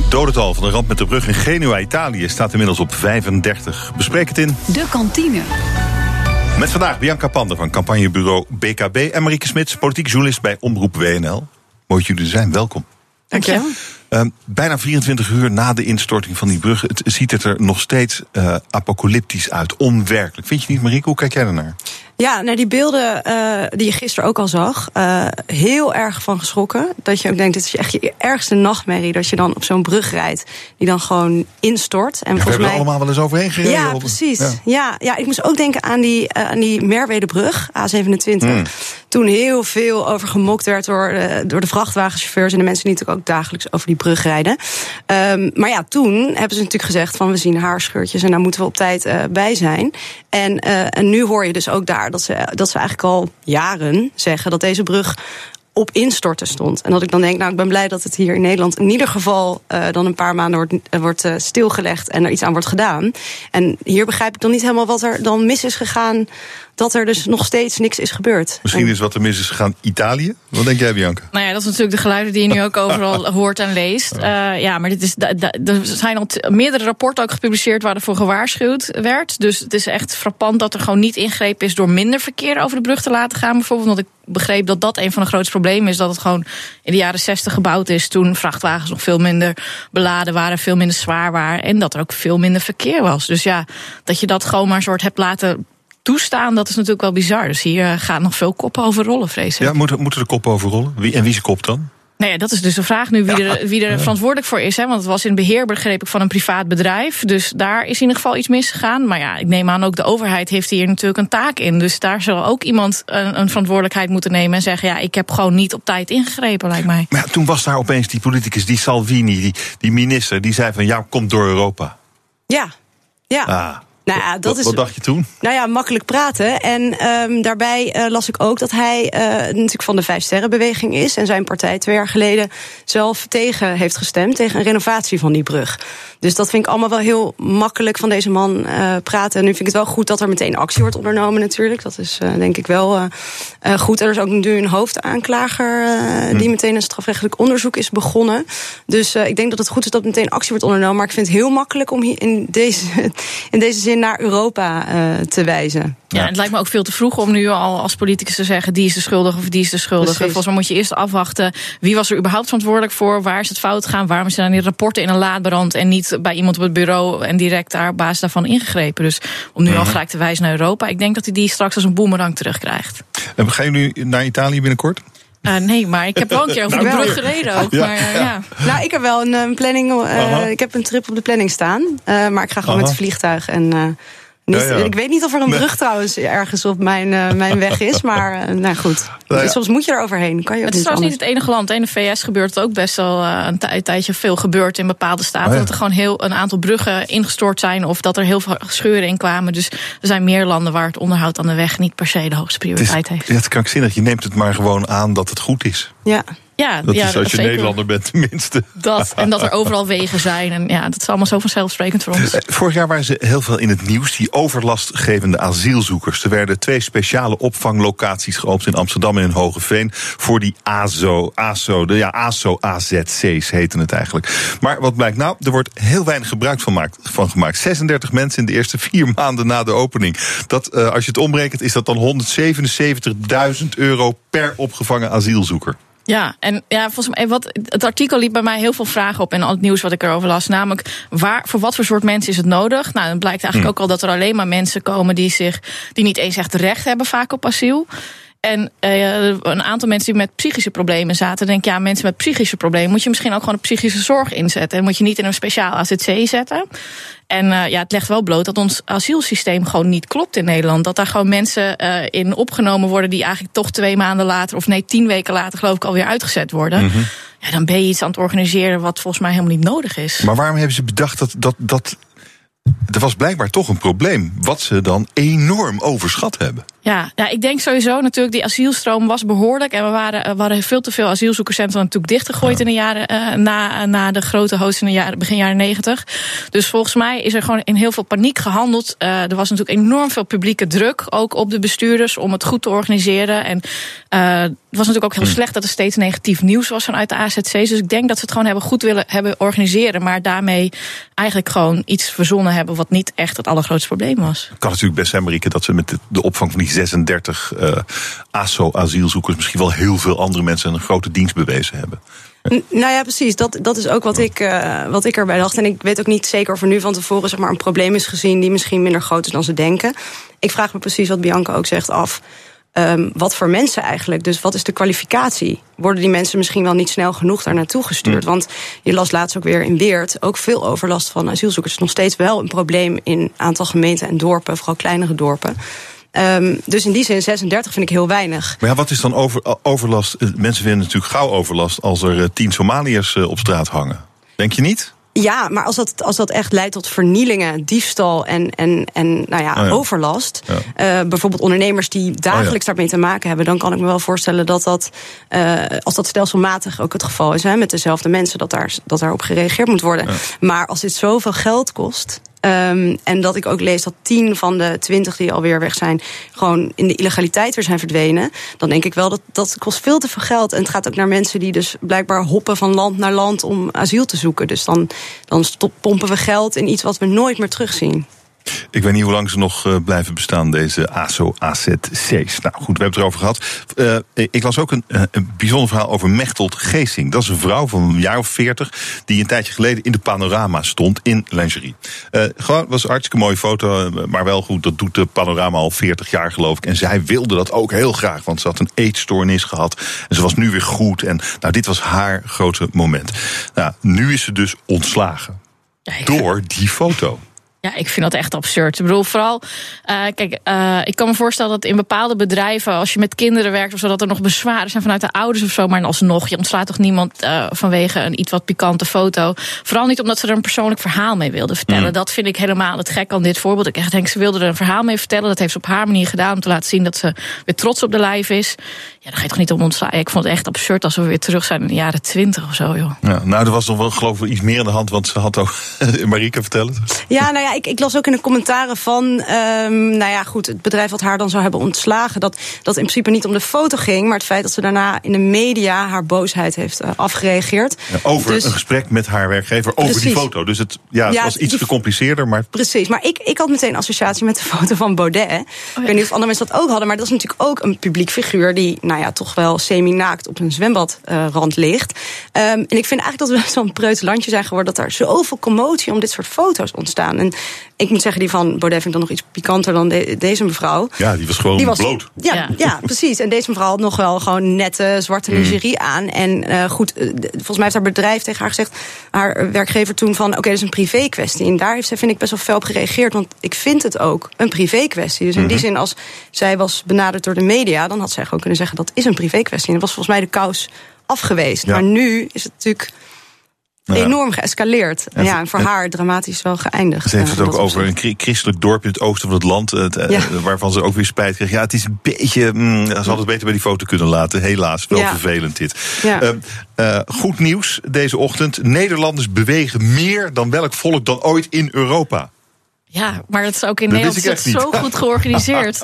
Speaker 2: Dodental van de ramp met de brug in Genua, Italië, staat inmiddels op 35. Bespreek het in...
Speaker 1: De kantine.
Speaker 2: Met vandaag Bianca Pander van campagnebureau BKB... en Marieke Smits, politiek journalist bij Omroep WNL. Mooi dat jullie er zijn, welkom.
Speaker 5: Dank je.
Speaker 2: Uh, bijna 24 uur na de instorting van die brug... Het, ziet het er nog steeds uh, apocalyptisch uit, onwerkelijk. Vind je niet, Marieke? Hoe kijk jij ernaar?
Speaker 8: Ja, naar die beelden uh, die je gisteren ook al zag, uh, heel erg van geschrokken. Dat je ook denkt, dit is echt je ergste nachtmerrie. Dat je dan op zo'n brug rijdt, die dan gewoon instort.
Speaker 2: En ja, we hebben mij... er allemaal wel eens overheen gereden.
Speaker 8: Ja, precies. Ja. ja. Ja, ik moest ook denken aan die, uh, aan die Merwedebrug, A27. Mm. Toen heel veel over gemokt werd door, door de vrachtwagenchauffeurs... en de mensen die natuurlijk ook dagelijks over die brug rijden. Um, maar ja, toen hebben ze natuurlijk gezegd van... we zien haarscheurtjes en daar moeten we op tijd bij zijn. En, en nu hoor je dus ook daar dat ze, dat ze eigenlijk al jaren zeggen dat deze brug op instorten stond. En dat ik dan denk, nou, ik ben blij dat het hier in Nederland in ieder geval dan een paar maanden wordt, wordt stilgelegd en er iets aan wordt gedaan. En hier begrijp ik dan niet helemaal wat er dan mis is gegaan dat er dus nog steeds niks is gebeurd.
Speaker 2: Misschien is wat er mis is gegaan Italië? Wat denk jij, Bianca?
Speaker 5: Nou ja, dat is natuurlijk de geluiden die je nu ook overal hoort en leest. Uh, ja, maar dit is, er zijn al meerdere rapporten ook gepubliceerd waar ervoor gewaarschuwd werd. Dus het is echt frappant dat er gewoon niet ingrepen is door minder verkeer over de brug te laten gaan. Bijvoorbeeld, want ik begreep dat dat een van de grootste problemen is. Dat het gewoon in de jaren 60 gebouwd is. Toen vrachtwagens nog veel minder beladen waren, veel minder zwaar waren. En dat er ook veel minder verkeer was. Dus ja, dat je dat gewoon maar een soort hebt laten toestaan, dat is natuurlijk wel bizar. Dus hier eh, gaat nog veel koppen over rollen, vrees ik.
Speaker 2: Ja, moeten, moeten er koppen over rollen? Wie, en wie is kop dan?
Speaker 5: Nou ja, dat is dus de vraag nu wie, er, wie er verantwoordelijk voor is. Hè? Want het was in beheer, begreep ik, van een privaat bedrijf. Dus daar is in ieder geval iets misgegaan. Maar ja, ik neem aan ook de overheid heeft hier natuurlijk een taak in. Dus daar zal ook iemand een, een verantwoordelijkheid moeten nemen en zeggen: ja, ik heb gewoon niet op tijd ingegrepen, lijkt mij.
Speaker 2: Maar ja, toen was daar opeens die politicus, die Salvini, die, die minister, die zei van ja, komt door Europa.
Speaker 8: Ja, ja.
Speaker 2: Ah.
Speaker 8: Nou ja, dat
Speaker 2: wat, wat dacht je toen?
Speaker 8: Nou ja, makkelijk praten. En um, daarbij uh, las ik ook dat hij uh, natuurlijk van de Vijf Sterrenbeweging is. En zijn partij twee jaar geleden zelf tegen heeft gestemd. Tegen een renovatie van die brug. Dus dat vind ik allemaal wel heel makkelijk van deze man uh, praten. En nu vind ik het wel goed dat er meteen actie wordt ondernomen natuurlijk. Dat is denk ik wel goed. Er is ook nu een hoofdaanklager hm. die meteen een strafrechtelijk onderzoek is begonnen. Dus ik denk dat het goed is dat meteen actie wordt ondernomen. Maar ik vind het heel makkelijk om hier in deze, in deze zin naar Europa uh, te wijzen.
Speaker 5: Ja, het lijkt me ook veel te vroeg om nu al als politicus te zeggen... die is de schuldige of die is de schuldige. Precies. Volgens mij moet je eerst afwachten... wie was er überhaupt verantwoordelijk voor? Waar is het fout gegaan? Waarom zijn die rapporten in een laadbrand... en niet bij iemand op het bureau en direct daar op basis daarvan ingegrepen? Dus om nu al mhm. gelijk te wijzen naar Europa... ik denk dat hij die straks als een boemerang terugkrijgt.
Speaker 2: En ga je nu naar Italië binnenkort?
Speaker 5: Uh, nee, maar ik heb wel een keer over de brug gereden ook. Ja. Maar, uh, ja.
Speaker 8: Nou, ik heb wel een, een planning. Uh, ik heb een trip op de planning staan. maar ik ga gewoon Aha. met het vliegtuig. En niet, ja, ja. Ik weet niet of er een brug trouwens ergens op mijn, uh, mijn weg is. Maar uh, nou goed, nou soms moet je er overheen. Kan je
Speaker 5: het is trouwens niet het enige land. In de VS gebeurt het ook best wel uh, een tijdje veel gebeurd in bepaalde staten. Oh, dat er gewoon heel een aantal bruggen ingestort zijn. Of dat er heel veel scheuren in kwamen. Dus er zijn meer landen waar het onderhoud aan de weg niet per se de hoogste prioriteit
Speaker 2: het is,
Speaker 5: heeft.
Speaker 2: Ja, het krankzinnig. Je neemt het maar gewoon aan dat het goed is.
Speaker 8: Ja.
Speaker 5: Ja,
Speaker 2: dat
Speaker 5: ja,
Speaker 2: is als je
Speaker 5: zeker.
Speaker 2: Nederlander bent tenminste.
Speaker 5: Dat, en dat er overal wegen zijn. En ja, dat is allemaal zo vanzelfsprekend voor ons.
Speaker 2: Vorig jaar waren ze heel veel in het nieuws. Die overlastgevende asielzoekers. Er werden twee speciale opvanglocaties geopend in Amsterdam en in Hogeveen. Voor die ASO, ASO, de, ja, ASO AZC's heten het eigenlijk. Maar wat blijkt nou? Er wordt heel weinig gebruik van, maakt, van gemaakt. 36 mensen in de eerste vier maanden na de opening. Dat, uh, als je het omrekent, is dat dan 177.000 euro per opgevangen asielzoeker.
Speaker 5: Ja, en ja, volgens mij, wat, het artikel liep bij mij heel veel vragen op en al het nieuws wat ik erover las. Namelijk, waar, voor wat voor soort mensen is het nodig? Nou, dan blijkt eigenlijk hm. ook al dat er alleen maar mensen komen die zich, die niet eens echt recht hebben vaak op asiel. En uh, een aantal mensen die met psychische problemen zaten, denk ja, mensen met psychische problemen moet je misschien ook gewoon een psychische zorg inzetten. En moet je niet in een speciaal AZC zetten. En uh, ja, het legt wel bloot dat ons asielsysteem gewoon niet klopt in Nederland. Dat daar gewoon mensen uh, in opgenomen worden die eigenlijk toch twee maanden later, of nee, tien weken later, geloof ik, alweer uitgezet worden. Mm -hmm. Ja, dan ben je iets aan het organiseren wat volgens mij helemaal niet nodig is.
Speaker 2: Maar waarom hebben ze bedacht dat, dat, dat er was blijkbaar toch een probleem. Wat ze dan enorm overschat hebben.
Speaker 5: Ja, ja, ik denk sowieso natuurlijk, die asielstroom was behoorlijk. En we waren, er waren veel te veel asielzoekerscentra natuurlijk dichtgegooid in de jaren uh, na, na de grote host in de jaren, begin jaren negentig. Dus volgens mij is er gewoon in heel veel paniek gehandeld. Uh, er was natuurlijk enorm veel publieke druk, ook op de bestuurders, om het goed te organiseren. En uh, het was natuurlijk ook heel slecht dat er steeds negatief nieuws was vanuit de AZC's. Dus ik denk dat ze het gewoon hebben goed willen hebben organiseren. Maar daarmee eigenlijk gewoon iets verzonnen hebben wat niet echt het allergrootste probleem was.
Speaker 2: Het kan natuurlijk best zijn, Marieke, dat ze met de opvang van die 36 uh, ASO-asielzoekers misschien wel heel veel andere mensen een grote dienst bewezen hebben.
Speaker 8: Nou ja, precies. Dat, dat is ook wat ik, uh, wat ik erbij dacht. En ik weet ook niet zeker of er nu van tevoren zeg maar, een probleem is gezien die misschien minder groot is dan ze denken. Ik vraag me precies wat Bianca ook zegt af. Um, wat voor mensen eigenlijk? Dus wat is de kwalificatie? Worden die mensen misschien wel niet snel genoeg daar naartoe gestuurd? Mm. Want je las laatst ook weer in Weert ook veel overlast van asielzoekers. Het is nog steeds wel een probleem in een aantal gemeenten en dorpen, vooral kleinere dorpen. Um, dus in die zin 36 vind ik heel weinig.
Speaker 2: Maar ja, wat is dan over, overlast? Mensen vinden natuurlijk gauw overlast als er tien Somaliërs op straat hangen. Denk je niet?
Speaker 8: Ja, maar als dat, als dat echt leidt tot vernielingen, diefstal en, en, en nou ja, oh ja. overlast. Ja. Uh, bijvoorbeeld ondernemers die dagelijks oh ja. daarmee te maken hebben. Dan kan ik me wel voorstellen dat dat, uh, als dat stelselmatig ook het geval is, hè, met dezelfde mensen, dat, daar, dat daarop gereageerd moet worden. Maar als dit zoveel geld kost. Um, en dat ik ook lees dat tien van de twintig die alweer weg zijn, gewoon in de illegaliteit weer zijn verdwenen. Dan denk ik wel dat dat kost veel te veel geld. En het gaat ook naar mensen die dus blijkbaar hoppen van land naar land om asiel te zoeken. Dus dan, dan pompen we geld in iets wat we nooit meer terugzien.
Speaker 2: Ik weet niet hoe lang ze nog uh, blijven bestaan, deze ASO-AZC's. Nou goed, we hebben het erover gehad. Uh, ik las ook een, uh, een, bijzonder verhaal over Mechtelt Geesing. Dat is een vrouw van een jaar of veertig... die een tijdje geleden in de panorama stond in lingerie. gewoon, was een hartstikke mooie foto, maar wel goed. Dat doet de panorama al 40 jaar, geloof ik. En zij wilde dat ook heel graag, want ze had een eetstoornis gehad. En ze was nu weer goed. En nou, dit was haar grote moment. Nou, nu is ze dus ontslagen. Ja, door die foto.
Speaker 5: Ja, ik vind dat echt absurd. Ik bedoel, vooral, uh, kijk, uh, ik kan me voorstellen dat in bepaalde bedrijven, als je met kinderen werkt of zo, dat er nog bezwaren zijn vanuit de ouders of zo. Maar alsnog, je ontslaat toch niemand uh, vanwege een iets wat pikante foto. Vooral niet omdat ze er een persoonlijk verhaal mee wilden vertellen. Mm. Dat vind ik helemaal het gek aan dit voorbeeld. Ik echt denk, ze wilde er een verhaal mee vertellen. Dat heeft ze op haar manier gedaan om te laten zien dat ze weer trots op de lijf is. Ja, dan ga je toch niet om ontslaan. Ik vond het echt absurd als we weer terug zijn in de jaren twintig of zo, joh.
Speaker 2: Ja, nou, er was nog wel, geloof ik, iets meer aan de hand, want ze had ook Marieke vertellen.
Speaker 8: Ja, nou ja, ik, ik las ook in de commentaren van, um, nou ja, goed, het bedrijf wat haar dan zou hebben ontslagen, dat dat in principe niet om de foto ging, maar het feit dat ze daarna in de media haar boosheid heeft uh, afgereageerd.
Speaker 2: Ja, over dus, een gesprek met haar werkgever over precies. die foto. Dus het, ja, het ja, was iets die, gecompliceerder, maar.
Speaker 8: Precies, maar ik, ik had meteen associatie met de foto van Baudet. Oh, ja. Ik weet niet of andere mensen dat ook hadden, maar dat is natuurlijk ook een publiek figuur die, nou ja, toch wel semi-naakt op een zwembadrand uh, ligt. Um, en ik vind eigenlijk dat we zo'n preut landje zijn geworden dat er zoveel commotie om dit soort foto's ontstaan. En ik moet zeggen, die van Baudet vind ik dan nog iets pikanter dan de, deze mevrouw.
Speaker 2: Ja, die was gewoon die was, bloot.
Speaker 8: Ja, ja, ja. precies. En deze mevrouw had nog wel gewoon nette zwarte lingerie mm. aan. En uh, goed, uh, volgens mij heeft haar bedrijf tegen haar gezegd, haar werkgever toen van, oké, okay, dat is een privé kwestie. En daar heeft zij, vind ik, best wel fel op gereageerd. Want ik vind het ook een privé kwestie. Dus in mm -hmm. die zin, als zij was benaderd door de media, dan had zij gewoon kunnen zeggen, dat is een privé kwestie. En dat was volgens mij de kous afgewezen. Ja. Maar nu is het natuurlijk nou enorm geëscaleerd. En, ja, en voor en, haar dramatisch wel geëindigd.
Speaker 2: Ze heeft het ook over een christelijk dorp in het oosten van het land, het, ja. waarvan ze ook weer spijt kreeg. Ja, het is een beetje. Mm, ze hadden het beter bij die foto kunnen laten. Helaas, wel ja. vervelend dit. Uh, uh, goed nieuws deze ochtend. Nederlanders bewegen meer dan welk volk dan ooit in Europa.
Speaker 5: Ja, maar het is ook in dat Nederland zo goed georganiseerd.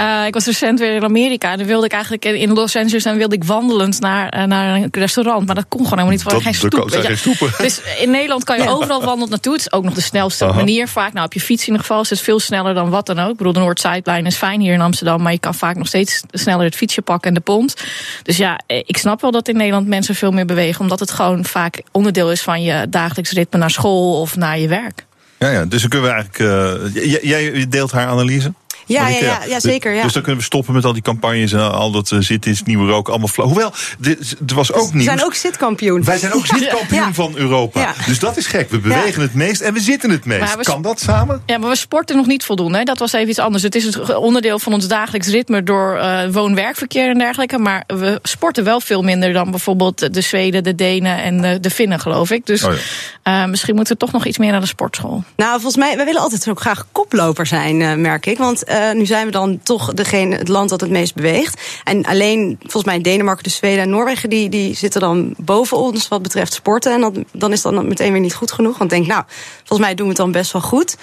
Speaker 5: uh, ik was recent weer in Amerika en dan wilde ik eigenlijk in Los Angeles en wilde ik wandelend naar, uh, naar een restaurant. Maar dat kon gewoon helemaal niet, voor geen stoep.
Speaker 2: geen stoepen.
Speaker 5: Dus in Nederland kan je overal wandelen naartoe. Het is ook nog de snelste Aha. manier vaak. Nou, op je fiets in ieder geval is het veel sneller dan wat dan ook. Ik bedoel, de Noord-Zuidlijn is fijn hier in Amsterdam, maar je kan vaak nog steeds sneller het fietsje pakken en de pont. Dus ja, ik snap wel dat in Nederland mensen veel meer bewegen, omdat het gewoon vaak onderdeel is van je dagelijks ritme naar school of naar je werk.
Speaker 2: Ja, ja, dus dan kunnen we eigenlijk. Uh, jij deelt haar analyse?
Speaker 8: Ja,
Speaker 2: Marieke,
Speaker 8: ja, ja, ja, zeker, ja.
Speaker 2: Dus dan kunnen we stoppen met al die campagnes en al dat uh, zit is nieuwe rook, allemaal flauw. Hoewel, dit, er was ook
Speaker 8: We
Speaker 2: nieuws.
Speaker 8: zijn ook zitkampioen.
Speaker 2: Wij zijn ook zitkampioen
Speaker 8: Ja.
Speaker 2: van Europa.
Speaker 8: Ja.
Speaker 2: Dus dat is gek. We bewegen het meest en we zitten het meest.
Speaker 5: We-
Speaker 2: Kan dat samen?
Speaker 5: Ja, maar we sporten nog niet voldoende. Hè? Dat was even iets anders. Het is het onderdeel van ons dagelijks ritme door eh, woon-werkverkeer en dergelijke. Maar we sporten wel veel minder dan bijvoorbeeld de Zweden, de Denen en de, de Finnen, geloof ik. Dus
Speaker 2: Oh
Speaker 5: eh, misschien moeten we toch nog iets meer naar de sportschool.
Speaker 8: Nou, volgens mij, wij willen altijd ook graag koploper zijn, eh, merk ik. Want eh, nu zijn we dan toch degene, het land dat het meest beweegt. En alleen, volgens mij, Denemarken, de Zweden en Noorwegen... die, die zitten dan boven ons wat betreft sporten. En dat, dan is dat meteen weer niet goed genoeg. Want denk, nou, volgens mij doen we het dan best wel goed.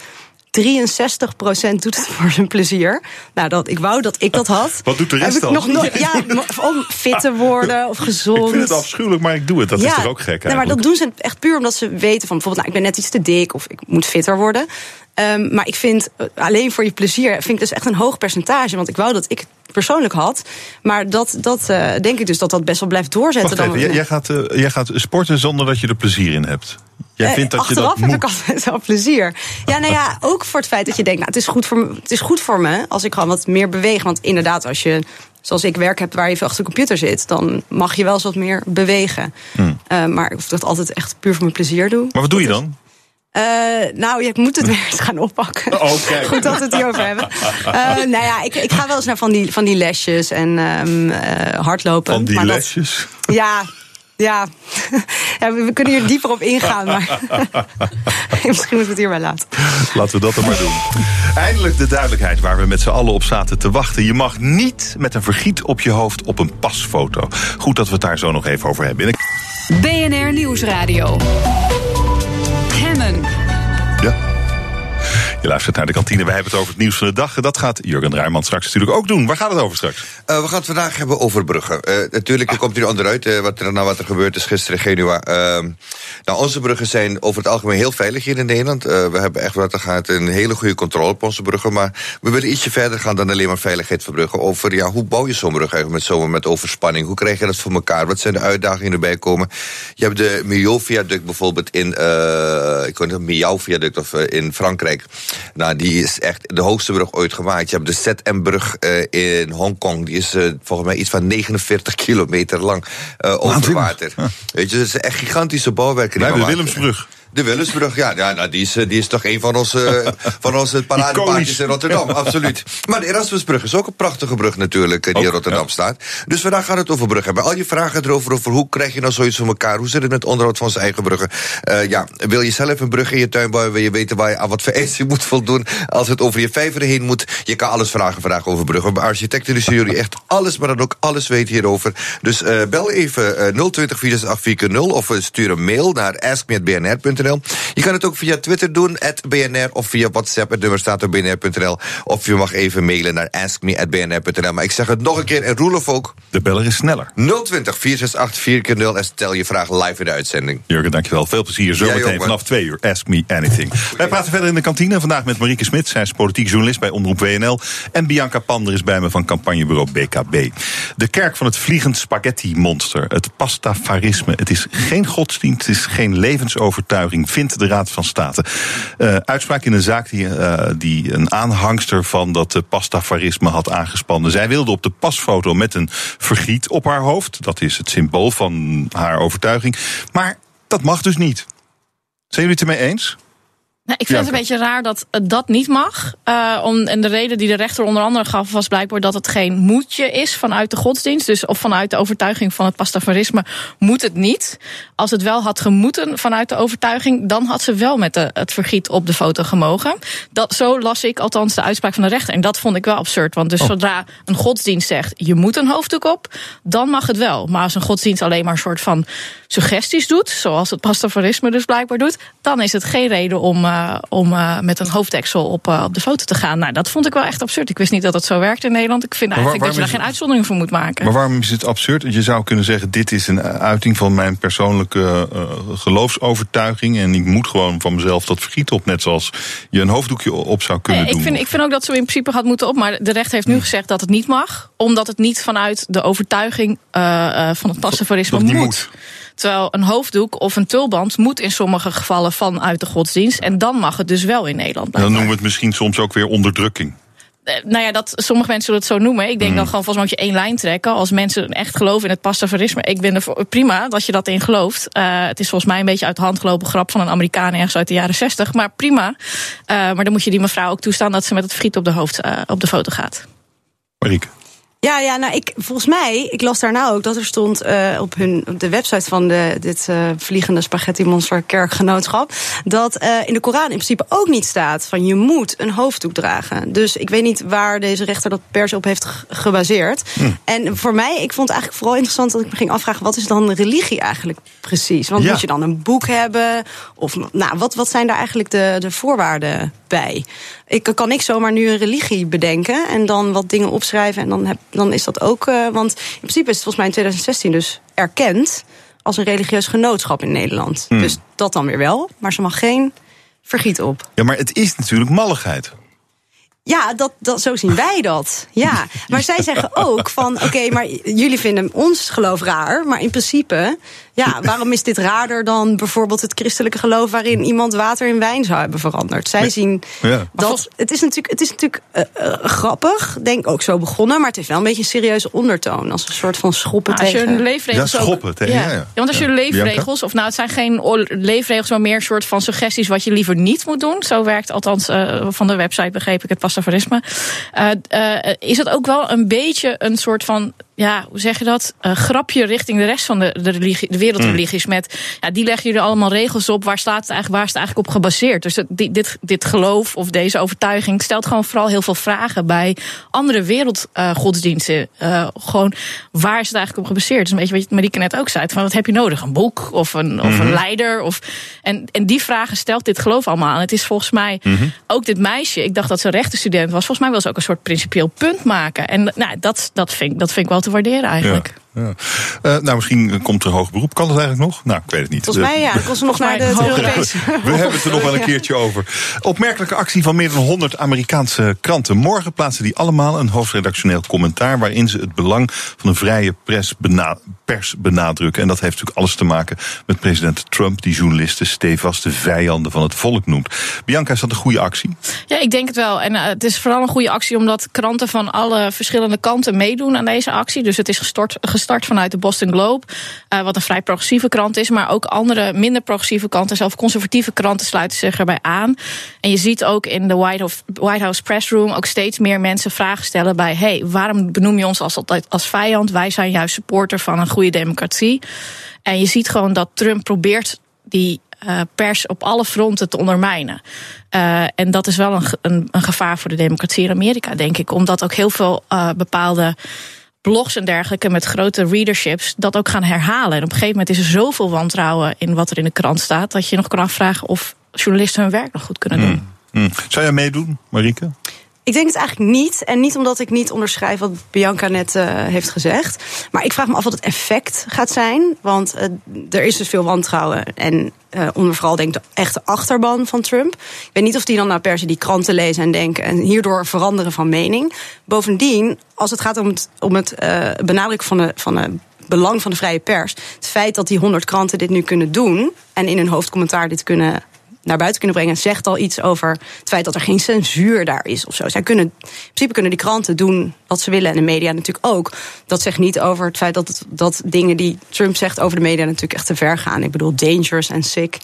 Speaker 8: 63% doet het voor zijn plezier. Nou, dat, ik wou dat ik dat had.
Speaker 2: Wat doet de rest
Speaker 8: Heb ik
Speaker 2: dan?
Speaker 8: Nog nooit, ja, om fit te worden of gezond.
Speaker 2: Ik vind het afschuwelijk, maar ik doe het. Dat is toch ook gek
Speaker 8: maar dat doen ze echt puur omdat ze weten van bijvoorbeeld, nou, ik ben net iets te dik of ik moet fitter worden. Ehm, maar ik vind eh, alleen voor je plezier vind ik dus echt een hoog percentage. Want ik wou dat ik het persoonlijk had. Maar dat, dat eh, denk ik dus dat dat best wel blijft doorzetten.
Speaker 2: Wacht even,
Speaker 8: dan,
Speaker 2: jij, gaat, eh, jij gaat sporten zonder dat je er plezier in hebt. Jij
Speaker 8: Eh,
Speaker 2: vindt dat je
Speaker 8: Achteraf
Speaker 2: dat
Speaker 8: heb
Speaker 2: moet.
Speaker 8: ik altijd wel plezier. Ja, nou ja, ook voor het feit dat je denkt, nou, het is goed voor me, het is goed voor me als ik gewoon wat meer beweeg. Want inderdaad, als je, zoals ik werk heb waar je veel achter de computer zit, dan mag je wel eens wat meer bewegen. Eh, maar of ik dat altijd echt puur voor mijn plezier doe.
Speaker 2: Hmm. Maar wat doe je dan?
Speaker 8: Eh, nou, je moet het weer eens gaan oppakken.
Speaker 2: Oh, kijk.
Speaker 8: Goed dat we het hierover hebben. Eh, nou ja, ik, ik ga wel eens naar van die, van die lesjes en ehm, eh, hardlopen.
Speaker 2: Van die
Speaker 8: maar dat-
Speaker 2: lesjes?
Speaker 8: ja, ja. ja we, we kunnen hier dieper op ingaan, maar misschien moeten we het hierbij laten.
Speaker 2: Laten we dat dan maar doen. Eindelijk de duidelijkheid waar we met z'n allen op zaten te wachten. Je mag niet met een vergiet op je hoofd op een pasfoto. Goed dat we het daar zo nog even over hebben.
Speaker 1: BNR Nieuwsradio.
Speaker 2: Je luistert naar de kantine. Wij hebben het over het nieuws van de dag. Dat gaat Jurgen Ruijman straks natuurlijk ook doen. Waar gaat het over straks?
Speaker 9: Eh, we gaan het vandaag hebben over bruggen. Eh, natuurlijk, er komt hier onderuit eh, wat er, nou, wat er gebeurd is gisteren in Genua. Ehm, nou, onze bruggen zijn over het algemeen heel veilig hier in Nederland. We hebben echt wat er gaat een hele goede controle op onze bruggen. Maar we willen ietsje verder gaan dan alleen maar veiligheid van bruggen. Over ja, hoe bouw je zo'n brug eigenlijk met zo'n met overspanning? Hoe krijg je dat voor elkaar? Wat zijn de uitdagingen die erbij komen? Je hebt de Millau-viaduct bijvoorbeeld in, ik weet niet, Millau-viaduct of in Frankrijk. Nou, die is echt de hoogste brug ooit gemaakt. Je hebt de ZM-brug eh, in Hongkong. Die is eh, volgens mij iets van 49 kilometer lang eh, over water. Weet je, dat is echt gigantische bouwwerken.
Speaker 2: hebben de Willemsbrug.
Speaker 9: De Willemsbrug, ja, ja nou, die, is, eh, die is toch een van onze, van onze paradepaardjes in Rotterdam, absoluut. Maar de Erasmusbrug is ook een prachtige brug natuurlijk, eh, die in Rotterdam
Speaker 2: ja.
Speaker 9: staat. Dus vandaag gaat het over bruggen hebben. Al je vragen erover, over hoe krijg je nou zoiets van elkaar? Hoe zit het met onderhoud van zijn eigen bruggen? Eh, ja, wil je zelf een brug in je tuin bouwen? Wil je weten waar je, aan wat vereisten je moet voldoen? Als het over je vijver heen moet, je kan alles vragen vandaag over bruggen. Bij architecten is jullie echt alles, maar dan ook alles weten hierover. Dus bel even eh 020 468 of stuur een mail naar Je kan het ook via Twitter doen, BNR, of via WhatsApp, het nummer staat op bnr.nl. Of je mag even mailen naar askme.bnr.nl. Maar ik zeg het nog een keer, en Roelof ook,
Speaker 2: De beller is sneller.
Speaker 9: 020 468 4x0 en stel je vraag live in de uitzending.
Speaker 2: Jurgen, dankjewel. Veel plezier. Zometeen vanaf twee uur. Ask me anything. Wij praten verder in de kantine. Vandaag met Marieke Smit. Zij is politiek journalist bij Omroep WNL. En Bianca Pander is bij me van campagnebureau BKB. De kerk van het vliegend spaghetti-monster. Het pastafarisme. Het is geen godsdienst. Het is geen levensovertuiging. Vindt de Raad van State. Eh, uitspraak in een zaak die, eh, die een aanhangster van dat eh, pastafarisme had aangespannen. Zij wilde op de pasfoto met een vergiet op haar hoofd. Dat is het symbool van haar overtuiging. Maar dat mag dus niet. Zijn jullie het ermee eens?
Speaker 5: Nou, ik vind het een beetje raar dat eh, dat niet mag. Eh, om, en de reden die de rechter onder andere gaf was blijkbaar dat het geen moedje is vanuit de godsdienst. Dus of vanuit de overtuiging van het pastafarisme moet het niet. Als het wel had gemoeten vanuit de overtuiging, dan had ze wel met de, het vergiet op de foto gemogen. Dat, zo las ik althans de uitspraak van de rechter. En dat vond ik wel absurd. Want dus zodra een godsdienst zegt je moet een hoofddoek op, dan mag het wel. Maar als een godsdienst alleen maar een soort van suggesties doet, zoals het pastafarisme dus blijkbaar doet, dan is het geen reden om, eh, om eh, met een hoofddeksel op, eh, op de foto te gaan. Nou, dat vond ik wel echt absurd. Ik wist niet dat het zo werkt in Nederland. Ik vind eigenlijk dat je daar geen uitzondering voor moet maken.
Speaker 2: Maar waarom is het absurd? Je zou kunnen zeggen: dit is een uiting van mijn persoonlijke geloofsovertuiging. En ik moet gewoon van mezelf dat vergiet op. Net zoals je een hoofddoekje op zou kunnen
Speaker 5: Nee, ik,
Speaker 2: doen.
Speaker 5: vind, ik vind ook dat ze in principe had moeten op. Maar de rechter heeft nu gezegd dat het niet mag. Omdat het niet vanuit de overtuiging van het
Speaker 2: Dat het
Speaker 5: moet.
Speaker 2: niet moet.
Speaker 5: Terwijl een hoofddoek of een tulband moet in sommige gevallen vanuit de godsdienst. En dan mag het dus wel in Nederland.
Speaker 2: Dan noemen we het misschien soms ook weer onderdrukking.
Speaker 5: eh, nou ja, dat sommige mensen zullen het zo noemen. Ik denk
Speaker 2: Mm.
Speaker 5: dan gewoon volgens mij moet je één lijn trekken. Als mensen echt geloven in het pastafarisme. Ik ben er prima dat je dat in gelooft. Eh, het is volgens mij een beetje uit de hand gelopen grap van een Amerikaan ergens uit de jaren 60. Maar prima. Eh, maar dan moet je die mevrouw ook toestaan dat ze met het friet op de hoofd op de foto gaat.
Speaker 2: Marieke.
Speaker 8: Ja, ja, nou, ik, volgens mij, ik las daarna ook dat er stond eh, op, hun, op de website van de, dit eh, vliegende spaghetti monster kerkgenootschap. dat eh, in de Koran in principe ook niet staat van je moet een hoofddoek dragen. Dus ik weet niet waar deze rechter dat per se op heeft ge- gebaseerd. En voor mij, ik vond het eigenlijk vooral interessant dat ik me ging afvragen: wat is dan religie eigenlijk precies? Want
Speaker 2: Ja.
Speaker 8: moet je dan een boek hebben? Of nou, wat, wat zijn daar eigenlijk de, de voorwaarden bij? Ik kan ik zomaar nu een religie bedenken en dan wat dingen opschrijven en dan, heb, dan is dat ook. eh, want in principe is het volgens mij in 2016 dus erkend als een religieus genootschap in Nederland. Dus dat dan weer wel, maar ze mag geen vergiet op.
Speaker 2: Ja, maar het is natuurlijk malligheid.
Speaker 8: Ja, dat, dat, zo zien wij dat. Ja, maar zij zeggen ook van, oké, maar jullie vinden ons geloof raar, maar in principe, ja, waarom is dit raarder dan bijvoorbeeld het christelijke geloof waarin iemand water in wijn zou hebben veranderd? Zij zien
Speaker 2: Ja.
Speaker 8: dat het is natuurlijk, het is natuurlijk eh, eh, grappig, denk ook zo begonnen, maar het heeft wel een beetje een serieuze ondertoon als een soort van schoppen
Speaker 5: Nou, als je
Speaker 8: tegen.
Speaker 5: hun leefregels
Speaker 2: Ja, schoppen
Speaker 5: ook,
Speaker 2: tegen, ja, ja.
Speaker 5: want als je leefregels, of nou, het zijn geen leefregels, maar meer een soort van suggesties wat je liever niet moet doen. Zo werkt althans eh, van de website, begreep ik het pastafarisme. Eh, eh, is het ook wel een beetje een soort van. Ja, hoe zeg je dat? Eh, grapje richting de rest van de, de, religie, de wereldreligies. Met ja, die leggen jullie allemaal regels op. Waar staat het eigenlijk, waar is het eigenlijk op gebaseerd? Dus die- dit, dit geloof of deze overtuiging stelt gewoon vooral heel veel vragen bij andere wereldgodsdiensten. Eh gewoon, waar is het eigenlijk op gebaseerd? Dus een beetje wat Marieke net ook zei. Van wat heb je nodig? Een boek of een, of een leider? Of, en, en die vragen stelt dit geloof allemaal aan. Het is volgens mij ook dit meisje. Ik dacht dat ze een rechtenstudent was. Volgens mij wil ze ook een soort principieel punt maken. En nou, dat, dat, vind, ik- dat vind ik wel te waarderen eigenlijk.
Speaker 2: Eh, nou, misschien komt er hoog beroep. Kan dat eigenlijk nog? Nou, ik weet het niet.
Speaker 8: Volgens mij ja, dan kon ze nog naar de
Speaker 5: hoger.
Speaker 8: Europese.
Speaker 2: We hebben het er nog wel een keertje over. Opmerkelijke actie van meer dan 100 Amerikaanse kranten. Morgen plaatsen die allemaal een hoofdredactioneel commentaar. waarin ze het belang van een vrije pers, bena- pers benadrukken. En dat heeft natuurlijk alles te maken met president Trump, die journalisten stevast de vijanden van het volk noemt. Bianca, is dat een goede actie?
Speaker 5: Ja, ik denk het wel. En eh, het is vooral een goede actie omdat kranten van alle verschillende kanten meedoen aan deze actie. Dus het is gestart, gestart vanuit de Boston Globe, eh, wat een vrij progressieve krant is. Maar ook andere minder progressieve kranten, zelfs conservatieve kranten sluiten zich erbij aan. En je ziet ook in de White House, White House Press Room ook steeds meer mensen vragen stellen bij: hey, waarom benoem je ons als altijd als vijand? Wij zijn juist supporter van een goede democratie. En je ziet gewoon dat Trump probeert die eh, pers op alle fronten te ondermijnen. Eh, en dat is wel een, een, gevaar voor de democratie in Amerika, denk ik. Omdat ook heel veel bepaalde blogs en dergelijke met grote readerships dat ook gaan herhalen. En op een gegeven moment is er zoveel wantrouwen in wat er in de krant staat, dat je nog kan afvragen of journalisten hun werk nog goed kunnen doen.
Speaker 2: Hm. Zou jij meedoen, Marieke?
Speaker 8: Ik denk het eigenlijk niet. En niet omdat ik niet onderschrijf wat Bianca net eh, heeft gezegd. Maar ik vraag me af wat het effect gaat zijn. Want eh, er is dus veel wantrouwen. En eh, onder vooral denk ik de echte achterban van Trump. Ik weet niet of die dan nou per se die kranten lezen en denken. En hierdoor veranderen van mening. Bovendien, als het gaat om het, om het benadrukken van de. Van de belang van de vrije pers. Het feit dat die 100 kranten dit nu kunnen doen. en in hun hoofdcommentaar dit kunnen naar buiten kunnen brengen, zegt al iets over het feit dat er geen censuur daar is of zo. Kunnen, in principe kunnen die kranten doen wat ze willen en de media natuurlijk ook. Dat zegt niet over het feit dat, dat dingen die Trump zegt over de media natuurlijk echt te ver gaan. Ik bedoel, dangerous en sick.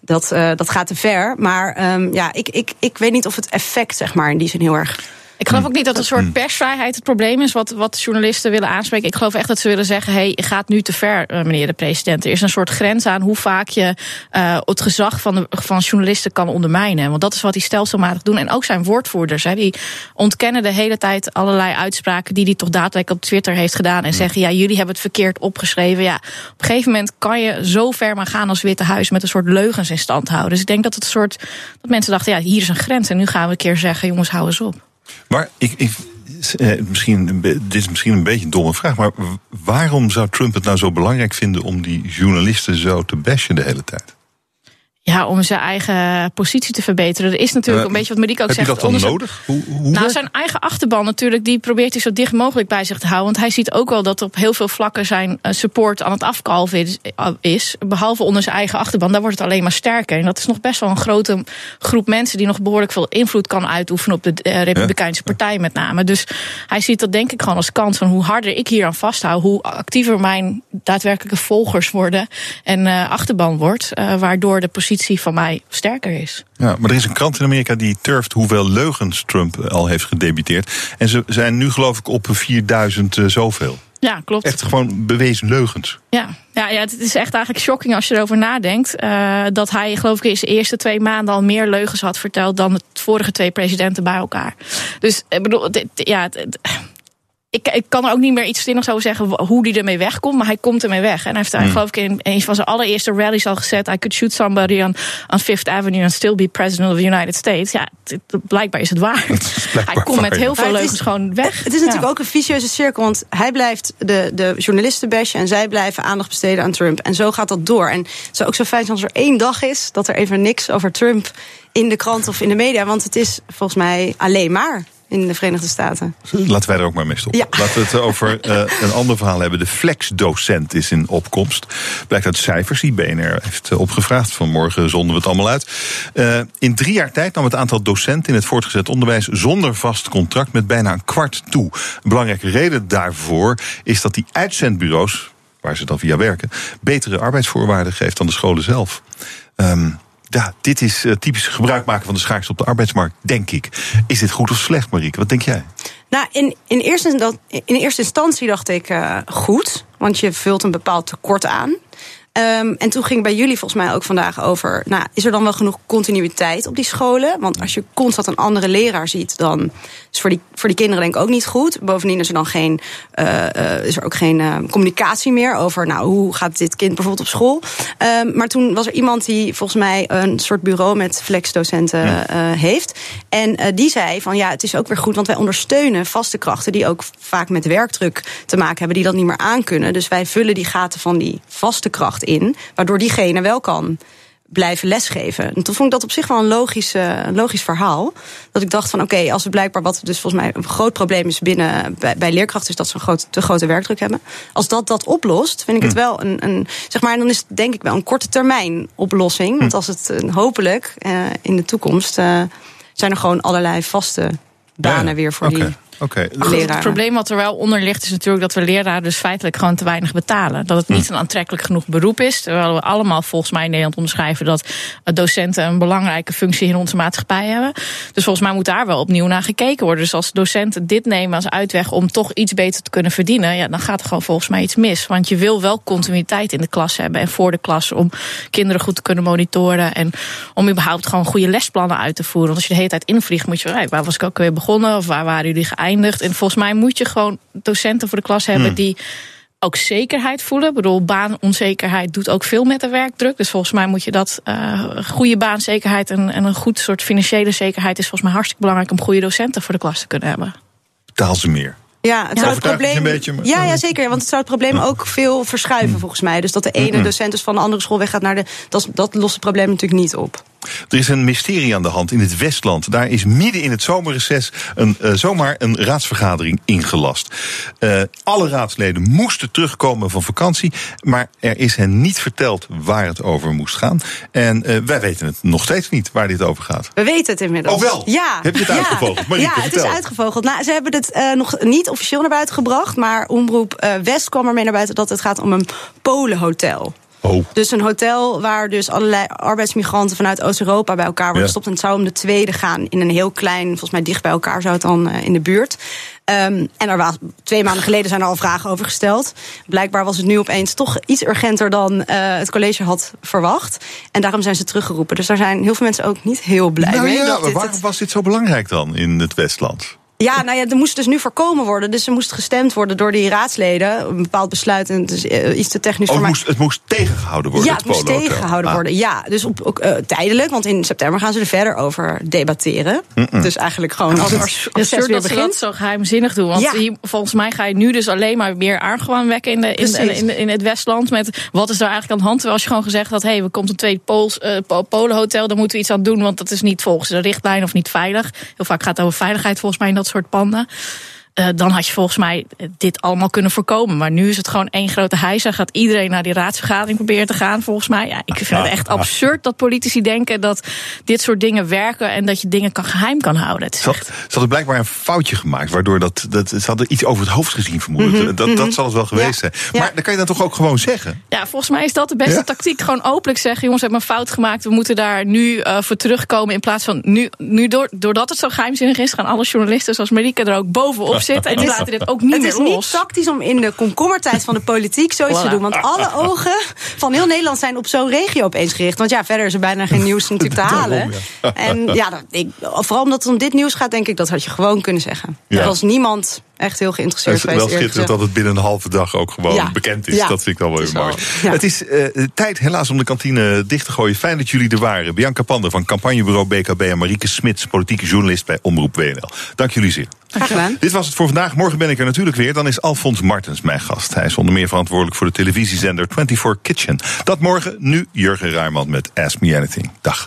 Speaker 8: Dat, uh, dat gaat te ver. Maar um, ja, ik, ik, ik weet niet of het effect, zeg maar, in die zin heel erg
Speaker 5: ik geloof ook niet dat een soort persvrijheid het probleem is wat, wat journalisten willen aanspreken. Ik geloof echt dat ze willen zeggen: hé, hey, gaat nu te ver, meneer de president. Er is een soort grens aan hoe vaak je uh, het gezag van, de, van journalisten kan ondermijnen. Want dat is wat hij stelselmatig doen. En ook zijn woordvoerders, hè, die ontkennen de hele tijd allerlei uitspraken die hij toch daadwerkelijk op Twitter heeft gedaan. En zeggen: ja, jullie hebben het verkeerd opgeschreven. Ja, op een gegeven moment kan je zo ver maar gaan als Witte Huis met een soort leugens in stand houden. Dus ik denk dat het een soort dat mensen dachten: ja, hier is een grens. En nu gaan we een keer zeggen: jongens, hou eens op.
Speaker 2: Maar ik, ik, eh, misschien, dit is misschien een beetje een domme vraag, maar waarom zou Trump het nou zo belangrijk vinden om die journalisten zo te bashen de hele tijd?
Speaker 5: Ja, om zijn eigen positie te verbeteren. Er is natuurlijk
Speaker 2: Uh,
Speaker 5: een beetje wat Marieke ook
Speaker 2: heb
Speaker 5: zegt.
Speaker 2: je dat dan nodig? Hoe, hoe
Speaker 5: nou, zijn eigen achterban natuurlijk, die probeert hij zo dicht mogelijk bij zich te houden. Want hij ziet ook wel dat op heel veel vlakken zijn eh, support aan het afkalven is, is. Behalve onder zijn eigen achterban, daar wordt het alleen maar sterker. En dat is nog best wel een grote groep mensen die nog behoorlijk veel invloed kan uitoefenen op de eh, Republikeinse Partij met name. Dus hij ziet dat denk ik gewoon als kans van hoe harder ik hier aan vasthoud, hoe actiever mijn daadwerkelijke volgers worden en eh, achterban wordt. eh, waardoor de positie van mij sterker is.
Speaker 2: Ja, maar er is een krant in Amerika die turft hoeveel leugens Trump al heeft gedebuteerd. En ze zijn nu geloof ik op 4000 eh, zoveel.
Speaker 5: Ja, klopt.
Speaker 2: Echt gewoon bewezen leugens.
Speaker 5: Ja, ja, ja, het is echt eigenlijk shocking als je erover nadenkt. eh, dat hij, geloof ik, in zijn eerste twee maanden al meer leugens had verteld dan de vorige twee presidenten bij elkaar. Dus ik bedoel, dit- ja, ik, ik kan er ook niet meer iets zinnigs over zeggen hoe hij ermee wegkomt, maar hij komt ermee weg. En hij heeft daar,
Speaker 2: Hmm.
Speaker 5: geloof ik, in een van zijn allereerste rallies al gezet: I could shoot somebody on, on Fifth Avenue and still be president of the United States. Ja, het- blijkbaar is het waar. Hij komt met heel veel leugens gewoon weg.
Speaker 8: Het is natuurlijk ook een vicieuze cirkel, want hij blijft de, de journalisten bashen en zij blijven aandacht besteden aan Trump. En zo gaat dat door. En het zou ook zo fijn zijn als er één dag is dat er even niks over Trump in de krant of in de media, want het is volgens mij alleen maar in de Verenigde Staten.
Speaker 2: Laten wij er ook maar mee stoppen.
Speaker 8: Ja.
Speaker 2: Laten we het over eh, een ander verhaal hebben. De flexdocent is in opkomst. Blijkt uit cijfers die BNR heeft eh, opgevraagd. Vanmorgen zonden we het allemaal uit. Eh, in drie jaar tijd nam het aantal docenten in het voortgezet onderwijs zonder vast contract met bijna een kwart toe. Een belangrijke reden daarvoor is dat die uitzendbureaus, waar ze dan via werken, betere arbeidsvoorwaarden geeft dan de scholen zelf. Ehm, ja, dit is eh, typisch gebruik maken van de schaarste op de arbeidsmarkt, denk ik. Is dit goed of slecht, Marieke? Wat denk jij?
Speaker 8: Nou, in, in, eerste, insta- in eerste instantie dacht ik eh, goed, want je vult een bepaald tekort aan. Ehm, en toen ging bij jullie volgens mij ook vandaag over... Nou, is er dan wel genoeg continuïteit op die scholen? Want als je constant een andere leraar ziet... dan is voor die, voor die kinderen denk ik ook niet goed. Bovendien is er dan geen, eh, eh, is er ook geen eh, communicatie meer... over nou, hoe gaat dit kind bijvoorbeeld op school. Ehm, maar toen was er iemand die volgens mij... een soort bureau met flexdocenten heeft. En die zei van ja, het is ook weer goed... want wij ondersteunen vaste krachten... die ook vaak met werkdruk te maken hebben... die dat niet meer aankunnen. Dus wij vullen die gaten van die vaste kracht in... waardoor diegene wel kan blijven lesgeven. En toen vond ik dat op zich wel een logisch, een logisch verhaal. Dat ik dacht van oké, als we blijkbaar wat dus volgens mij een groot probleem is binnen bij, bij leerkrachten, is dat ze een groot, te grote werkdruk hebben. Als dat dat oplost, vind ik het wel een, een zeg maar, en dan is het denk ik wel een korte termijn oplossing. Want als het hopelijk eh, in de toekomst eh, zijn er gewoon allerlei vaste banen
Speaker 2: Ja,
Speaker 8: weer voor die
Speaker 2: oké.
Speaker 5: Het probleem wat er wel onder ligt is natuurlijk dat we leraren dus feitelijk gewoon te weinig betalen. Dat het niet een aantrekkelijk genoeg beroep is. Terwijl we allemaal volgens mij in Nederland onderschrijven dat eh, docenten een belangrijke functie in onze maatschappij hebben. Dus volgens mij moet daar wel opnieuw naar gekeken worden. Dus als docenten dit nemen als uitweg om toch iets beter te kunnen verdienen, ja, dan gaat er gewoon volgens mij iets mis. Want je wil wel continuïteit in de klas hebben en voor de klas om kinderen goed te kunnen monitoren en om überhaupt gewoon goede lesplannen uit te voeren. Want als je de hele tijd invliegt, moet je hey, waar was ik ook weer begonnen of waar waren jullie geëindigd? En volgens mij moet je gewoon docenten voor de klas hebben
Speaker 2: Hmm.
Speaker 5: die ook zekerheid voelen. Ik bedoel, baanonzekerheid doet ook veel met de werkdruk. Dus volgens mij moet je dat uh, goede baanzekerheid en, en een goed soort financiële zekerheid is volgens mij hartstikke belangrijk om goede docenten voor de klas te kunnen hebben.
Speaker 2: Betaal ze meer.
Speaker 8: Ja, het zou het probleem.
Speaker 2: een beetje, maar-
Speaker 8: ja, ja, zeker. Want het zou het probleem ook veel verschuiven, volgens mij. Dus dat de ene docent dus van de andere school weggaat naar de. Dat, dat lost het probleem natuurlijk niet op.
Speaker 2: Er is een mysterie aan de hand in het Westland. Daar is midden in het zomerreces een, uh, zomaar een raadsvergadering ingelast. Uh, alle raadsleden moesten terugkomen van vakantie. Maar er is hen niet verteld waar het over moest gaan. En uh, wij weten het nog steeds niet waar dit over gaat.
Speaker 8: We weten het inmiddels.
Speaker 2: Oh wel?
Speaker 8: Ja.
Speaker 2: Heb je het
Speaker 8: ja.
Speaker 2: uitgevogeld? Marieke,
Speaker 8: ja, het
Speaker 2: vertel.
Speaker 8: is uitgevogeld. Nou, ze hebben het nog niet officieel naar buiten gebracht. Maar Omroep West kwam ermee naar buiten dat het gaat om een Polenhotel.
Speaker 2: Oh.
Speaker 8: Dus een hotel waar dus allerlei arbeidsmigranten vanuit Oost-Europa bij elkaar worden
Speaker 2: Ja.
Speaker 8: gestopt. En het zou om de tweede gaan in een heel klein, volgens mij dicht bij elkaar zou het dan uh, in de buurt. Um, en er was, twee maanden geleden zijn er al vragen over gesteld. Blijkbaar was het nu opeens toch iets urgenter dan uh, het college had verwacht. En daarom zijn ze teruggeroepen. Dus daar zijn heel veel mensen ook niet heel blij
Speaker 2: nou
Speaker 8: mee.
Speaker 2: ja,
Speaker 8: dat dit
Speaker 2: waarom
Speaker 8: het...
Speaker 2: was dit zo belangrijk dan in het Westland?
Speaker 8: Ja, nou ja, er moest dus nu voorkomen worden. Dus er moest gestemd worden door die raadsleden. Een bepaald besluit. En het is eh, iets te technisch
Speaker 2: Oh,
Speaker 8: voor
Speaker 2: het
Speaker 8: mij.
Speaker 2: moest, het moest tegengehouden worden.
Speaker 8: Ja, het moest tegengehouden
Speaker 2: Ah.
Speaker 8: worden. Ja, dus op, ook, eh, tijdelijk, want in september gaan ze er verder over debatteren. Dus eigenlijk gewoon als
Speaker 5: Absurd
Speaker 8: weer
Speaker 5: dat ze dat
Speaker 8: begint.
Speaker 5: zo geheimzinnig doen. Want
Speaker 8: Ja.
Speaker 5: hier, volgens mij ga je nu dus alleen maar meer argwaan wekken in, de, in, in, de- in het Westland. Met wat is daar eigenlijk aan de hand? Terwijl als je gewoon gezegd had: hé, hey, er komt een tweede Pools, eh, Po- Polenhotel, daar moeten we iets aan doen. Want dat is niet volgens de richtlijn of niet veilig. Heel vaak gaat het over veiligheid volgens mij in dat soort panden. Eh, dan had je volgens mij dit allemaal kunnen voorkomen. Maar nu is het gewoon één grote hijsa. Gaat iedereen naar die raadsvergadering proberen te gaan, volgens mij. Ja, ik vind het echt absurd dat politici denken dat dit soort dingen werken en dat je dingen kan geheim kan houden. Het is
Speaker 2: Ze,
Speaker 5: echt-
Speaker 2: ze hadden blijkbaar een foutje gemaakt, waardoor dat, dat ze hadden iets over het hoofd gezien vermoedelijk. dat, dat zal het wel geweest zijn.
Speaker 8: Ja.
Speaker 2: Maar dan kan je dan toch ook gewoon zeggen.
Speaker 5: Ja, volgens mij is dat de beste
Speaker 2: Ja?
Speaker 5: tactiek. Gewoon openlijk zeggen: jongens, we hebben een fout gemaakt. We moeten daar nu eh, voor terugkomen. In plaats van nu, nu door, doordat het zo geheimzinnig is, gaan alle journalisten zoals Marieke er ook bovenop En die laten dit ook niet
Speaker 8: Het
Speaker 5: meer
Speaker 8: is niet tactisch om in de komkommertijd van de politiek zoiets te doen. Want alle ogen van heel Nederland zijn op zo'n regio opeens gericht. Want ja, verder is er bijna geen nieuws natuurlijk te halen. En ja, dat, ik, vooral omdat het om dit nieuws gaat, denk ik, dat had je gewoon kunnen zeggen. Er was niemand echt heel
Speaker 2: Het
Speaker 8: geïnteresseerd
Speaker 2: is wel
Speaker 8: geweest. eerlijk
Speaker 2: schitterend dat het binnen een halve dag ook gewoon
Speaker 8: Ja.
Speaker 2: bekend is.
Speaker 8: Ja.
Speaker 2: Dat vind ik dan wel
Speaker 8: Het is
Speaker 2: mooi.
Speaker 8: wel- ja.
Speaker 2: Het is eh, tijd helaas om de kantine dicht te gooien. Fijn dat jullie er waren. Bianca Pander van campagnebureau BKB en Marieke Smits, politieke journalist bij Omroep WNL. Dank jullie zeer.
Speaker 8: Graag gedaan.
Speaker 2: Dit was het voor vandaag. Morgen ben ik er natuurlijk weer. Dan is Alfons Martens mijn gast. Hij is onder meer verantwoordelijk voor de televisiezender 24 Kitchen. Dat morgen. Nu Jurgen Ruijman met Ask Me Anything. Dag.